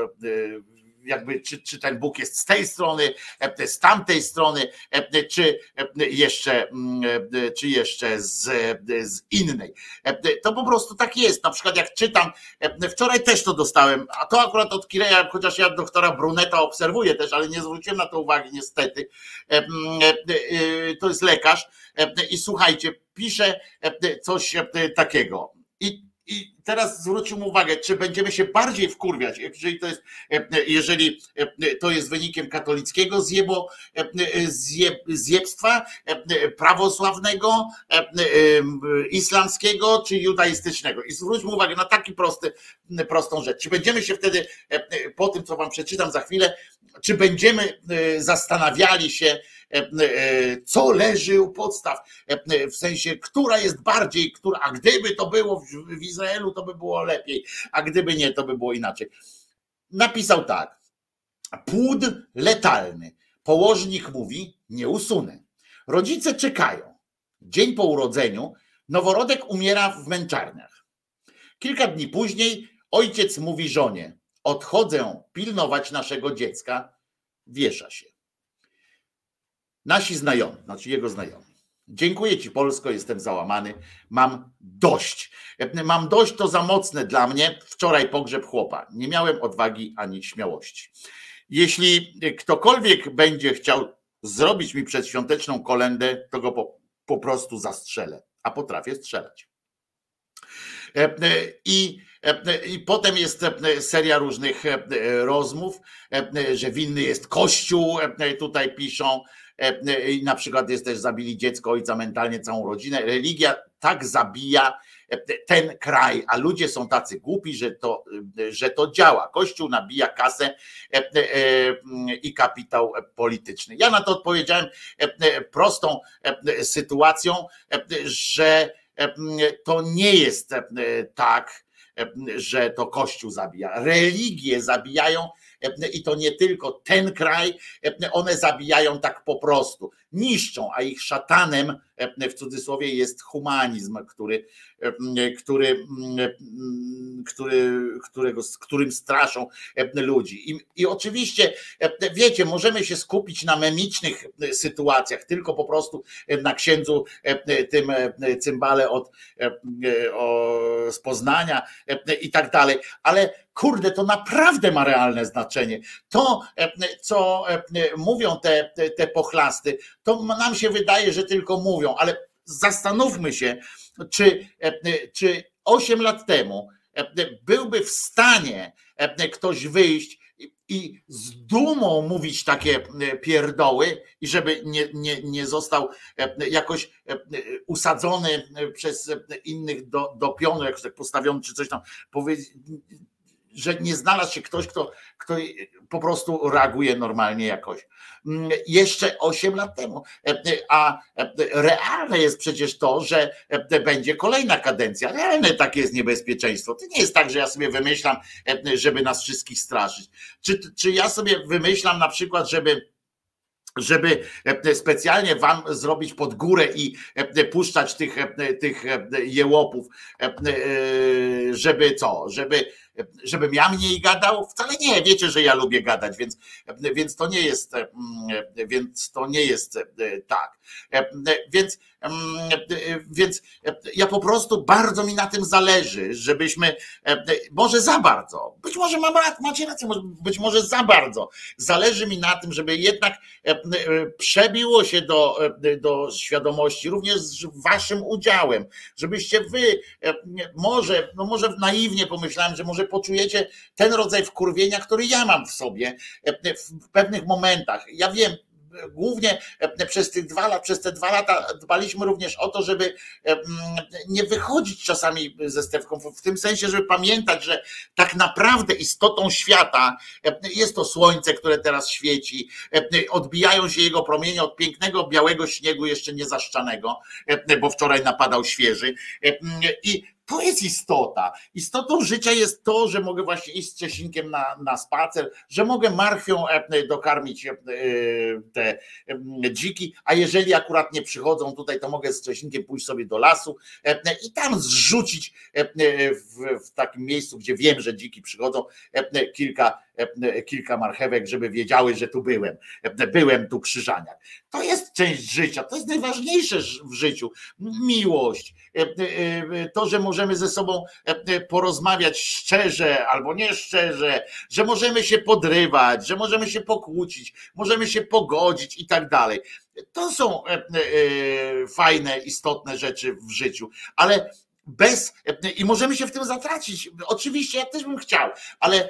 jakby czy, czy ten Bóg jest z tej strony, e, z tamtej strony, e, czy jeszcze, mm, e, czy jeszcze z, z innej. To po prostu tak jest. Na przykład jak czytam, wczoraj też to dostałem, a to akurat od Kireja, chociaż ja doktora Bruneta obserwuję też, ale nie zwróciłem na to uwagi niestety. To jest lekarz i słuchajcie, pisze coś takiego. I teraz zwróćmy uwagę, czy będziemy się bardziej wkurwiać, jeżeli to jest, jeżeli to jest wynikiem katolickiego zjebo, zjeb, zjebstwa, prawosławnego, islamskiego czy judaistycznego. I zwróćmy uwagę na taki prosty, prostą rzecz. Czy będziemy się wtedy, po tym co wam przeczytam za chwilę, czy będziemy zastanawiali się, E, e, co leży u podstaw, e, w sensie, która jest bardziej, która, a gdyby to było w Izraelu, to by było lepiej, a gdyby nie, to by było inaczej. Napisał tak, płód letalny. Położnik mówi, nie usunę. Rodzice czekają. Dzień po urodzeniu noworodek umiera w męczarniach. Kilka dni później ojciec mówi żonie: Odchodzę pilnować naszego dziecka, wiesza się. Nasi znajomi, znaczy jego znajomi. Dziękuję Ci, Polsko, jestem załamany. Mam dość. Mam dość, to za mocne dla mnie. Wczoraj pogrzeb chłopa. Nie miałem odwagi ani śmiałości. Jeśli ktokolwiek będzie chciał zrobić mi przedświąteczną kolendę, to go po, po prostu zastrzelę, a potrafię strzelać. I, I potem jest seria różnych rozmów, że winny jest Kościół, tutaj piszą, i na przykład jest też zabili dziecko, ojca mentalnie, całą rodzinę. Religia tak zabija ten kraj, a ludzie są tacy głupi, że to, że to działa. Kościół nabija kasę i kapitał polityczny. Ja na to odpowiedziałem prostą sytuacją, że to nie jest tak, że to Kościół zabija. Religie zabijają i to nie tylko ten kraj, one zabijają tak po prostu, niszczą, a ich szatanem w cudzysłowie jest humanizm, który, który, który, którego, z którym straszą ludzi. I, I oczywiście, wiecie, możemy się skupić na memicznych sytuacjach, tylko po prostu na księdzu tym cymbale od o, z Poznania i tak dalej, ale kurde, to naprawdę ma realne znaczenie. To, co mówią te, te pochlasty, to nam się wydaje, że tylko mówią, ale zastanówmy się, czy, czy 8 lat temu byłby w stanie ktoś wyjść i z dumą mówić takie pierdoły i żeby nie, nie, nie został jakoś usadzony przez innych do, do pionu, jakoś tak postawiony czy coś tam, powiedzieć, że nie znalazł się ktoś, kto, kto po prostu reaguje normalnie jakoś. Jeszcze 8 lat temu. A realne jest przecież to, że będzie kolejna kadencja. Realne takie jest niebezpieczeństwo. To nie jest tak, że ja sobie wymyślam, żeby nas wszystkich straszyć. Czy, czy ja sobie wymyślam na przykład, żeby żeby specjalnie wam zrobić pod górę i puszczać tych, tych jełopów, żeby co, żeby żebym ja mniej gadał? Wcale nie, wiecie, że ja lubię gadać, więc, więc to nie jest, więc to nie jest tak. Więc, więc ja po prostu bardzo mi na tym zależy, żebyśmy, może za bardzo, być może mam, macie rację, być może za bardzo, zależy mi na tym, żeby jednak przebiło się do, do świadomości, również z waszym udziałem, żebyście wy, może, no może naiwnie pomyślałem, że może poczujecie ten rodzaj wkurwienia, który ja mam w sobie w pewnych momentach. Ja wiem, głównie przez tych dwa lata, przez te dwa lata dbaliśmy również o to, żeby nie wychodzić czasami ze Stewką, w tym sensie, żeby pamiętać, że tak naprawdę istotą świata jest to słońce, które teraz świeci, odbijają się jego promienie od pięknego białego śniegu jeszcze niezaszczanego, bo wczoraj napadał świeży. I to jest istota. Istotą życia jest to, że mogę właśnie iść z Czesinkiem na, na spacer, że mogę marchwią dokarmić te dziki, a jeżeli akurat nie przychodzą tutaj, to mogę z Czesinkiem pójść sobie do lasu i tam zrzucić w, w takim miejscu, gdzie wiem, że dziki przychodzą, kilka, kilka marchewek, żeby wiedziały, że tu byłem. Byłem tu krzyżaniak. To jest część życia, to jest najważniejsze w życiu. Miłość, to, że możemy ze sobą porozmawiać szczerze albo nieszczerze, że możemy się podrywać, że możemy się pokłócić, możemy się pogodzić i tak dalej. To są fajne, istotne rzeczy w życiu, ale bez i możemy się w tym zatracić. Oczywiście ja też bym chciał, ale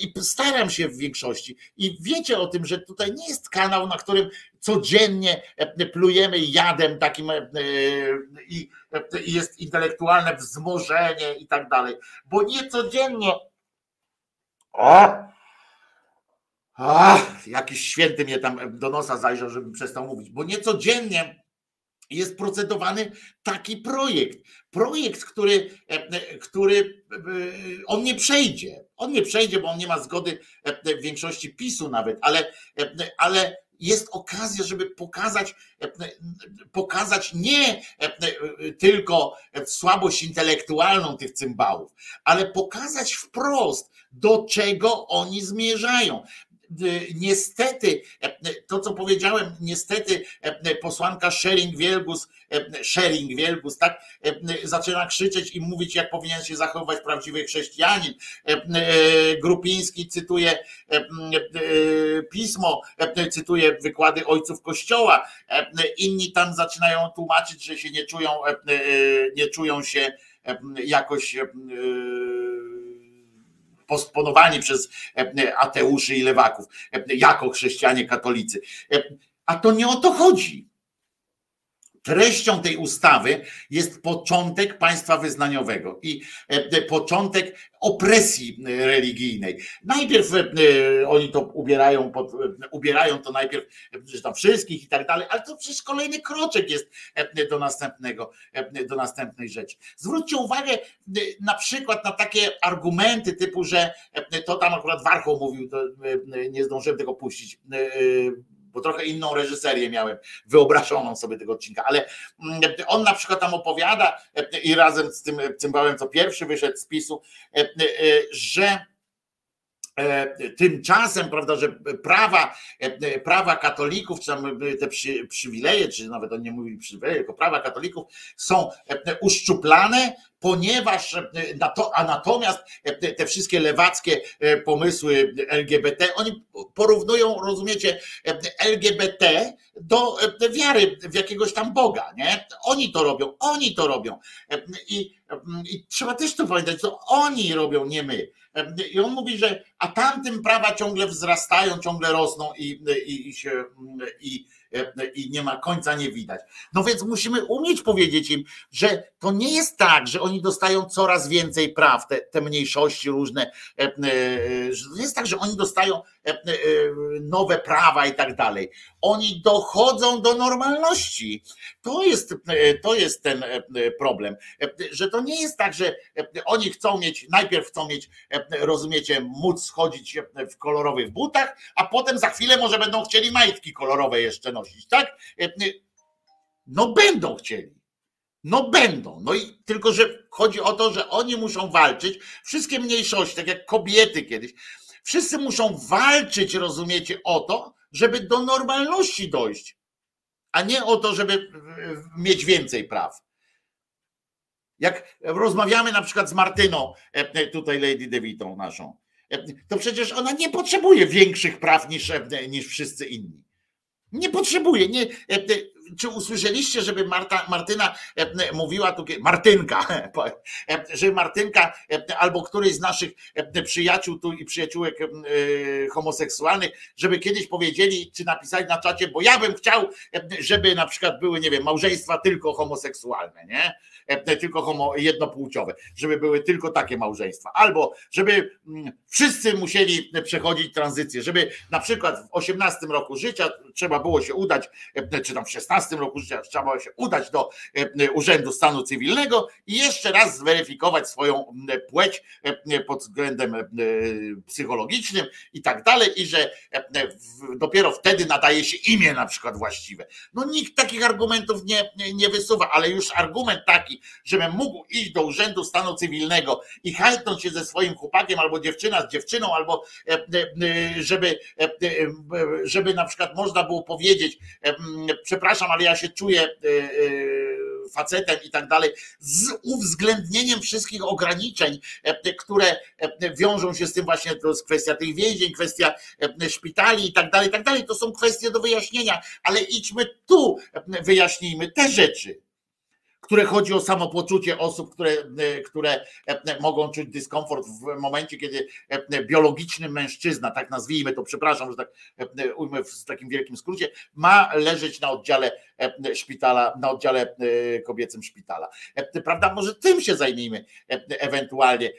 i staram się w większości. I wiecie o tym, że tutaj nie jest kanał, na którym codziennie plujemy jadem takim i jest intelektualne wzmożenie i tak dalej. Bo nie codziennie. O! A, jakiś święty mnie tam do nosa zajrzał, żebym przestał mówić, bo nie codziennie jest procedowany taki projekt. Projekt, który, który on nie przejdzie. On nie przejdzie, bo on nie ma zgody większości PiSu nawet, ale, ale jest okazja, żeby pokazać, pokazać nie tylko słabość intelektualną tych cymbałów, ale pokazać wprost, do czego oni zmierzają. Niestety, to co powiedziałem, niestety posłanka Schering Wielgus, Schering Wielgus, tak, zaczyna krzyczeć i mówić, jak powinien się zachowywać prawdziwy chrześcijanin. Grupiński cytuje pismo, cytuje wykłady ojców kościoła. Inni tam zaczynają tłumaczyć, że się nie czują, nie czują się jakoś posponowani przez ateuszy i lewaków, jako chrześcijanie katolicy. A to nie o to chodzi. Treścią tej ustawy jest początek państwa wyznaniowego i początek opresji religijnej. Najpierw oni to ubierają, pod, ubierają to najpierw tam wszystkich i tak dalej, ale to przecież kolejny kroczek jest do następnego, do następnej rzeczy. Zwróćcie uwagę na przykład na takie argumenty typu, że to tam akurat Warchoł mówił, nie zdążyłem tego puścić, bo trochę inną reżyserię miałem, wyobrażoną sobie tego odcinka, ale on na przykład tam opowiada i razem z tym cymbałem, co pierwszy wyszedł z PiSu, że Tymczasem, prawda, że prawa, prawa katolików, czy tam te przy, przywileje, czy nawet on nie mówi przywileje, tylko prawa katolików są uszczuplane, ponieważ, a natomiast te wszystkie lewackie pomysły LGBT, oni porównują, rozumiecie, LGBT do wiary w jakiegoś tam Boga, nie? Oni to robią, oni to robią. I, i trzeba też to pamiętać, to oni robią, nie my. I on mówi, że a tamtym prawa ciągle wzrastają, ciągle rosną i, i, i się i, i nie ma końca nie widać. No więc musimy umieć powiedzieć im, że to nie jest tak, że oni dostają coraz więcej praw, te, te mniejszości różne, że to nie jest tak, że oni dostają nowe prawa i tak dalej. Oni dochodzą do normalności. To jest, to jest ten problem, że to nie jest tak, że oni chcą mieć, najpierw chcą mieć, rozumiecie, móc chodzić w kolorowych butach, a potem za chwilę może będą chcieli majtki kolorowe jeszcze nosić, tak? No będą chcieli. No będą. No i tylko, że chodzi o to, że oni muszą walczyć. Wszystkie mniejszości, tak jak kobiety kiedyś, wszyscy muszą walczyć, rozumiecie, o to, żeby do normalności dojść, a nie o to, żeby mieć więcej praw. Jak rozmawiamy na przykład z Martyną, tutaj Lady Devitą naszą, to przecież ona nie potrzebuje większych praw niż, niż wszyscy inni. Nie potrzebuje. Nie, czy usłyszeliście, żeby Marta, Martyna mówiła tu, Martynka, że Martynka albo któryś z naszych przyjaciół tu i przyjaciółek homoseksualnych, żeby kiedyś powiedzieli, czy napisali na czacie, bo ja bym chciał, żeby na przykład były, nie wiem, małżeństwa tylko homoseksualne, nie? Tylko homo, jednopłciowe, żeby były tylko takie małżeństwa, albo żeby wszyscy musieli przechodzić tranzycję, żeby na przykład w 18 roku życia trzeba było się udać, czy tam w 16 roku życia trzeba było się udać do Urzędu Stanu Cywilnego i jeszcze raz zweryfikować swoją płeć pod względem psychologicznym i tak dalej, i że dopiero wtedy nadaje się imię na przykład właściwe. No nikt takich argumentów nie, nie wysuwa, ale już argument taki, żebym mógł iść do Urzędu Stanu Cywilnego i hajtnąć się ze swoim chłopakiem albo dziewczyna z dziewczyną, albo żeby, żeby na przykład można było powiedzieć, przepraszam, ale ja się czuję facetem i tak dalej, z uwzględnieniem wszystkich ograniczeń, które wiążą się z tym właśnie, to jest kwestia tych więzień, kwestia szpitali i tak dalej, i tak dalej. To są kwestie do wyjaśnienia, ale idźmy tu, wyjaśnijmy te rzeczy które chodzi o samopoczucie osób, które, które mogą czuć dyskomfort w momencie, kiedy biologiczny mężczyzna, tak nazwijmy to, przepraszam, że tak ujmę w takim wielkim skrócie, ma leżeć na oddziale szpitala, na oddziale kobiecym szpitala. Prawda? Może tym się zajmijmy ewentualnie,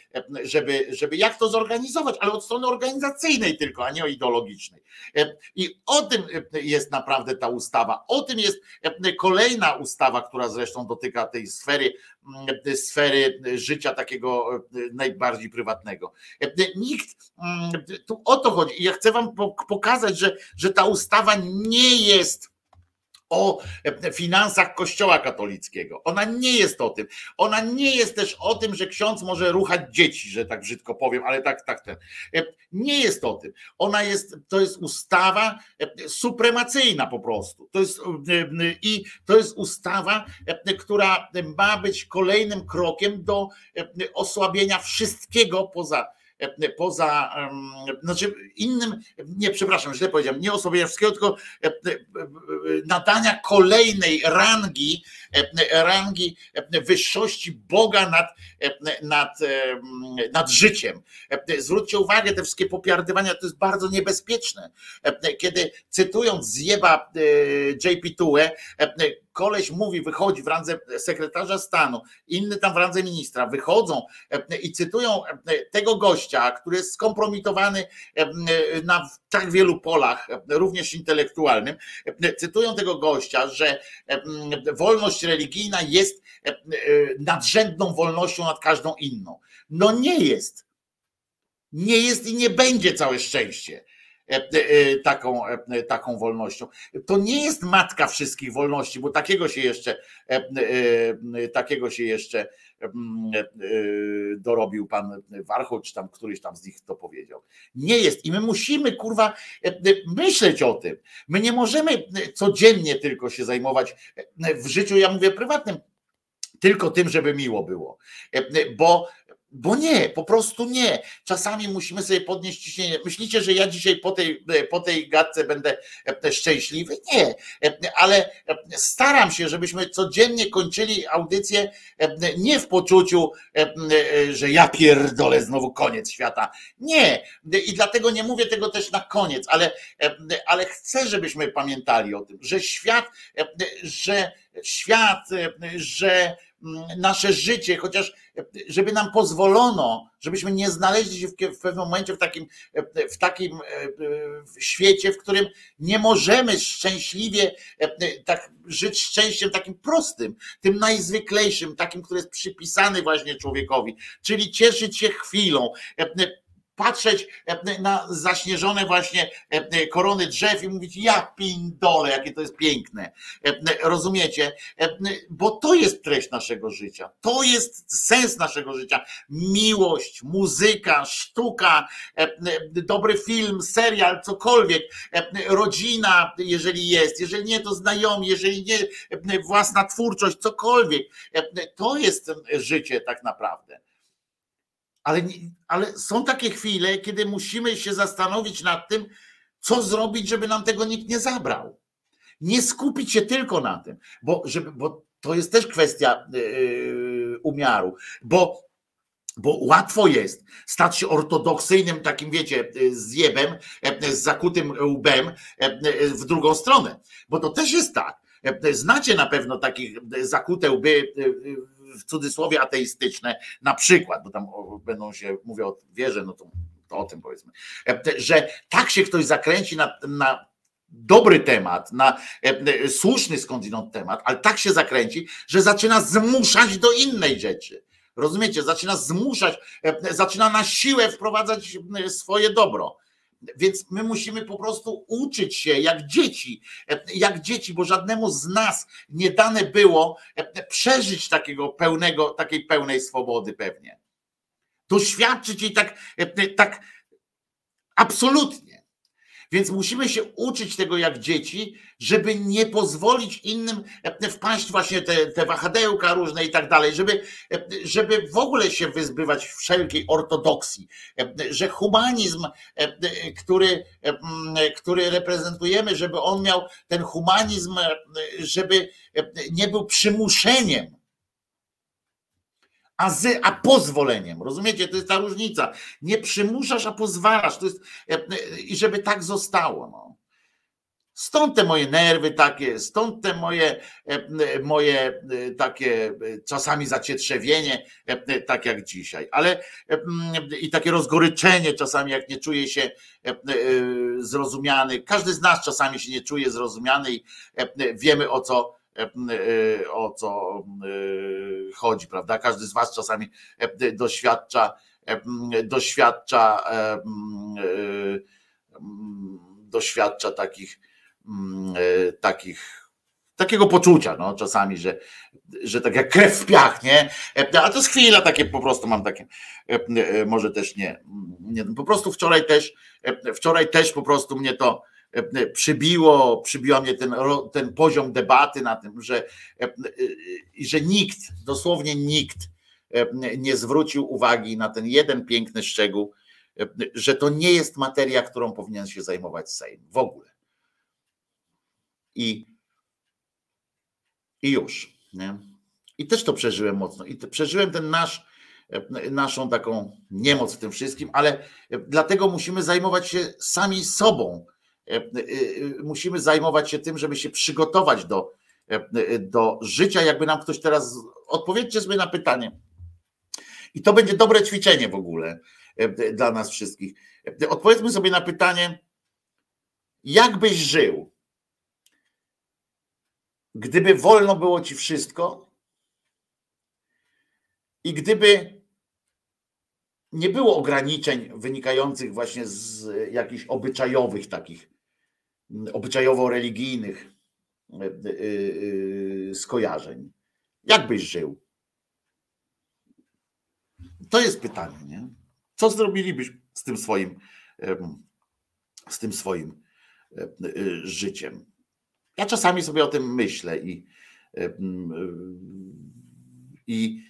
żeby, żeby jak to zorganizować, ale od strony organizacyjnej tylko, a nie ideologicznej. I o tym jest naprawdę ta ustawa. O tym jest kolejna ustawa, która zresztą dotyka tej sfery, sfery życia takiego najbardziej prywatnego. Nikt, tu o to chodzi. I ja chcę wam pokazać, że, że ta ustawa nie jest o e, finansach Kościoła katolickiego. Ona nie jest o tym. Ona nie jest też o tym, że ksiądz może ruchać dzieci, że tak brzydko powiem, ale tak, tak ten. E, Nie jest o tym. Ona jest, to jest ustawa e, supremacyjna po prostu. To jest i to jest ustawa, która ma być kolejnym krokiem do osłabienia wszystkiego poza poza, em, znaczy innym, nie przepraszam, źle powiedziałem, nie osłabienia wszystkiego, tylko e, e, e, nadania kolejnej rangi, e, rangi e, wyższości Boga nad, e, nad, nad życiem. E, Zwróćcie uwagę, te wszystkie popiardywania to jest bardzo niebezpieczne. E, Kiedy cytując zjeba e, JP Tue, e, koleś mówi, wychodzi w randze sekretarza stanu, inny tam w randze ministra, wychodzą e, i cytują e, tego gościa, który jest skompromitowany e, na tak wielu polach, również intelektualnym, cytują tego gościa, że wolność religijna jest nadrzędną wolnością nad każdą inną. No nie jest. Nie jest i nie będzie całe szczęście taką, e, taką wolnością. To nie jest matka wszystkich wolności, bo takiego się jeszcze e, e, takiego się jeszcze mm, e, dorobił pan Warchoł, czy tam któryś tam z nich to powiedział. Nie jest i my musimy kurwa e, myśleć o tym. My nie możemy codziennie tylko się zajmować e, w życiu, ja mówię prywatnym, tylko tym, żeby miło było. E, Bo bo nie, po prostu nie. Czasami musimy sobie podnieść ciśnienie. Myślicie, że ja dzisiaj po tej, po tej gadce będę e, szczęśliwy? Nie, E, ale e, staram się, żebyśmy codziennie kończyli audycję nie w poczuciu, że ja pierdolę znowu koniec świata. Nie. I dlatego nie mówię tego też na koniec, ale, ale chcę, żebyśmy pamiętali o tym, że świat, że świat, e, że mm, nasze życie, chociaż e, żeby nam pozwolono, żebyśmy nie znaleźli się w, pewnym momencie w takim, e, w takim świecie, w którym nie możemy szczęśliwie tak żyć szczęściem takim prostym, tym najzwyklejszym, takim, który jest przypisany właśnie człowiekowi, czyli cieszyć się chwilą, patrzeć e, na zaśnieżone właśnie e, korony drzew i mówić, ja pindole, jakie to jest piękne. E, Rozumiecie? E, Bo to jest treść naszego życia. To jest sens naszego życia. Miłość, muzyka, sztuka, e, dobry film, serial, cokolwiek, e, rodzina, jeżeli jest, jeżeli nie, to znajomi, jeżeli nie, e, własna twórczość, cokolwiek. E, To jest życie tak naprawdę. Ale, ale są takie chwile, kiedy musimy się zastanowić nad tym, co zrobić, żeby nam tego nikt nie zabrał. Nie skupić się tylko na tym, bo, żeby, bo to jest też kwestia yy, umiaru, bo, bo łatwo jest stać się ortodoksyjnym takim, wiecie, yy, zjebem, yy, z zakutym łbem w drugą stronę, bo to też jest tak. Znacie na pewno takich zakute łby w cudzysłowie ateistyczne, na przykład, bo tam będą się, mówię o wierze, no to, to o tym powiedzmy, E, że tak się ktoś zakręci na, na dobry temat, na e, e, słuszny skądinąd temat, ale tak się zakręci, że zaczyna zmuszać do innej rzeczy. Rozumiecie? Zaczyna zmuszać, zaczyna na siłę wprowadzać swoje dobro. Więc my musimy po prostu uczyć się jak dzieci, jak dzieci, bo żadnemu z nas nie dane było e, przeżyć takiego pełnego, takiej pełnej swobody pewnie. Doświadczyć jej tak, e, tak absolutnie. Więc musimy się uczyć tego jak dzieci, żeby nie pozwolić innym e, wpaść właśnie te, te wahadełka różne i tak dalej, żeby, e, żeby w ogóle się wyzbywać wszelkiej ortodoksji, e, że humanizm, e, który, e, m, który reprezentujemy, żeby on miał ten humanizm, e, żeby e, nie był przymuszeniem, a, z, a pozwoleniem. Rozumiecie? To jest ta różnica. Nie przymuszasz, a pozwalasz. To jest, e, e, I żeby tak zostało. No. Stąd te moje nerwy takie, stąd te moje, e, moje takie czasami zacietrzewienie, tak jak dzisiaj, ale i takie rozgoryczenie czasami, jak nie czuję się zrozumiany. Każdy z nas czasami się nie czuje zrozumiany i wiemy o co, o co e, chodzi, prawda? Każdy z was czasami e, doświadcza, e, doświadcza, e, e, doświadcza takich, e, takich takiego poczucia, no czasami, że, że tak jak krew w piach, nie? A to jest chwila takie, po prostu mam takie, może też nie, nie po prostu wczoraj też, wczoraj też po prostu mnie to przybiło, przybiła mnie ten, ten poziom debaty na tym, że, i że nikt, dosłownie nikt nie zwrócił uwagi na ten jeden piękny szczegół, że to nie jest materia, którą powinien się zajmować Sejm w ogóle. I, i już. Nie? I też to przeżyłem mocno. I przeżyłem ten nasz, naszą taką niemoc w tym wszystkim, ale dlatego musimy zajmować się sami sobą. Musimy zajmować się tym, żeby się przygotować do, do życia. Jakby nam ktoś teraz. Odpowiedzcie sobie na pytanie. I to będzie dobre ćwiczenie w ogóle dla nas wszystkich. Odpowiedzmy sobie na pytanie, jak byś żył, gdyby wolno było ci wszystko i gdyby nie było ograniczeń wynikających właśnie z jakichś obyczajowych takich, obyczajowo-religijnych skojarzeń. Jak byś żył? To jest pytanie, nie? Co zrobilibyś z tym swoim, z tym swoim życiem? Ja czasami sobie o tym myślę i, i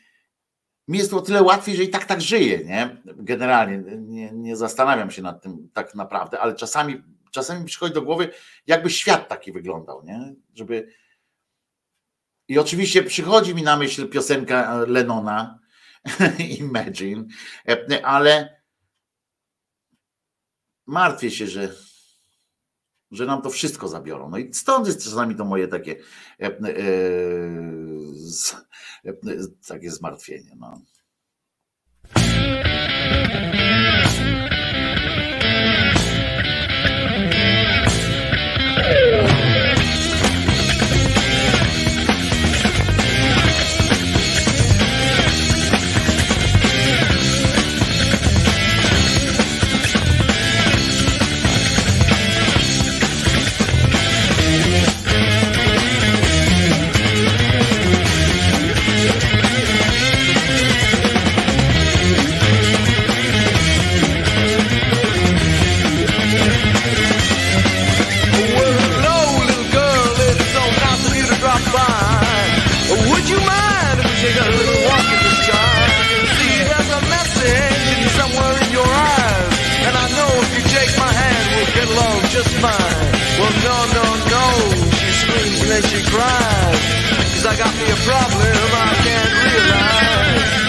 mi jest to o tyle łatwiej, że i tak tak żyję, nie? Generalnie nie, nie zastanawiam się nad tym tak naprawdę, ale czasami, czasami mi przychodzi do głowy, jakby świat taki wyglądał, nie? Żeby. I oczywiście przychodzi mi na myśl piosenka Lenona, Imagine, ale martwię się, że, że nam to wszystko zabiorą. No i stąd jest czasami to moje takie, e, e, e, takie zmartwienie. No. Got me a problem I can't realize.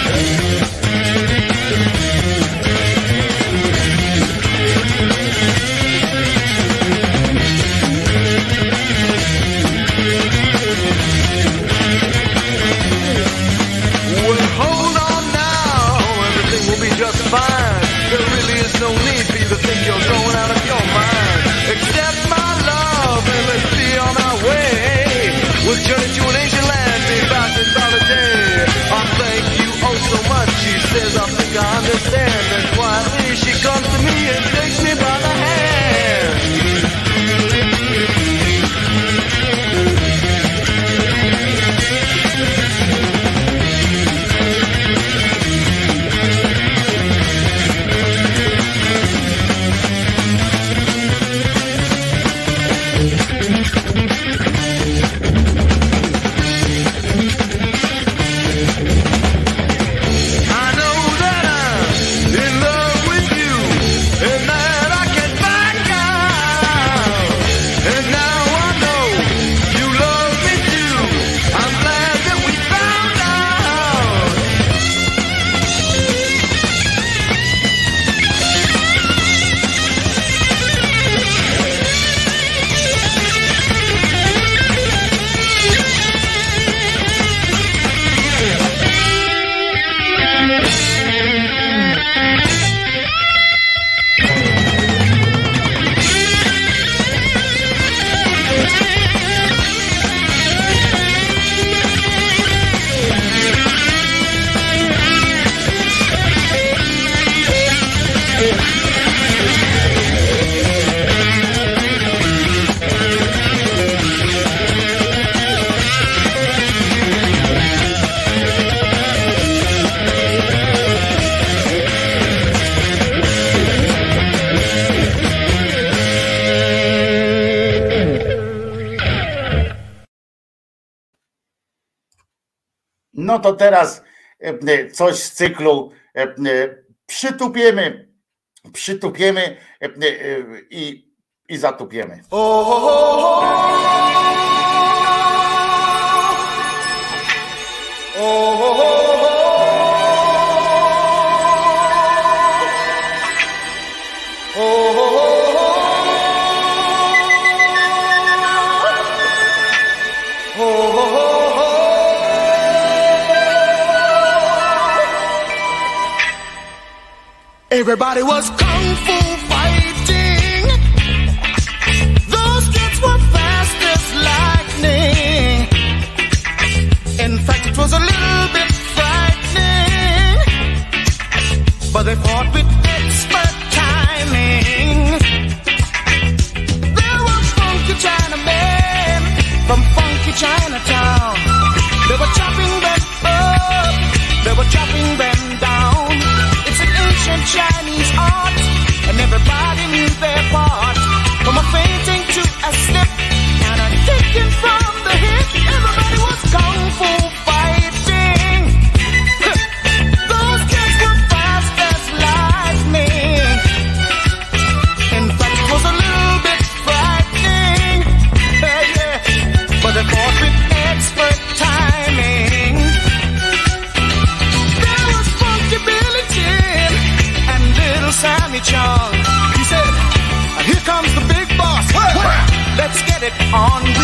Well, hold on now, everything will be just fine. There really is no need for you to think you're going No to teraz e, coś z cyklu e, e, przytupiemy, przytupiemy e, e, i, i zatupiemy. Everybody was kung fu fighting. Those kids were fast as lightning. In fact, it was a little bit frightening. But they fought with expert timing. There were funky Chinamen from funky Chinatown. They were chopping them up. They were chopping them Chinese art, and everybody knew their part. From a fainting to a slip, and a kicking from on."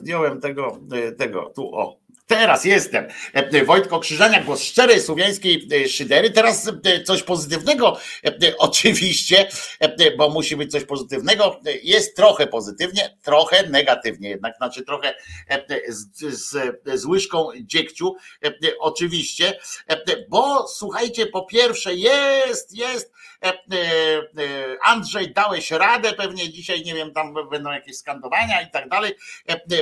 Zdjąłem tego, e, tego, tu o. Teraz jestem. E, Wojtko Krzyżania, głos szczerej słowiańskiej e, szydery. Teraz e, coś pozytywnego, oczywiście, bo musi być coś pozytywnego. Jest trochę pozytywnie, trochę negatywnie jednak, znaczy trochę z, z, z łyżką dziegciu, oczywiście, bo słuchajcie, po pierwsze jest, jest, Andrzej, dałeś radę, pewnie dzisiaj, nie wiem, tam będą jakieś skandowania i tak dalej,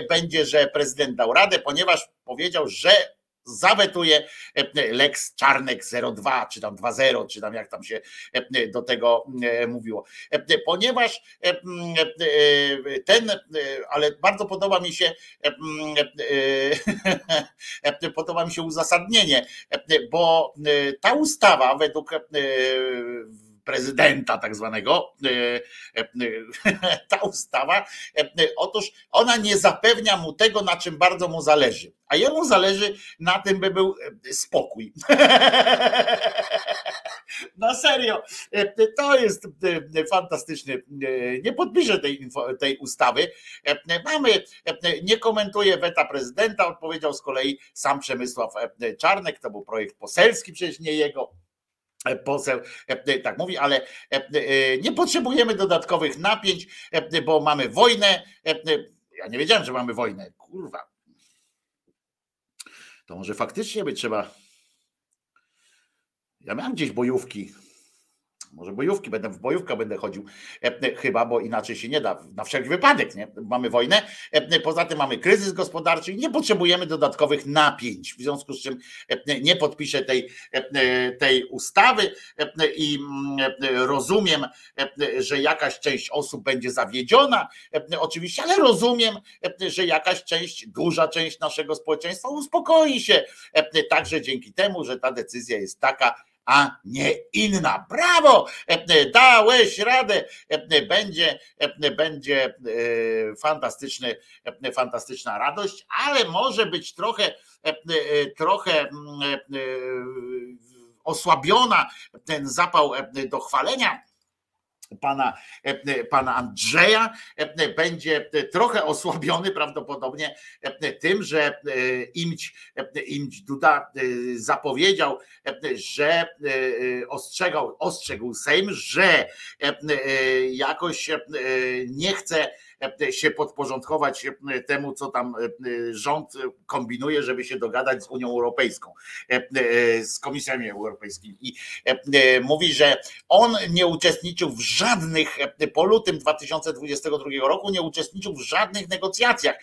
będzie, że prezydent dał radę, ponieważ powiedział, że zawetuje e, Lex Czarnek 02, czy tam 2.0, czy tam jak tam się e, do tego e, mówiło. E, Ponieważ e, e, ten, e, ale bardzo podoba mi się e, e, e, podoba mi się uzasadnienie, e, bo e, ta ustawa według e, prezydenta tak zwanego, e, e, ta ustawa, e, otóż ona nie zapewnia mu tego, na czym bardzo mu zależy. A jemu zależy na tym, by był e, spokój. Na serio, e, to jest e, fantastyczny. E, Nie podpiszę tej, tej ustawy. E, Mamy, e, nie komentuję weta prezydenta, odpowiedział z kolei sam Przemysław e, Czarnek, to był projekt poselski, przecież nie jego e, poseł e, tak mówi, ale e, e, nie potrzebujemy dodatkowych napięć, e, bo mamy wojnę. E, e, Ja nie wiedziałem, że mamy wojnę. Kurwa. To może faktycznie by trzeba. Ja miałem gdzieś bojówki. Może bojówki, będę w bojówkę będę chodził, e, e, chyba, bo inaczej się nie da. Na wszelki wypadek, nie? Mamy wojnę. e, Poza tym mamy kryzys gospodarczy i nie potrzebujemy dodatkowych napięć. W związku z czym nie podpiszę tej, tej ustawy i mm, rozumiem, że jakaś część osób będzie zawiedziona, oczywiście, ale rozumiem, że jakaś część, duża część naszego społeczeństwa uspokoi się także dzięki temu, że ta decyzja jest taka, a nie inna. Brawo! E, e, Dałeś radę. E, Będzie, będzie fantastyczny, fantastyczna radość, ale może być trochę, trochę mm, osłabiona ten zapał do chwalenia pana, e, pana Andrzeja e, będzie trochę osłabiony prawdopodobnie e, tym, że e, Imć, e, Imć Duda e, zapowiedział, e, że e, ostrzegał, ostrzegł Sejm, że e, e, jakoś e, nie chce e, się podporządkować e, temu, co tam e, rząd kombinuje, żeby się dogadać z Unią Europejską, e, z Komisjami Europejskimi. I mówi, że on nie uczestniczył w żadnych, po lutym 2022 roku nie uczestniczył w żadnych negocjacjach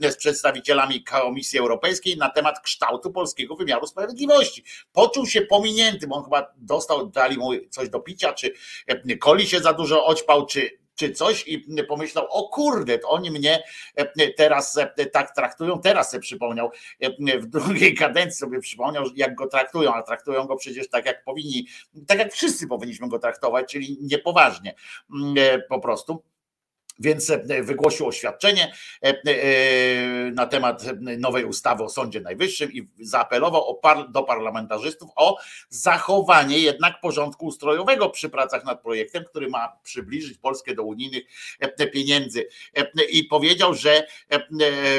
z przedstawicielami Komisji Europejskiej na temat kształtu polskiego wymiaru sprawiedliwości. Poczuł się pominięty, bo on chyba dostał, dali mu coś do picia, czy Koli się za dużo oćpał, czy czy coś i pomyślał, o kurde, to oni mnie e, teraz e, tak traktują, teraz sobie przypomniał, e, w drugiej kadencji sobie przypomniał, jak go traktują, a traktują go przecież tak jak powinni, tak jak wszyscy powinniśmy go traktować, czyli niepoważnie e, po prostu. Więc e, wygłosił oświadczenie e, e, na temat nowej ustawy o Sądzie Najwyższym i zaapelował do parlamentarzystów o zachowanie jednak porządku ustrojowego przy pracach nad projektem, który ma przybliżyć Polskę do unijnych e, pieniędzy. E, I powiedział, że e, e,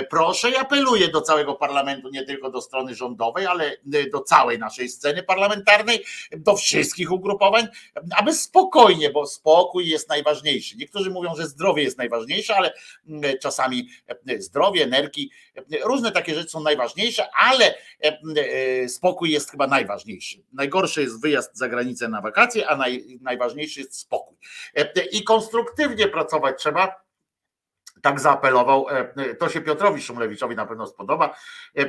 proszę i apeluję do całego parlamentu, nie tylko do strony rządowej, ale e, do całej naszej sceny parlamentarnej, do wszystkich ugrupowań, aby spokojnie, bo spokój jest najważniejszy. Niektórzy mówią, że zdrowie jest najważniejsze, ale mm, czasami e, zdrowie, nerki, e, różne takie rzeczy są najważniejsze, ale e, spokój jest chyba najważniejszy. Najgorszy jest wyjazd za granicę na wakacje, a naj, najważniejszy jest spokój. I konstruktywnie pracować trzeba. Tak zaapelował, e, to się Piotrowi Szumlewiczowi na pewno spodoba, e, e,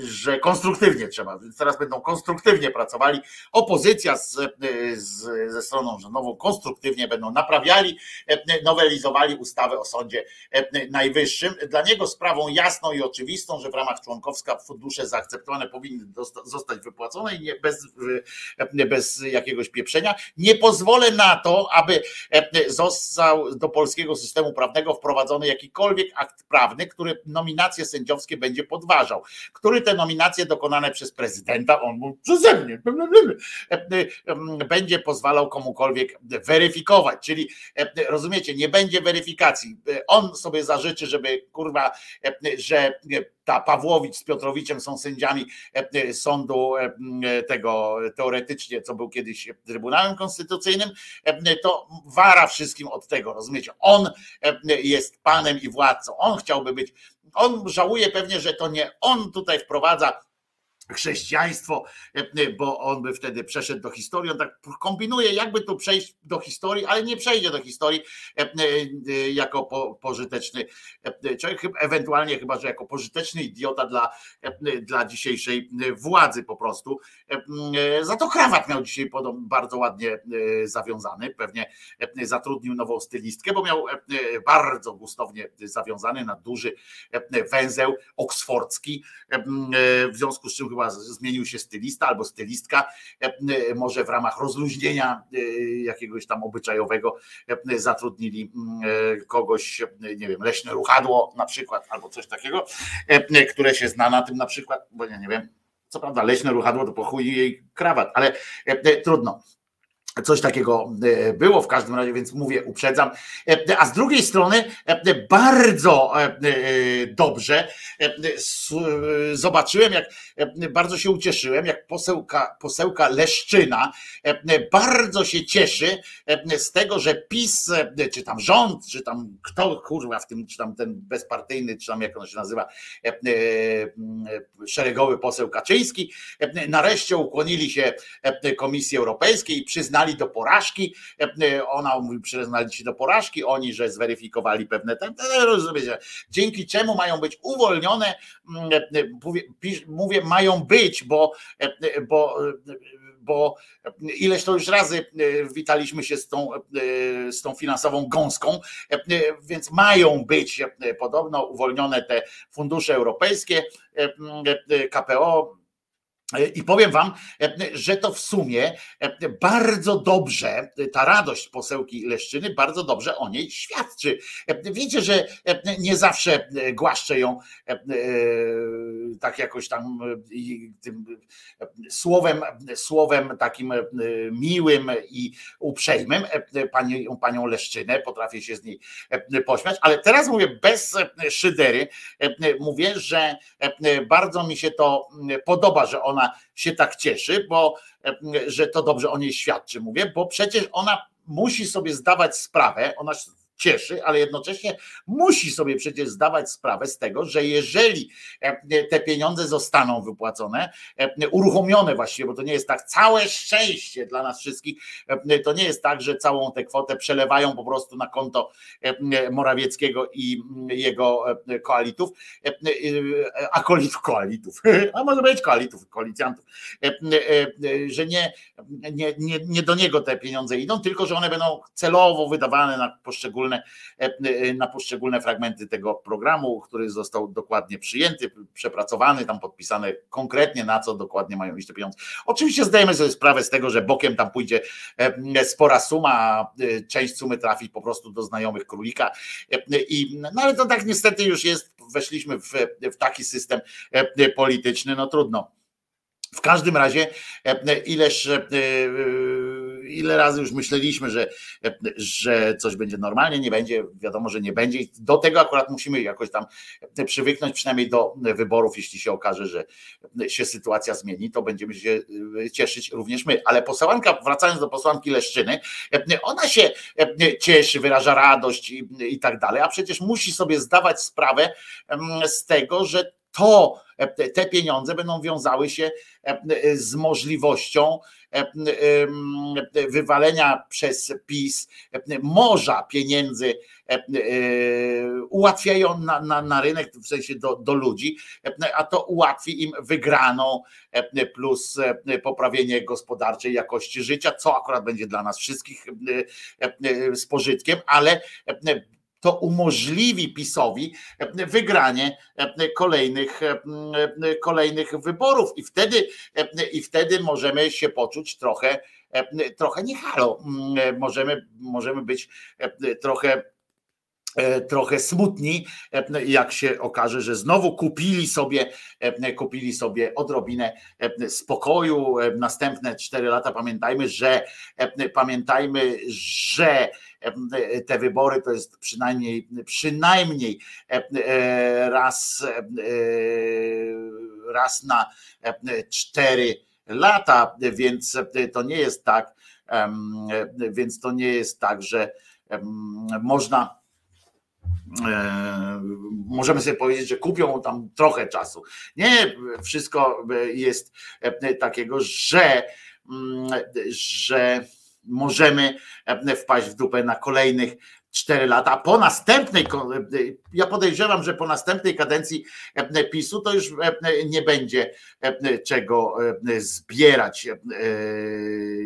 że konstruktywnie trzeba, więc teraz będą konstruktywnie pracowali. Opozycja z, e, z, ze stroną rządową konstruktywnie będą naprawiali, e, nowelizowali ustawę o Sądzie e, Najwyższym. Dla niego sprawą jasną i oczywistą, że w ramach członkowska fundusze zaakceptowane powinny zostać wypłacone i nie, bez, e, bez jakiegoś pieprzenia. Nie pozwolę na to, aby e, został do polskiego systemu prawnego wprowadzony jakikolwiek akt prawny, który nominacje sędziowskie będzie podważał, który te nominacje dokonane przez prezydenta, on mówi przeze mnie, będzie pozwalał komukolwiek weryfikować. Czyli rozumiecie, nie będzie weryfikacji. On sobie zażyczy, żeby kurwa, że ta Pawłowicz z Piotrowiczem są sędziami sądu tego teoretycznie, co był kiedyś Trybunałem Konstytucyjnym, to wara wszystkim od tego, rozumiecie? On jest panem i władcą. On chciałby być, on żałuje pewnie, że to nie on tutaj wprowadza chrześcijaństwo, bo on by wtedy przeszedł do historii. On tak kombinuje, jakby tu przejść do historii, ale nie przejdzie do historii jako po, pożyteczny człowiek, ewentualnie chyba, że jako pożyteczny idiota dla, dla dzisiejszej władzy po prostu. Za to krawat miał dzisiaj bardzo ładnie zawiązany, pewnie zatrudnił nową stylistkę, bo miał bardzo gustownie zawiązany na duży węzeł oksfordzki, w związku z czym chyba zmienił się stylista albo stylistka, może w ramach rozluźnienia jakiegoś tam obyczajowego zatrudnili kogoś, nie wiem, leśne ruchadło na przykład, albo coś takiego, które się zna na tym na przykład, bo ja nie wiem, co prawda leśne ruchadło to po jej krawat, ale trudno. Coś takiego było w każdym razie, więc mówię, uprzedzam. A z drugiej strony bardzo dobrze zobaczyłem, jak bardzo się ucieszyłem, jak posełka, posełka Leszczyna bardzo się cieszy z tego, że PiS, czy tam rząd, czy tam kto kurwa w tym, czy tam ten bezpartyjny, czy tam jak on się nazywa, szeregowy poseł Kaczyński, nareszcie ukłonili się Komisji Europejskiej i przyznali do porażki. Ona mówi, przyznali się do porażki, oni, że zweryfikowali pewne te, rozumiecie, dzięki czemu mają być uwolnione, mówię, mówię mają być, bo, bo bo ileś to już razy witaliśmy się z tą, z tą finansową gąską, więc mają być podobno uwolnione te fundusze europejskie, KPO, i powiem wam, że to w sumie bardzo dobrze, ta radość posełki Leszczyny bardzo dobrze o niej świadczy. Wiecie, że nie zawsze głaszczę ją tak jakoś tam tym słowem, słowem takim miłym i uprzejmym panią, panią Leszczynę, potrafię się z niej pośmiać, ale teraz mówię bez szydery, mówię, że bardzo mi się to podoba, że ona ona się tak cieszy, bo że to dobrze o niej świadczy, mówię, bo przecież ona musi sobie zdawać sprawę, ona cieszy, ale jednocześnie musi sobie przecież zdawać sprawę z tego, że jeżeli te pieniądze zostaną wypłacone, uruchomione właściwie, bo to nie jest tak, całe szczęście dla nas wszystkich, to nie jest tak, że całą tę kwotę przelewają po prostu na konto Morawieckiego i jego koalitów, akolitów, koalitów, a może być koalitów, koalicjantów, że nie, nie, nie, nie do niego te pieniądze idą, tylko że one będą celowo wydawane na poszczególne poszczególne, e, na poszczególne fragmenty tego programu, który został dokładnie przyjęty, przepracowany, tam podpisane konkretnie na co dokładnie mają iść te pieniądze. Oczywiście zdajemy sobie sprawę z tego, że bokiem tam pójdzie e, spora suma, e, część sumy trafi po prostu do znajomych królika. I, no ale to tak niestety już jest, weszliśmy w, w taki system polityczny, no trudno. W każdym razie ileż ile razy już myśleliśmy, że, że coś będzie normalnie, nie będzie, wiadomo, że nie będzie. I do tego akurat musimy jakoś tam przywyknąć, przynajmniej do wyborów, jeśli się okaże, że się sytuacja zmieni, to będziemy się cieszyć również my. Ale posłanka, wracając do posłanki Leszczyny, ona się cieszy, wyraża radość i, i tak dalej, a przecież musi sobie zdawać sprawę z tego, że to te pieniądze będą wiązały się z możliwością wywalenia przez PiS morza pieniędzy ułatwiają na, na, na rynek, w sensie do, do ludzi, a to ułatwi im wygraną plus poprawienie gospodarczej jakości życia, co akurat będzie dla nas wszystkich z pożytkiem, ale to umożliwi PiSowi wygranie kolejnych, kolejnych wyborów i wtedy, i wtedy możemy się poczuć trochę, trochę nie halo. Możemy, możemy być trochę e, trochę smutni, e, jak się okaże, że znowu kupili sobie, e, kupili sobie odrobinę e, spokoju. E, Następne cztery lata pamiętajmy, że e, pamiętajmy, że e, te wybory to jest przynajmniej przynajmniej e, e, raz, e, raz na e, cztery lata, więc to nie jest tak, więc to nie jest tak, że można e, możemy sobie powiedzieć, że kupią tam trochę czasu. Nie, wszystko jest e, takiego, że, mm, że możemy e, wpaść w dupę na kolejnych 4 lata, a po następnej, e, ja podejrzewam, że po następnej kadencji e, PiSu to już e, nie będzie e, czego e, zbierać. e,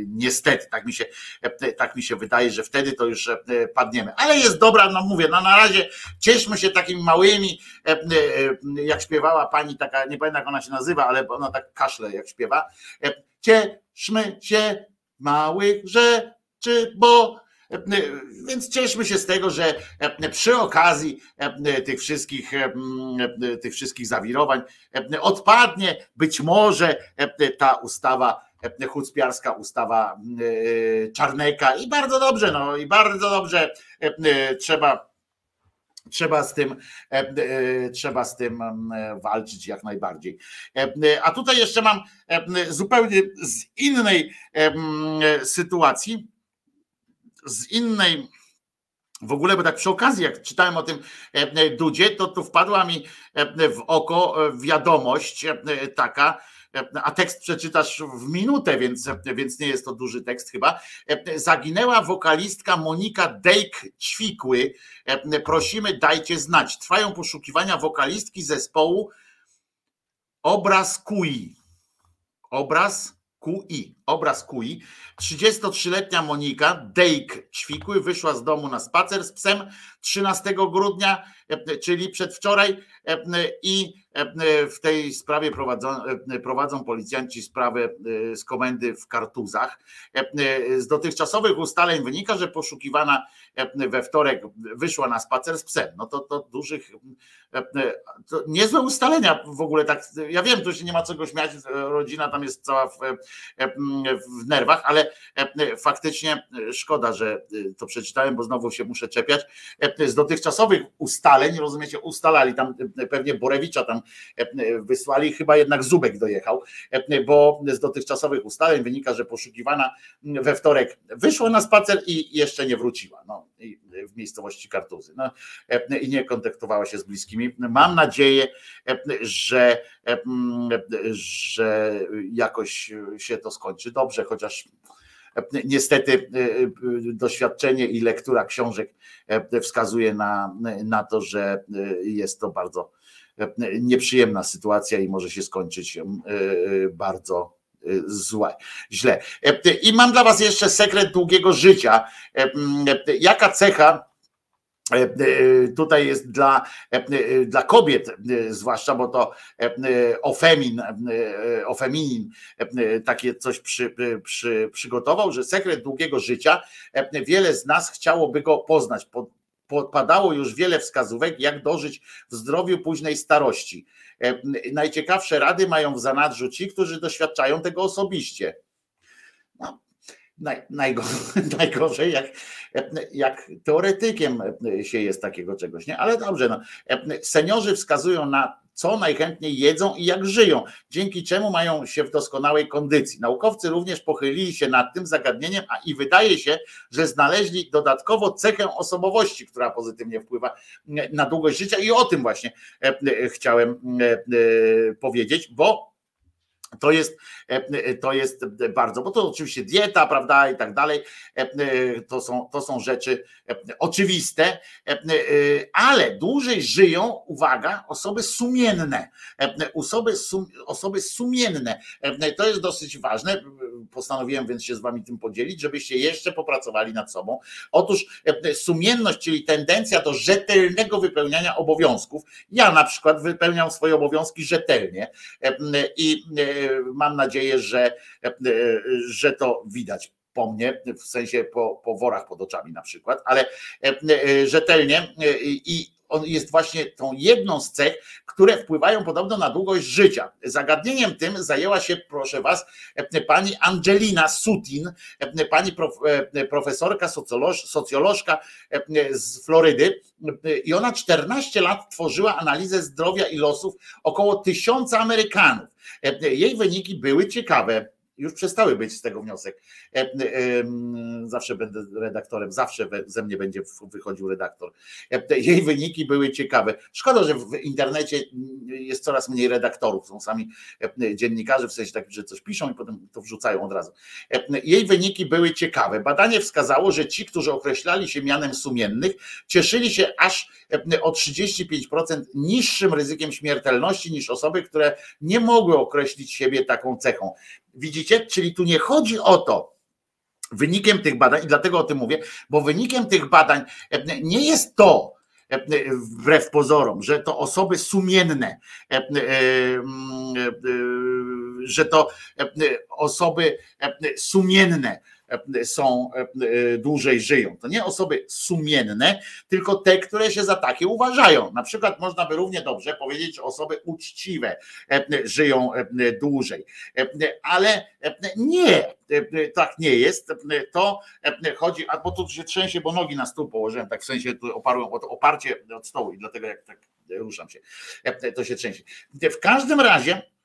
Niestety, tak mi się, e, tak mi się wydaje, że wtedy to już e, padniemy. Ale jest dobra, no mówię, no na razie cieszmy się takimi małymi, e, e, jak śpiewała pani taka, nie pamiętam jak ona się nazywa, ale ona tak kaszle jak śpiewa. E, Cieszmy się małych rzeczy, bo e, więc cieszmy się z tego, że e, przy okazji e, tych wszystkich, e, e, tych wszystkich zawirowań e, odpadnie być może e, ta ustawa e, chucpiarska ustawa e, Czarneka i bardzo dobrze, no i bardzo dobrze e, e, trzeba Trzeba z tym, e, e, trzeba z tym e, walczyć jak najbardziej. E, e, A tutaj jeszcze mam e, zupełnie z innej e, e, sytuacji, z innej. W ogóle, bo tak przy okazji, jak czytałem o tym e, e, Dudzie, to tu wpadła mi e, w oko wiadomość taka, a tekst przeczytasz w minutę, więc, więc nie jest to duży tekst chyba. Zaginęła wokalistka Monika Dejk-Ćwikły. Prosimy, dajcie znać. Trwają poszukiwania wokalistki zespołu Obraz Kui. Obraz QI, obraz QI. 33-letnia Monika Dejk Ćwikły wyszła z domu na spacer z psem 13 grudnia, czyli przedwczoraj e, i e, w tej sprawie prowadzą, e, prowadzą policjanci sprawę e, z komendy w Kartuzach. E, Z dotychczasowych ustaleń wynika, że poszukiwana e, we wtorek wyszła na spacer z psem. No to, to dużych, e, to niezłe ustalenia w ogóle tak. Ja wiem, tu się nie ma czego śmiać, rodzina tam jest cała w, e, w nerwach, ale e, faktycznie szkoda, że to przeczytałem, bo znowu się muszę czepiać. E, Z dotychczasowych ustaleń, rozumiecie, ustalali tam e, pewnie Borewicza tam e, wysłali, chyba jednak Zubek dojechał, e, bo z dotychczasowych ustaleń wynika, że poszukiwana we wtorek wyszła na spacer i jeszcze nie wróciła no, w miejscowości Kartuzy. No, e, I nie kontaktowała się z bliskimi. Mam nadzieję, e, że, e, że jakoś się to skończy dobrze, chociaż niestety doświadczenie i lektura książek wskazuje na, na to, że jest to bardzo nieprzyjemna sytuacja i może się skończyć bardzo złe, źle. I mam dla Was jeszcze sekret długiego życia. Jaka cecha tutaj jest dla, dla kobiet, zwłaszcza, bo to Ofemin, Ofeminin takie coś przy, przy, przygotował, że sekret długiego życia, wiele z nas chciałoby go poznać. Padało już wiele wskazówek, jak dożyć w zdrowiu późnej starości. Najciekawsze rady mają w zanadrzu ci, którzy doświadczają tego osobiście. Naj, najgorzej, najgorzej jak, jak teoretykiem się jest takiego czegoś, nie? Ale dobrze, no. seniorzy wskazują na co najchętniej jedzą i jak żyją, dzięki czemu mają się w doskonałej kondycji. Naukowcy również pochylili się nad tym zagadnieniem, a i wydaje się, że znaleźli dodatkowo cechę osobowości, która pozytywnie wpływa na długość życia i o tym właśnie chciałem powiedzieć, bo to jest, to jest bardzo, bo to oczywiście dieta, prawda, i tak dalej. To są, to są rzeczy oczywiste, ale dłużej żyją, uwaga, osoby sumienne. Osoby, sum, osoby sumienne. To jest dosyć ważne. Postanowiłem więc się z wami tym podzielić, żebyście jeszcze popracowali nad sobą. Otóż sumienność, czyli tendencja do rzetelnego wypełniania obowiązków. Ja na przykład wypełniam swoje obowiązki rzetelnie i mam nadzieję, że, że to widać po mnie, w sensie po, po worach pod oczami na przykład, ale rzetelnie i on jest właśnie tą jedną z cech, które wpływają podobno na długość życia. Zagadnieniem tym zajęła się, proszę was, pani Angelina Sutin, pani prof, profesorka, socjoloż, socjolożka z Florydy. I ona 14 lat tworzyła analizę zdrowia i losów około tysiąca Amerykanów. Jej wyniki były ciekawe już przestały być z tego wniosek. E, e, zawsze będę redaktorem, zawsze ze mnie będzie wychodził redaktor. E, jej wyniki były ciekawe. Szkoda, że w internecie jest coraz mniej redaktorów. Są sami dziennikarze, w sensie tak, że coś piszą i potem to wrzucają od razu. Jej wyniki były ciekawe. Badanie wskazało, że ci, którzy określali się mianem sumiennych, cieszyli się aż o 35% niższym ryzykiem śmiertelności niż osoby, które nie mogły określić siebie taką cechą. Widzicie? Czyli tu nie chodzi o to, wynikiem tych badań, i dlatego o tym mówię, bo wynikiem tych badań e, nie jest to, e, wbrew pozorom, że to osoby sumienne, e, że to osoby sumienne są dłużej żyją. To nie osoby sumienne, tylko te, które się za takie uważają. Na przykład można by równie dobrze powiedzieć, że osoby uczciwe żyją dłużej. Ale nie, tak nie jest. To chodzi, bo tu się trzęsie, bo nogi na stół położyłem, tak w sensie tu oparłem oparcie od stołu i dlatego jak tak ruszam się, to się trzęsie. W każdym razie E, e,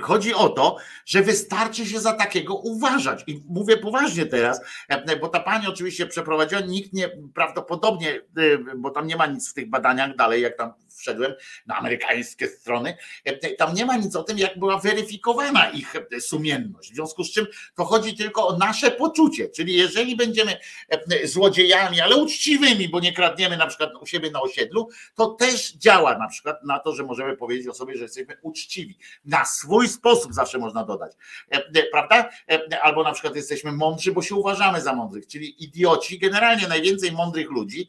chodzi o to, że wystarczy się za takiego uważać. I mówię poważnie teraz, e, bo ta pani oczywiście przeprowadziła, nikt nie prawdopodobnie, bo tam nie ma nic w tych badaniach dalej, jak tam wszedłem na amerykańskie strony, tam nie ma nic o tym, jak była weryfikowana ich sumienność. W związku z czym to chodzi tylko o nasze poczucie, czyli jeżeli będziemy złodziejami, ale uczciwymi, bo nie kradniemy na przykład u siebie na osiedlu, to też działa na przykład na to, że możemy powiedzieć o sobie, że jesteśmy uczciwi. Na swój sposób zawsze można dodać, prawda? Albo na przykład jesteśmy mądrzy, bo się uważamy za mądrych, czyli idioci, generalnie najwięcej mądrych ludzi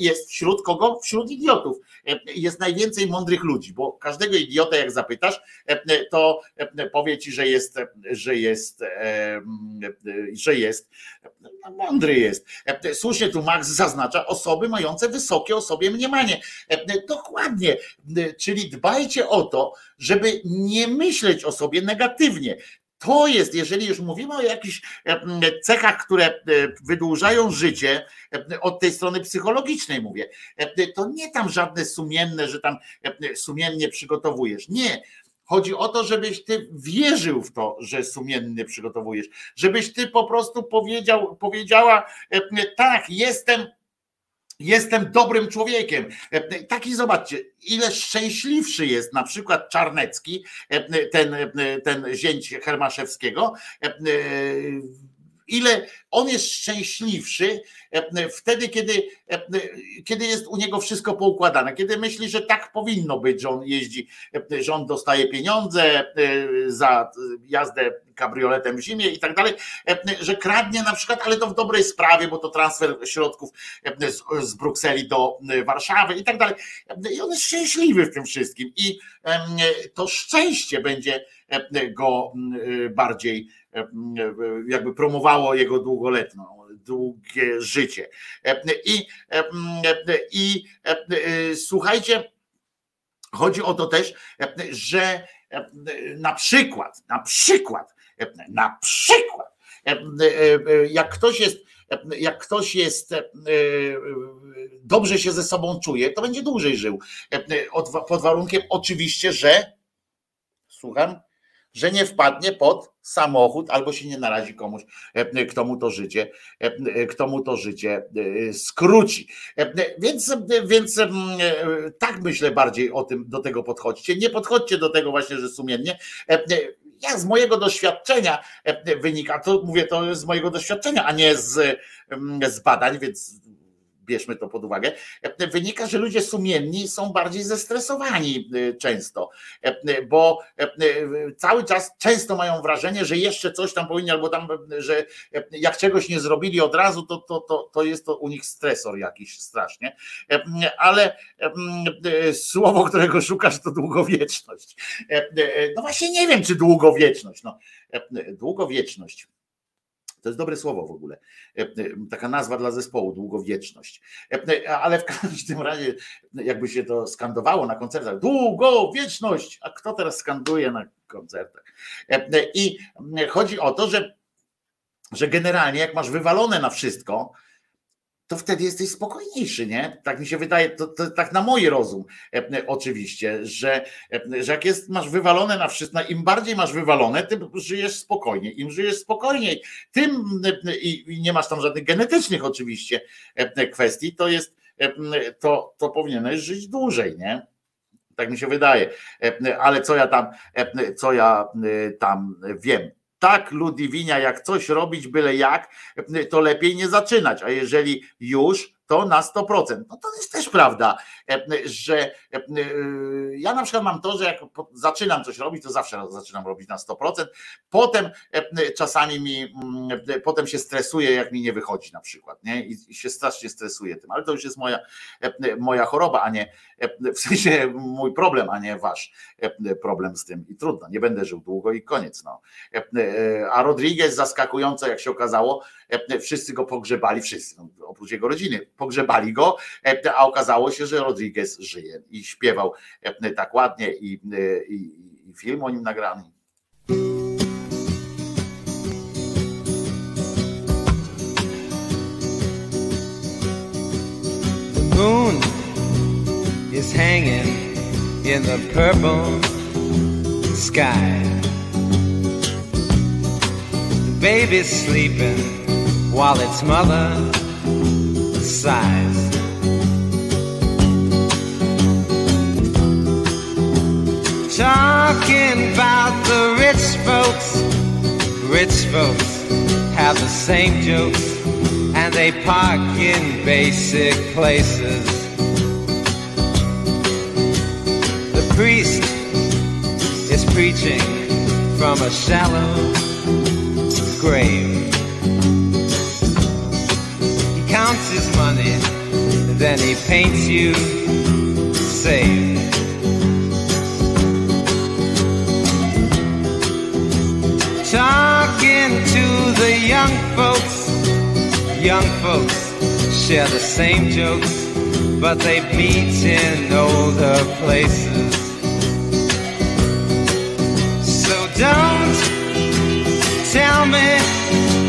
jest wśród kogo? Wśród idiotów jest najwięcej mądrych ludzi, bo każdego idiota, jak zapytasz, to powie ci, że jest, że jest, że jest mądry jest. Słusznie tu Max zaznacza osoby mające wysokie o sobie mniemanie. Dokładnie, czyli dbajcie o to, żeby nie myśleć o sobie negatywnie. To jest, jeżeli już mówimy o jakichś cechach, które wydłużają życie, od tej strony psychologicznej mówię, to nie tam żadne sumienne, że tam sumiennie przygotowujesz. Nie. Chodzi o to, żebyś ty wierzył w to, że sumiennie przygotowujesz, żebyś ty po prostu powiedział, powiedziała, tak, jestem jestem dobrym człowiekiem. Taki zobaczcie, ile szczęśliwszy jest na przykład Czarnecki, ten, ten zięć Hermaszewskiego, ile on jest szczęśliwszy wtedy, kiedy, kiedy jest u niego wszystko poukładane, kiedy myśli, że tak powinno być, że on jeździ, że on dostaje pieniądze za jazdę kabrioletem w zimie i tak dalej, że kradnie na przykład, ale to w dobrej sprawie, bo to transfer środków z, z Brukseli do Warszawy i tak dalej. I on jest szczęśliwy w tym wszystkim i to szczęście będzie go bardziej jakby promowało jego długoletną, długie życie. I, i słuchajcie, chodzi o to też, że na przykład, na przykład, na przykład, jak ktoś jest, jak ktoś jest dobrze się ze sobą czuje, to będzie dłużej żył. Pod warunkiem oczywiście, że słucham, że nie wpadnie pod samochód albo się nie narazi komuś, kto mu to życie, kto mu to życie skróci. Więc, więc tak myślę bardziej o tym, do tego podchodźcie. Nie podchodźcie do tego właśnie, że sumiennie. Ja z mojego doświadczenia wynika, to mówię to z mojego doświadczenia, a nie z, z badań, więc bierzmy to pod uwagę, wynika, że ludzie sumienni są bardziej zestresowani y, często, y, bo y, cały czas często mają wrażenie, że jeszcze coś tam powinni, albo tam, że jak czegoś nie zrobili od razu, to, to, to, to jest to u nich stresor jakiś strasznie. Ale słowo, którego szukasz, to długowieczność. No właśnie nie wiem, czy długowieczność. No, długowieczność To jest dobre słowo w ogóle. E, e, Taka nazwa dla zespołu, długowieczność. E, Ale w każdym razie, jakby się to skandowało na koncertach, długowieczność, a kto teraz skanduje na koncertach? I chodzi o to, że, że generalnie jak masz wywalone na wszystko, to wtedy jesteś spokojniejszy, nie? Tak mi się wydaje, to, to tak na mój rozum e, oczywiście, że, e, że jak jest, masz wywalone na wszystko, im bardziej masz wywalone, tym żyjesz spokojniej. Im żyjesz spokojniej, tym e, i, i nie masz tam żadnych genetycznych oczywiście e, kwestii, to jest, e, to, to powinieneś żyć dłużej, nie? Tak mi się wydaje. E, Ale co ja tam, e, co ja e, tam wiem? Tak, Ludwinia, jak coś robić byle jak, to lepiej nie zaczynać, a jeżeli już, to na 100%. No to jest też prawda, e, że e, ja na przykład mam to, że jak zaczynam coś robić, to zawsze zaczynam robić na 100%. Potem e, czasami mi, mm, potem się stresuję, jak mi nie wychodzi na przykład, nie? I się strasznie stresuję tym, ale to już jest moja, e, moja choroba, a nie, e, w sensie mój problem, a nie wasz e, problem z tym. I trudno, nie będę żył długo i koniec. No. E, e, A Rodriguez zaskakująco, jak się okazało, e, wszyscy go pogrzebali, wszyscy, no, oprócz jego rodziny, pogrzebali go, e, a okazało się, że Rodriguez żyje i śpiewał e, tak ładnie i, e, i, i film o nim nagrany. Moon is hanging in the purple sky. The baby's sleeping while its mother sighs. Talking about the rich folks, rich folks have the same jokes and they park in basic places. The priest is preaching from a shallow grave. Counts his money, then he paints you safe. Talking to the young folks young folks share the same jokes, but they meet in older places. So don't tell me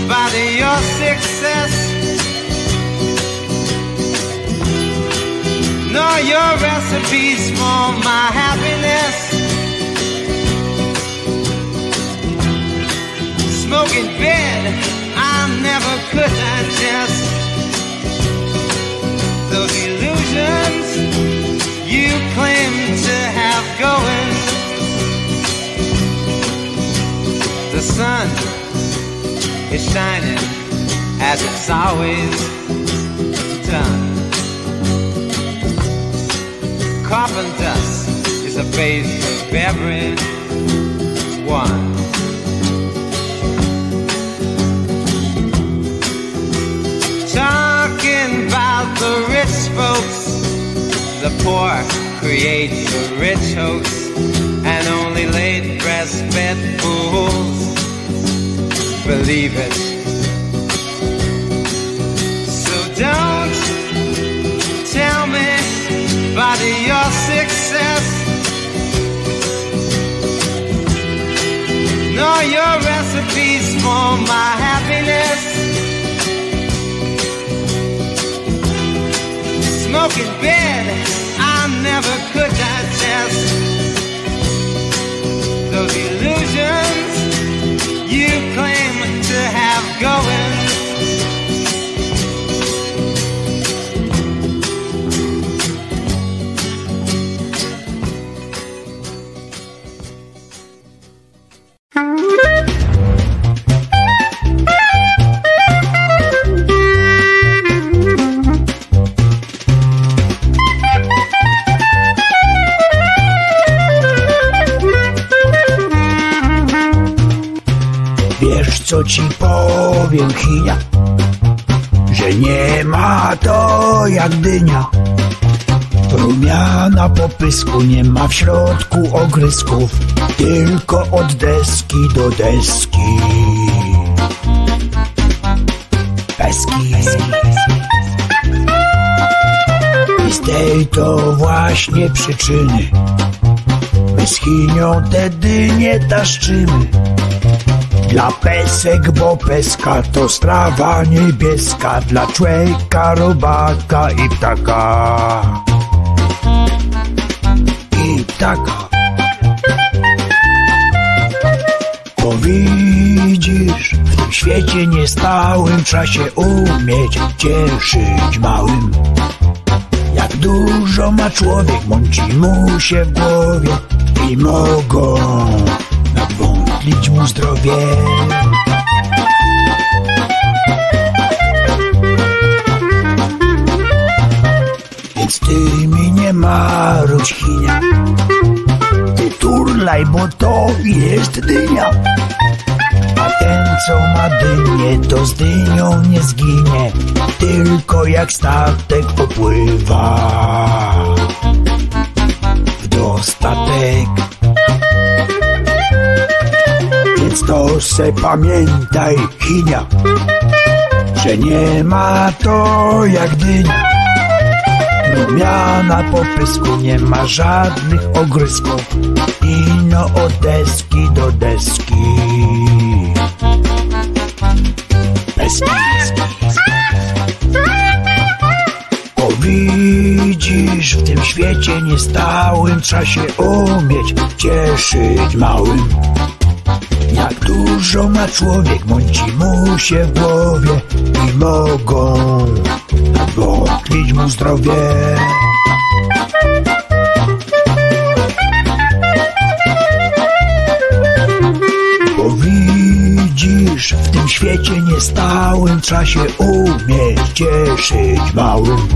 about your success, nor your recipes for my happiness. Smoking bed, I never could digest those illusions you claim to have going. The sun is shining as it's always done. Carbon dust is a base of every one. Talking about the rich folks, the poor create the rich hoax, and only late breastfed fools believe it. So don't about your success, nor your recipes for my happiness. Smoking bed, I never could digest those illusions you claim to have going. Ci powiem, Chinia? Że nie ma to jak dynia. Rumiana po pysku, nie ma w środku ogrysków, tylko od deski do deski. kiss. I z tej to właśnie przyczyny My z Chinią te dynie taszczymy Dla pesek, bo peska to strawa niebieska Dla człowieka, robaka i ptaka. I ptaka. Bo widzisz, w tym świecie niestałym Trzeba się umieć cieszyć małym. Jak dużo ma człowiek, mąci mu się w głowie i mogą nadwątlić mu zdrowie. Więc ty mi nie marudź chinia, ty turlaj, bo to jest dynia. A ten, co ma dynię, to z dynią nie zginie, tylko jak statek popływa Więc to se pamiętaj, chinia, że nie ma to jak dynia. Rumiana po pysku, nie ma żadnych ogrysków, ino od deski do deski. Bez Bo widzisz, w tym świecie niestałym trzeba się umieć cieszyć małym. Jak dużo ma człowiek, mąci mu się w głowie i mogą nadwątlić mu zdrowie. Bo widzisz, w tym świecie niestałym trzeba się umieć cieszyć małym.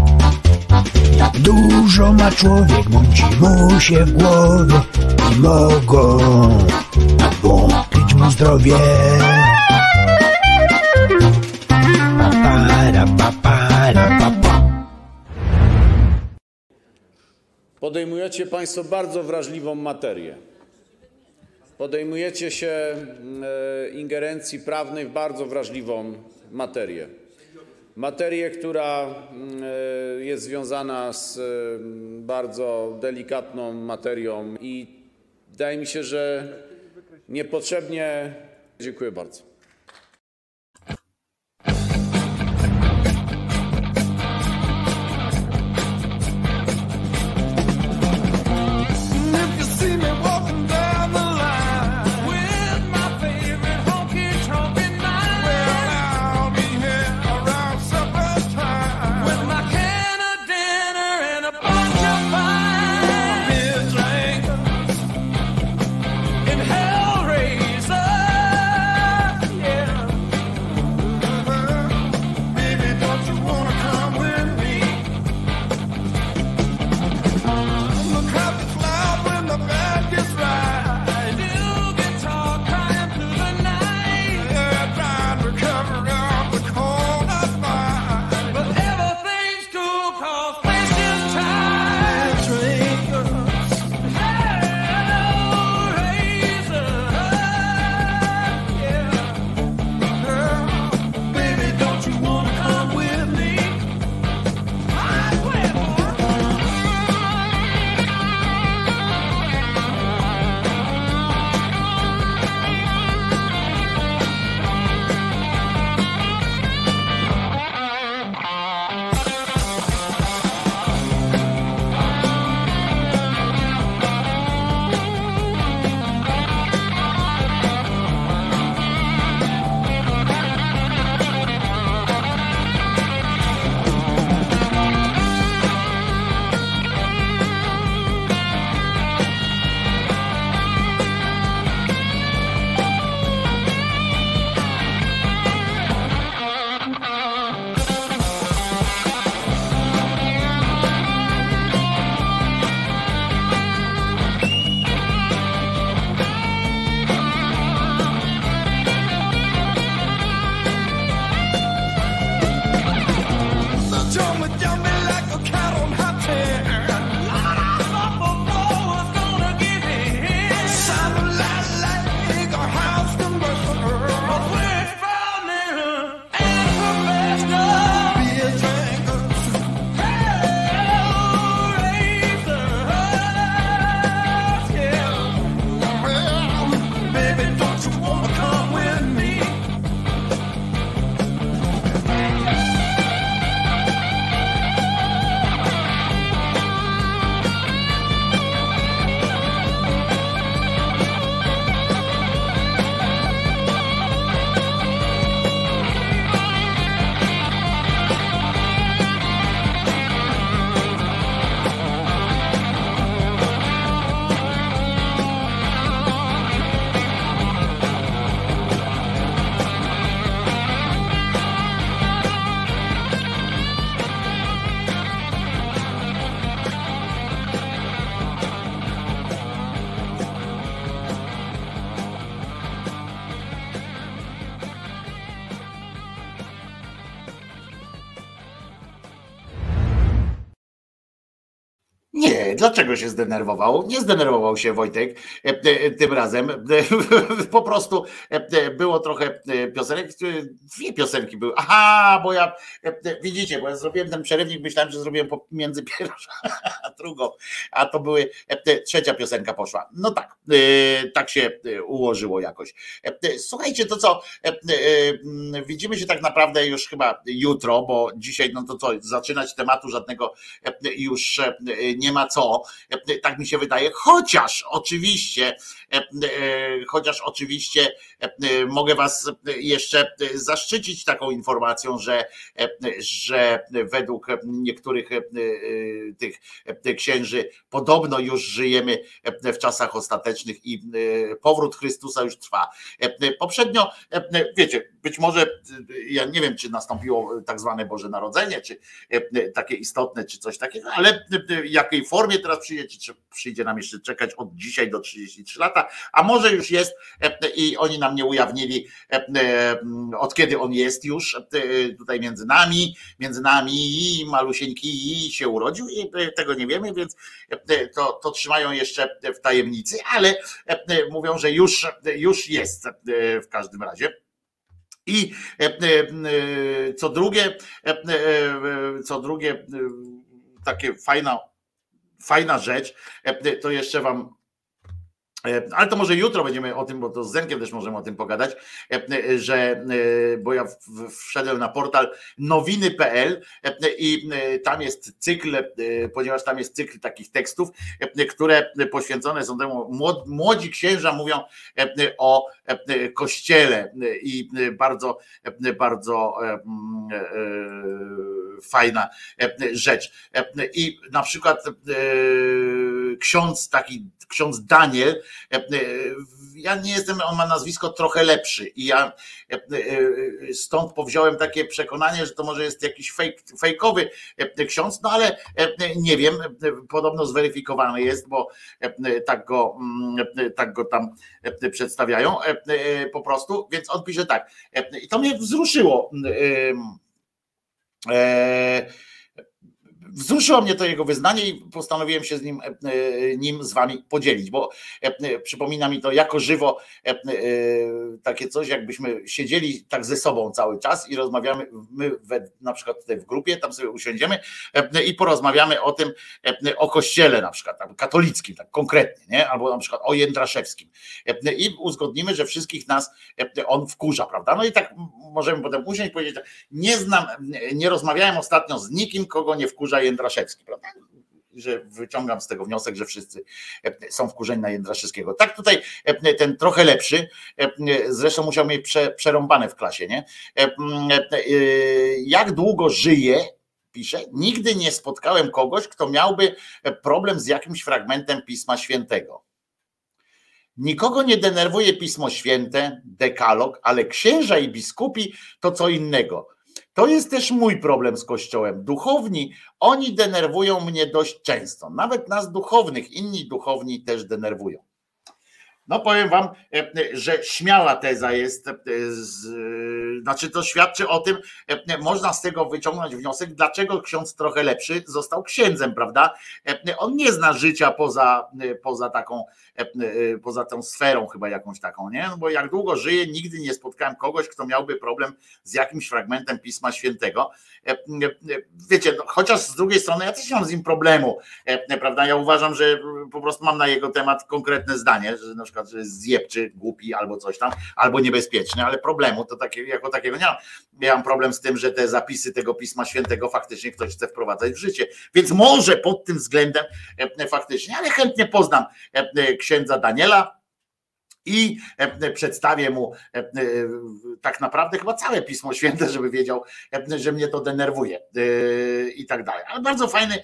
Jak dużo ma człowiek, mąci mu się w głowie i mogą zdrowie. Podejmujecie Państwo bardzo wrażliwą materię. Podejmujecie się e, ingerencji prawnej w bardzo wrażliwą materię. Materię, która mm, e, jest związana z e, bardzo delikatną materią i wydaje mi się, że niepotrzebnie. Dziękuję bardzo. Dlaczego się zdenerwował? Nie zdenerwował się Wojtek tym razem. Po prostu było trochę piosenek. Piosenki były. Aha, bo ja widzicie, bo ja zrobiłem ten przerywnik, myślałem, że zrobiłem między pierwszą a drugą, a to były trzecia piosenka poszła. No tak, tak się ułożyło jakoś. Słuchajcie, to co? Widzimy się tak naprawdę już chyba jutro, bo dzisiaj, no to co, zaczynać tematu żadnego już nie ma co, tak mi się wydaje, chociaż oczywiście, chociaż oczywiście mogę was jeszcze zaszczycić taką informacją, że, że według niektórych tych księży podobno już żyjemy w czasach ostatecznych i powrót Chrystusa już trwa. Poprzednio, wiecie, być może ja nie wiem, czy nastąpiło tak zwane Boże Narodzenie, czy takie istotne, czy coś takiego, ale w jakiej formie teraz przyjdzie, czy przyjdzie nam jeszcze czekać od dzisiaj do 33 lata, a może już jest i oni nam nie ujawnili, od kiedy on jest już tutaj między nami, między nami i malusieńki się urodził i tego nie wiemy, więc to, to trzymają jeszcze w tajemnicy, ale mówią, że już, już jest w każdym razie. I co drugie, co drugie, takie fajna, fajna rzecz, to jeszcze wam ale to może jutro będziemy o tym, bo to z Zenkiem też możemy o tym pogadać, że, bo ja wszedłem na portal nowiny.pl i tam jest cykl, ponieważ tam jest cykl takich tekstów, które poświęcone są temu, młodzi księża mówią o kościele i bardzo, bardzo fajna rzecz. I na przykład ksiądz taki, ksiądz Daniel, ja nie jestem, on ma nazwisko trochę lepszy i ja stąd powziąłem takie przekonanie, że to może jest jakiś fake, fejkowy ksiądz, no ale nie wiem, podobno zweryfikowany jest, bo tak go, tak go tam przedstawiają po prostu, więc on pisze tak i to mnie wzruszyło wzruszyło mnie to jego wyznanie i postanowiłem się z nim, nim z wami podzielić, bo przypomina mi to jako żywo takie coś, jakbyśmy siedzieli tak ze sobą cały czas i rozmawiamy, my we, na przykład tutaj w grupie, tam sobie usiądziemy i porozmawiamy o tym, o kościele na przykład, katolickim, tak konkretnie, nie? albo na przykład o Jędraszewskim i uzgodnimy, że wszystkich nas on wkurza, prawda? No i tak możemy potem usiąść i powiedzieć, nie znam, nie rozmawiałem ostatnio z nikim, kogo nie wkurza Jędraszewski, prawda? Że wyciągam z tego wniosek, że wszyscy są wkurzeni na Jędraszewskiego. Tak tutaj ten trochę lepszy, zresztą musiał mieć prze, przerąbane w klasie, nie? Jak długo żyje, pisze, nigdy nie spotkałem kogoś, kto miałby problem z jakimś fragmentem Pisma Świętego. Nikogo nie denerwuje Pismo Święte, dekalog, ale księża i biskupi to co innego. To jest też mój problem z Kościołem. Duchowni, oni denerwują mnie dość często. Nawet nas duchownych, inni duchowni też denerwują. No powiem wam, że śmiała teza jest, znaczy to świadczy o tym, można z tego wyciągnąć wniosek, dlaczego ksiądz trochę lepszy został księdzem, prawda? On nie zna życia poza, poza taką, poza tą sferą chyba jakąś taką, nie? No bo jak długo żyję, nigdy nie spotkałem kogoś, kto miałby problem z jakimś fragmentem Pisma Świętego. Wiecie, no, chociaż z drugiej strony ja też mam z nim problemu, prawda? Ja uważam, że po prostu mam na jego temat konkretne zdanie, że na przykład, że jest zjebczy, głupi albo coś tam, albo niebezpieczny, ale problemu to takie, jako takiego nie mam. Ja mam problem z tym, że te zapisy tego Pisma Świętego faktycznie ktoś chce wprowadzać w życie. Więc może pod tym względem faktycznie, ale chętnie poznam księdza Daniela, i przedstawię mu tak naprawdę chyba całe Pismo Święte, żeby wiedział, że mnie to denerwuje i tak dalej. Ale bardzo fajny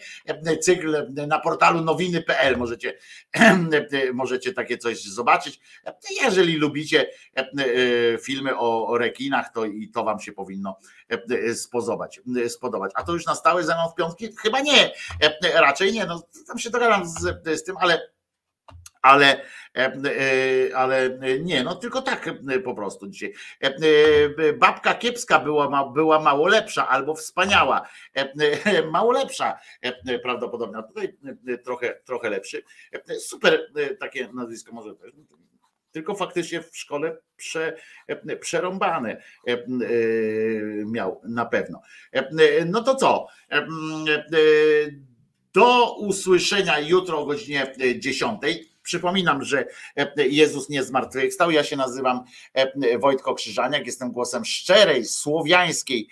cykl na portalu nowiny.pl możecie, możecie takie coś zobaczyć. Jeżeli lubicie filmy o rekinach, to i to wam się powinno spodobać. spodobać. A to już na stałe ze mną w piątki? Chyba nie, raczej nie. No, tam się dogadam z, z tym, ale ale, ale nie, no tylko tak po prostu dzisiaj. Babka kiepska była, była mało lepsza albo wspaniała. Mało lepsza prawdopodobnie, tutaj trochę, trochę lepszy. Super takie nazwisko może też. Tylko faktycznie w szkole prze, przerąbane miał na pewno. No to co? Do usłyszenia jutro o godzinie 10. Przypominam, że Jezus nie zmartwychwstał. Ja się nazywam Wojtko Krzyżaniak, jestem głosem szczerej, słowiańskiej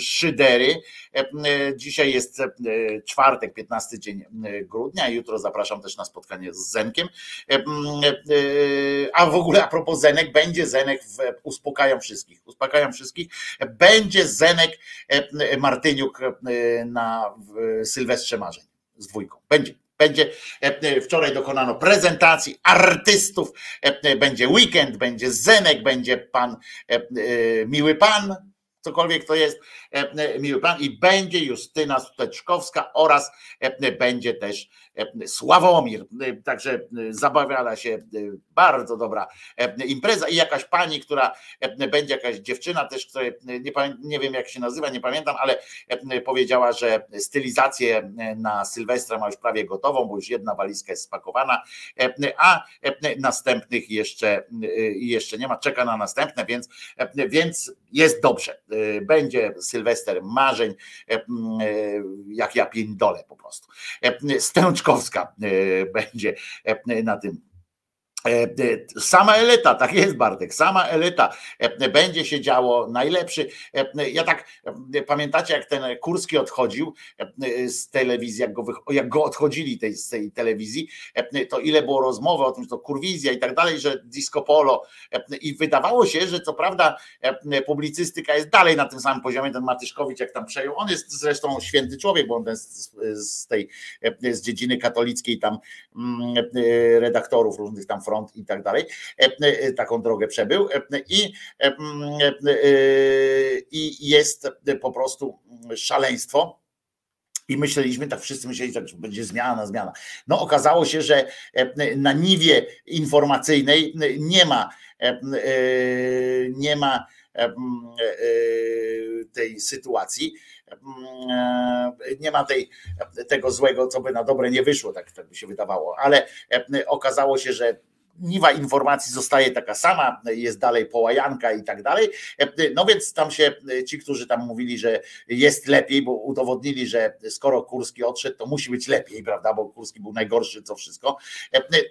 szydery. Dzisiaj jest czwartek, 15 dzień grudnia. Jutro zapraszam też na spotkanie z Zenkiem. A w ogóle a propos Zenek, będzie Zenek, w, uspokajam wszystkich, uspokajam wszystkich, będzie Zenek Martyniuk na Sylwestrze Marzeń z dwójką. Będzie. Będzie wczoraj dokonano prezentacji artystów, będzie weekend, będzie Zenek, będzie pan miły pan, cokolwiek to jest. Miły pan. I będzie Justyna Steczkowska oraz będzie też Sławomir. Także zabawiała się bardzo dobra impreza i jakaś pani, która będzie jakaś dziewczyna też, która nie, nie wiem jak się nazywa, nie pamiętam, ale powiedziała, że stylizację na Sylwestra ma już prawie gotową, bo już jedna walizka jest spakowana, a następnych jeszcze, jeszcze nie ma, czeka na następne, więc, więc jest dobrze. Będzie Sylwester marzeń, jak ja dole po prostu. Stęczkowska będzie na tym Sama elita, tak jest Bartek, sama elita będzie się działo najlepszy. Ja tak pamiętacie, jak ten Kurski odchodził z telewizji, jak go, jak go odchodzili tej, z tej telewizji, to ile było rozmowy o tym, że to kurwizja i tak dalej, że disco polo i wydawało się, że co prawda publicystyka jest dalej na tym samym poziomie, ten Matyszkowicz jak tam przejął, on jest zresztą święty człowiek, bo on ten z, tej z dziedziny katolickiej tam redaktorów różnych tam i tak dalej, taką drogę przebył i, i jest po prostu szaleństwo. I myśleliśmy, tak wszyscy myśleli, że będzie zmiana, zmiana. No okazało się, że na niwie informacyjnej nie ma, nie ma tej sytuacji. Nie ma tej, tego złego, co by na dobre nie wyszło, tak, tak by się wydawało, ale okazało się, że niwa informacji zostaje taka sama, jest dalej połajanka i tak dalej. No więc tam się ci, którzy tam mówili, że jest lepiej, bo udowodnili, że skoro Kurski odszedł, to musi być lepiej, prawda, bo Kurski był najgorszy, co wszystko,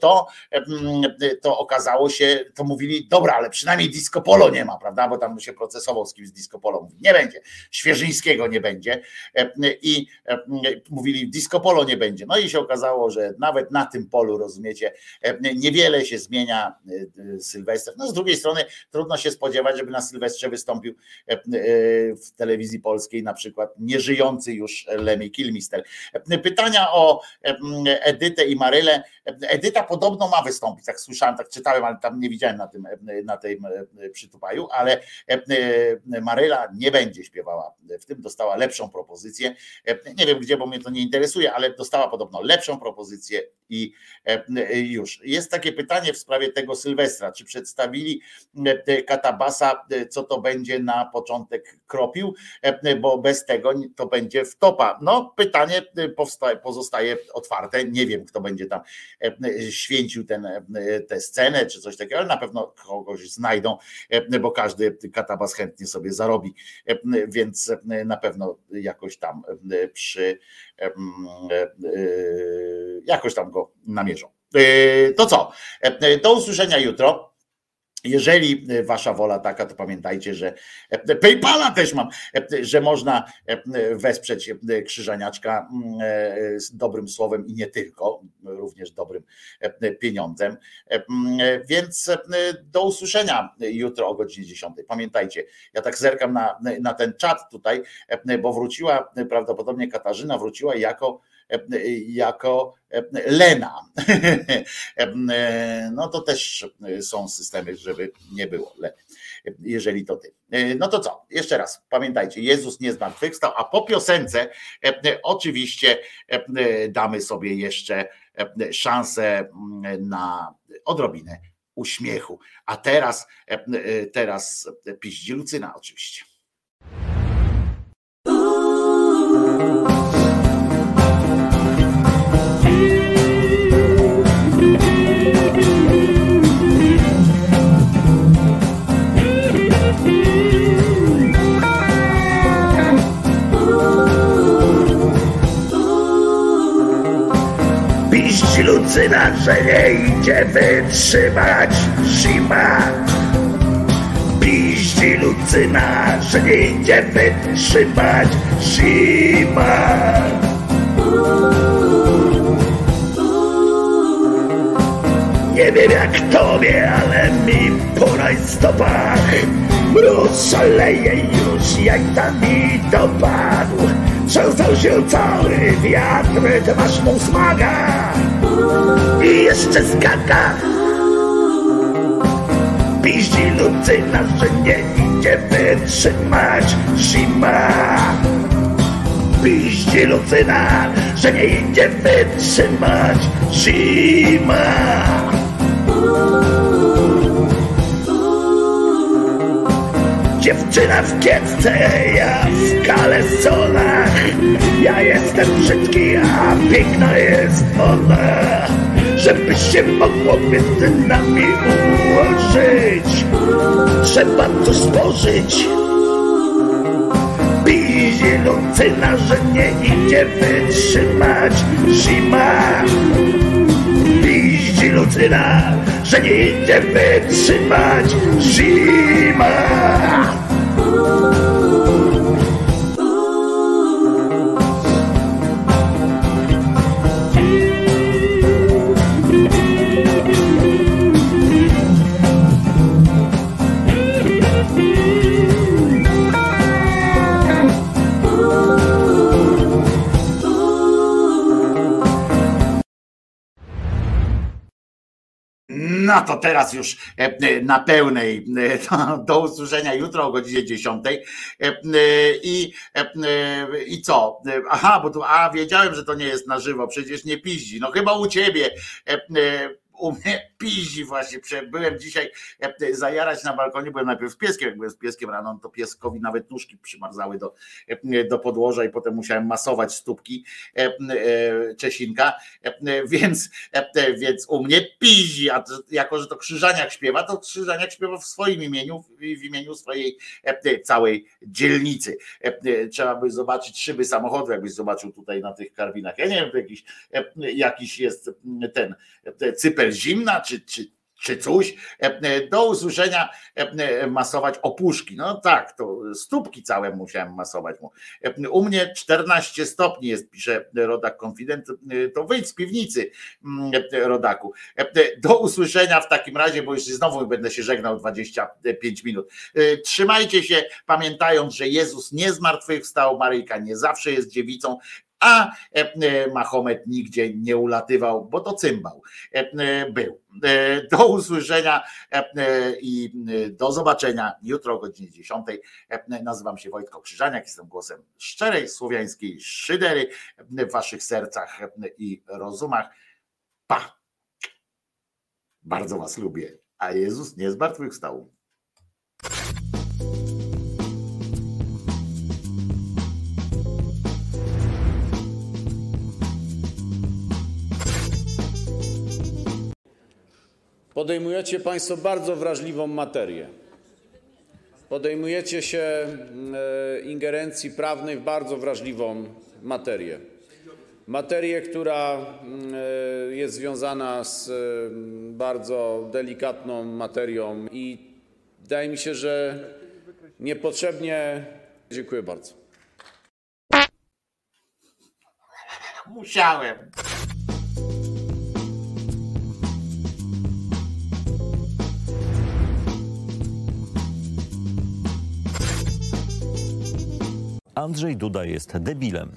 to, to okazało się, to mówili, dobra, ale przynajmniej disco polo nie ma, prawda, bo tam się procesował z kimś z disco polo, mówi, nie będzie, Świeżyńskiego nie będzie i mówili, disco polo nie będzie. No i się okazało, że nawet na tym polu, rozumiecie, niewiele się się zmienia e, Sylwester. No z drugiej strony trudno się spodziewać, żeby na Sylwestrze wystąpił e, e, w telewizji polskiej na przykład nieżyjący już Lemmy Kilmister. Pytania o Edytę i Marylę. Edyta podobno ma wystąpić, tak słyszałem, tak czytałem, ale tam nie widziałem na tym, na tym przytupaju, ale Maryla nie będzie śpiewała. W tym dostała lepszą propozycję. Nie wiem gdzie, bo mnie to nie interesuje, ale dostała podobno lepszą propozycję i już. Jest takie pytanie, w sprawie tego Sylwestra. Czy przedstawili e, Katabasa, e, co to będzie na początek kropił, e, bo bez tego to będzie wtopa. No, pytanie pozostaje otwarte. Nie wiem, kto będzie tam święcił ten, tę scenę, czy coś takiego, ale na pewno kogoś znajdą, bo każdy Katabas chętnie sobie zarobi, więc na pewno jakoś tam przy jakoś tam go namierzą. To co? Do usłyszenia jutro. Jeżeli wasza wola taka, to pamiętajcie, że e, PayPala też mam, że można wesprzeć Krzyżaniaczka mm, z dobrym słowem i nie tylko, również dobrym pieniądzem. Więc do usłyszenia jutro o godzinie 10. Pamiętajcie, ja tak zerkam na, na ten czat tutaj, bo wróciła prawdopodobnie Katarzyna, wróciła jako jako Lena. No to też są systemy, żeby nie było jeżeli to ty. No to co? Jeszcze raz, pamiętajcie, Jezus nie zmartwychwstał, a po piosence oczywiście damy sobie jeszcze e, szansę mm, na odrobinę uśmiechu. A teraz, e, e, teraz piździ Lucyna oczywiście. Lucyna, że nie idzie wytrzymać zima. Piździ Lucyna, że nie idzie wytrzymać zima. Nie wiem jak tobie, ale mi po rajstopach Mróz szaleje już, jak tam mi dopadł Trzęsał się cały wiatr, ty masz mu smaga I jeszcze skaka Piździ Lucyna, że nie idzie wytrzymać zima Piździ Lucyna, że nie idzie wytrzymać zima Dziewczyna w kietce, ja w kalesonach. Ja jestem brzydki, a piękna jest ona Żeby się mogło między nami ułożyć. Trzeba tu spożyć Piździ Lucyna, że nie idzie wytrzymać. Zima Lucyna, że nie idzie wytrzymać zima No to teraz już e, e, na pełnej. e, Do usłyszenia jutro o godzinie 10. E, e, I, I co? Aha, bo tu, a wiedziałem, że to nie jest na żywo, przecież nie piździ. No chyba u ciebie. U mnie piździ właśnie. Byłem dzisiaj e, zajarać na balkonie, byłem najpierw z pieskiem, jak byłem z pieskiem rano, no to pieskowi nawet nóżki przymarzały do, e, do podłoża i potem musiałem masować stópki e, e, Czesinka, e, więc, e, więc u mnie piździ, a jako, że to Krzyżaniak śpiewa, to Krzyżaniak śpiewa w swoim imieniu, w imieniu swojej e, całej dzielnicy. E, e, Trzeba by zobaczyć szyby samochodu, jakbyś zobaczył tutaj na tych karbinach. Ja nie wiem, jakiś, e, jakiś jest ten e, cypel zimna, czy, czy, czy coś. E, e, Do usłyszenia e, masować opuszki. No tak, to stópki całe musiałem masować mu. U mnie 14 stopni jest, pisze rodak konfident. To wyjdź z piwnicy, mm, rodaku. Do usłyszenia w takim razie, bo już znowu będę się żegnał 25 minut. Trzymajcie się, pamiętając, że Jezus nie zmartwychwstał, Maryjka nie zawsze jest dziewicą, a e, e, Mahomet nigdzie nie ulatywał, bo to cymbał e, był. Do usłyszenia i do zobaczenia jutro o godzinie 10. E, Nazywam się Wojtko Krzyżaniak, jestem głosem szczerej słowiańskiej szydery w waszych sercach i rozumach. Pa! Bardzo was lubię, a Jezus nie zmartwychwstał. Podejmujecie Państwo bardzo wrażliwą materię. Podejmujecie się e, ingerencji prawnej w bardzo wrażliwą materię. Materię, która e, jest związana z e, bardzo delikatną materią i wydaje mi się, że niepotrzebnie. Dziękuję bardzo. Musiałem. Andrzej Duda jest debilem.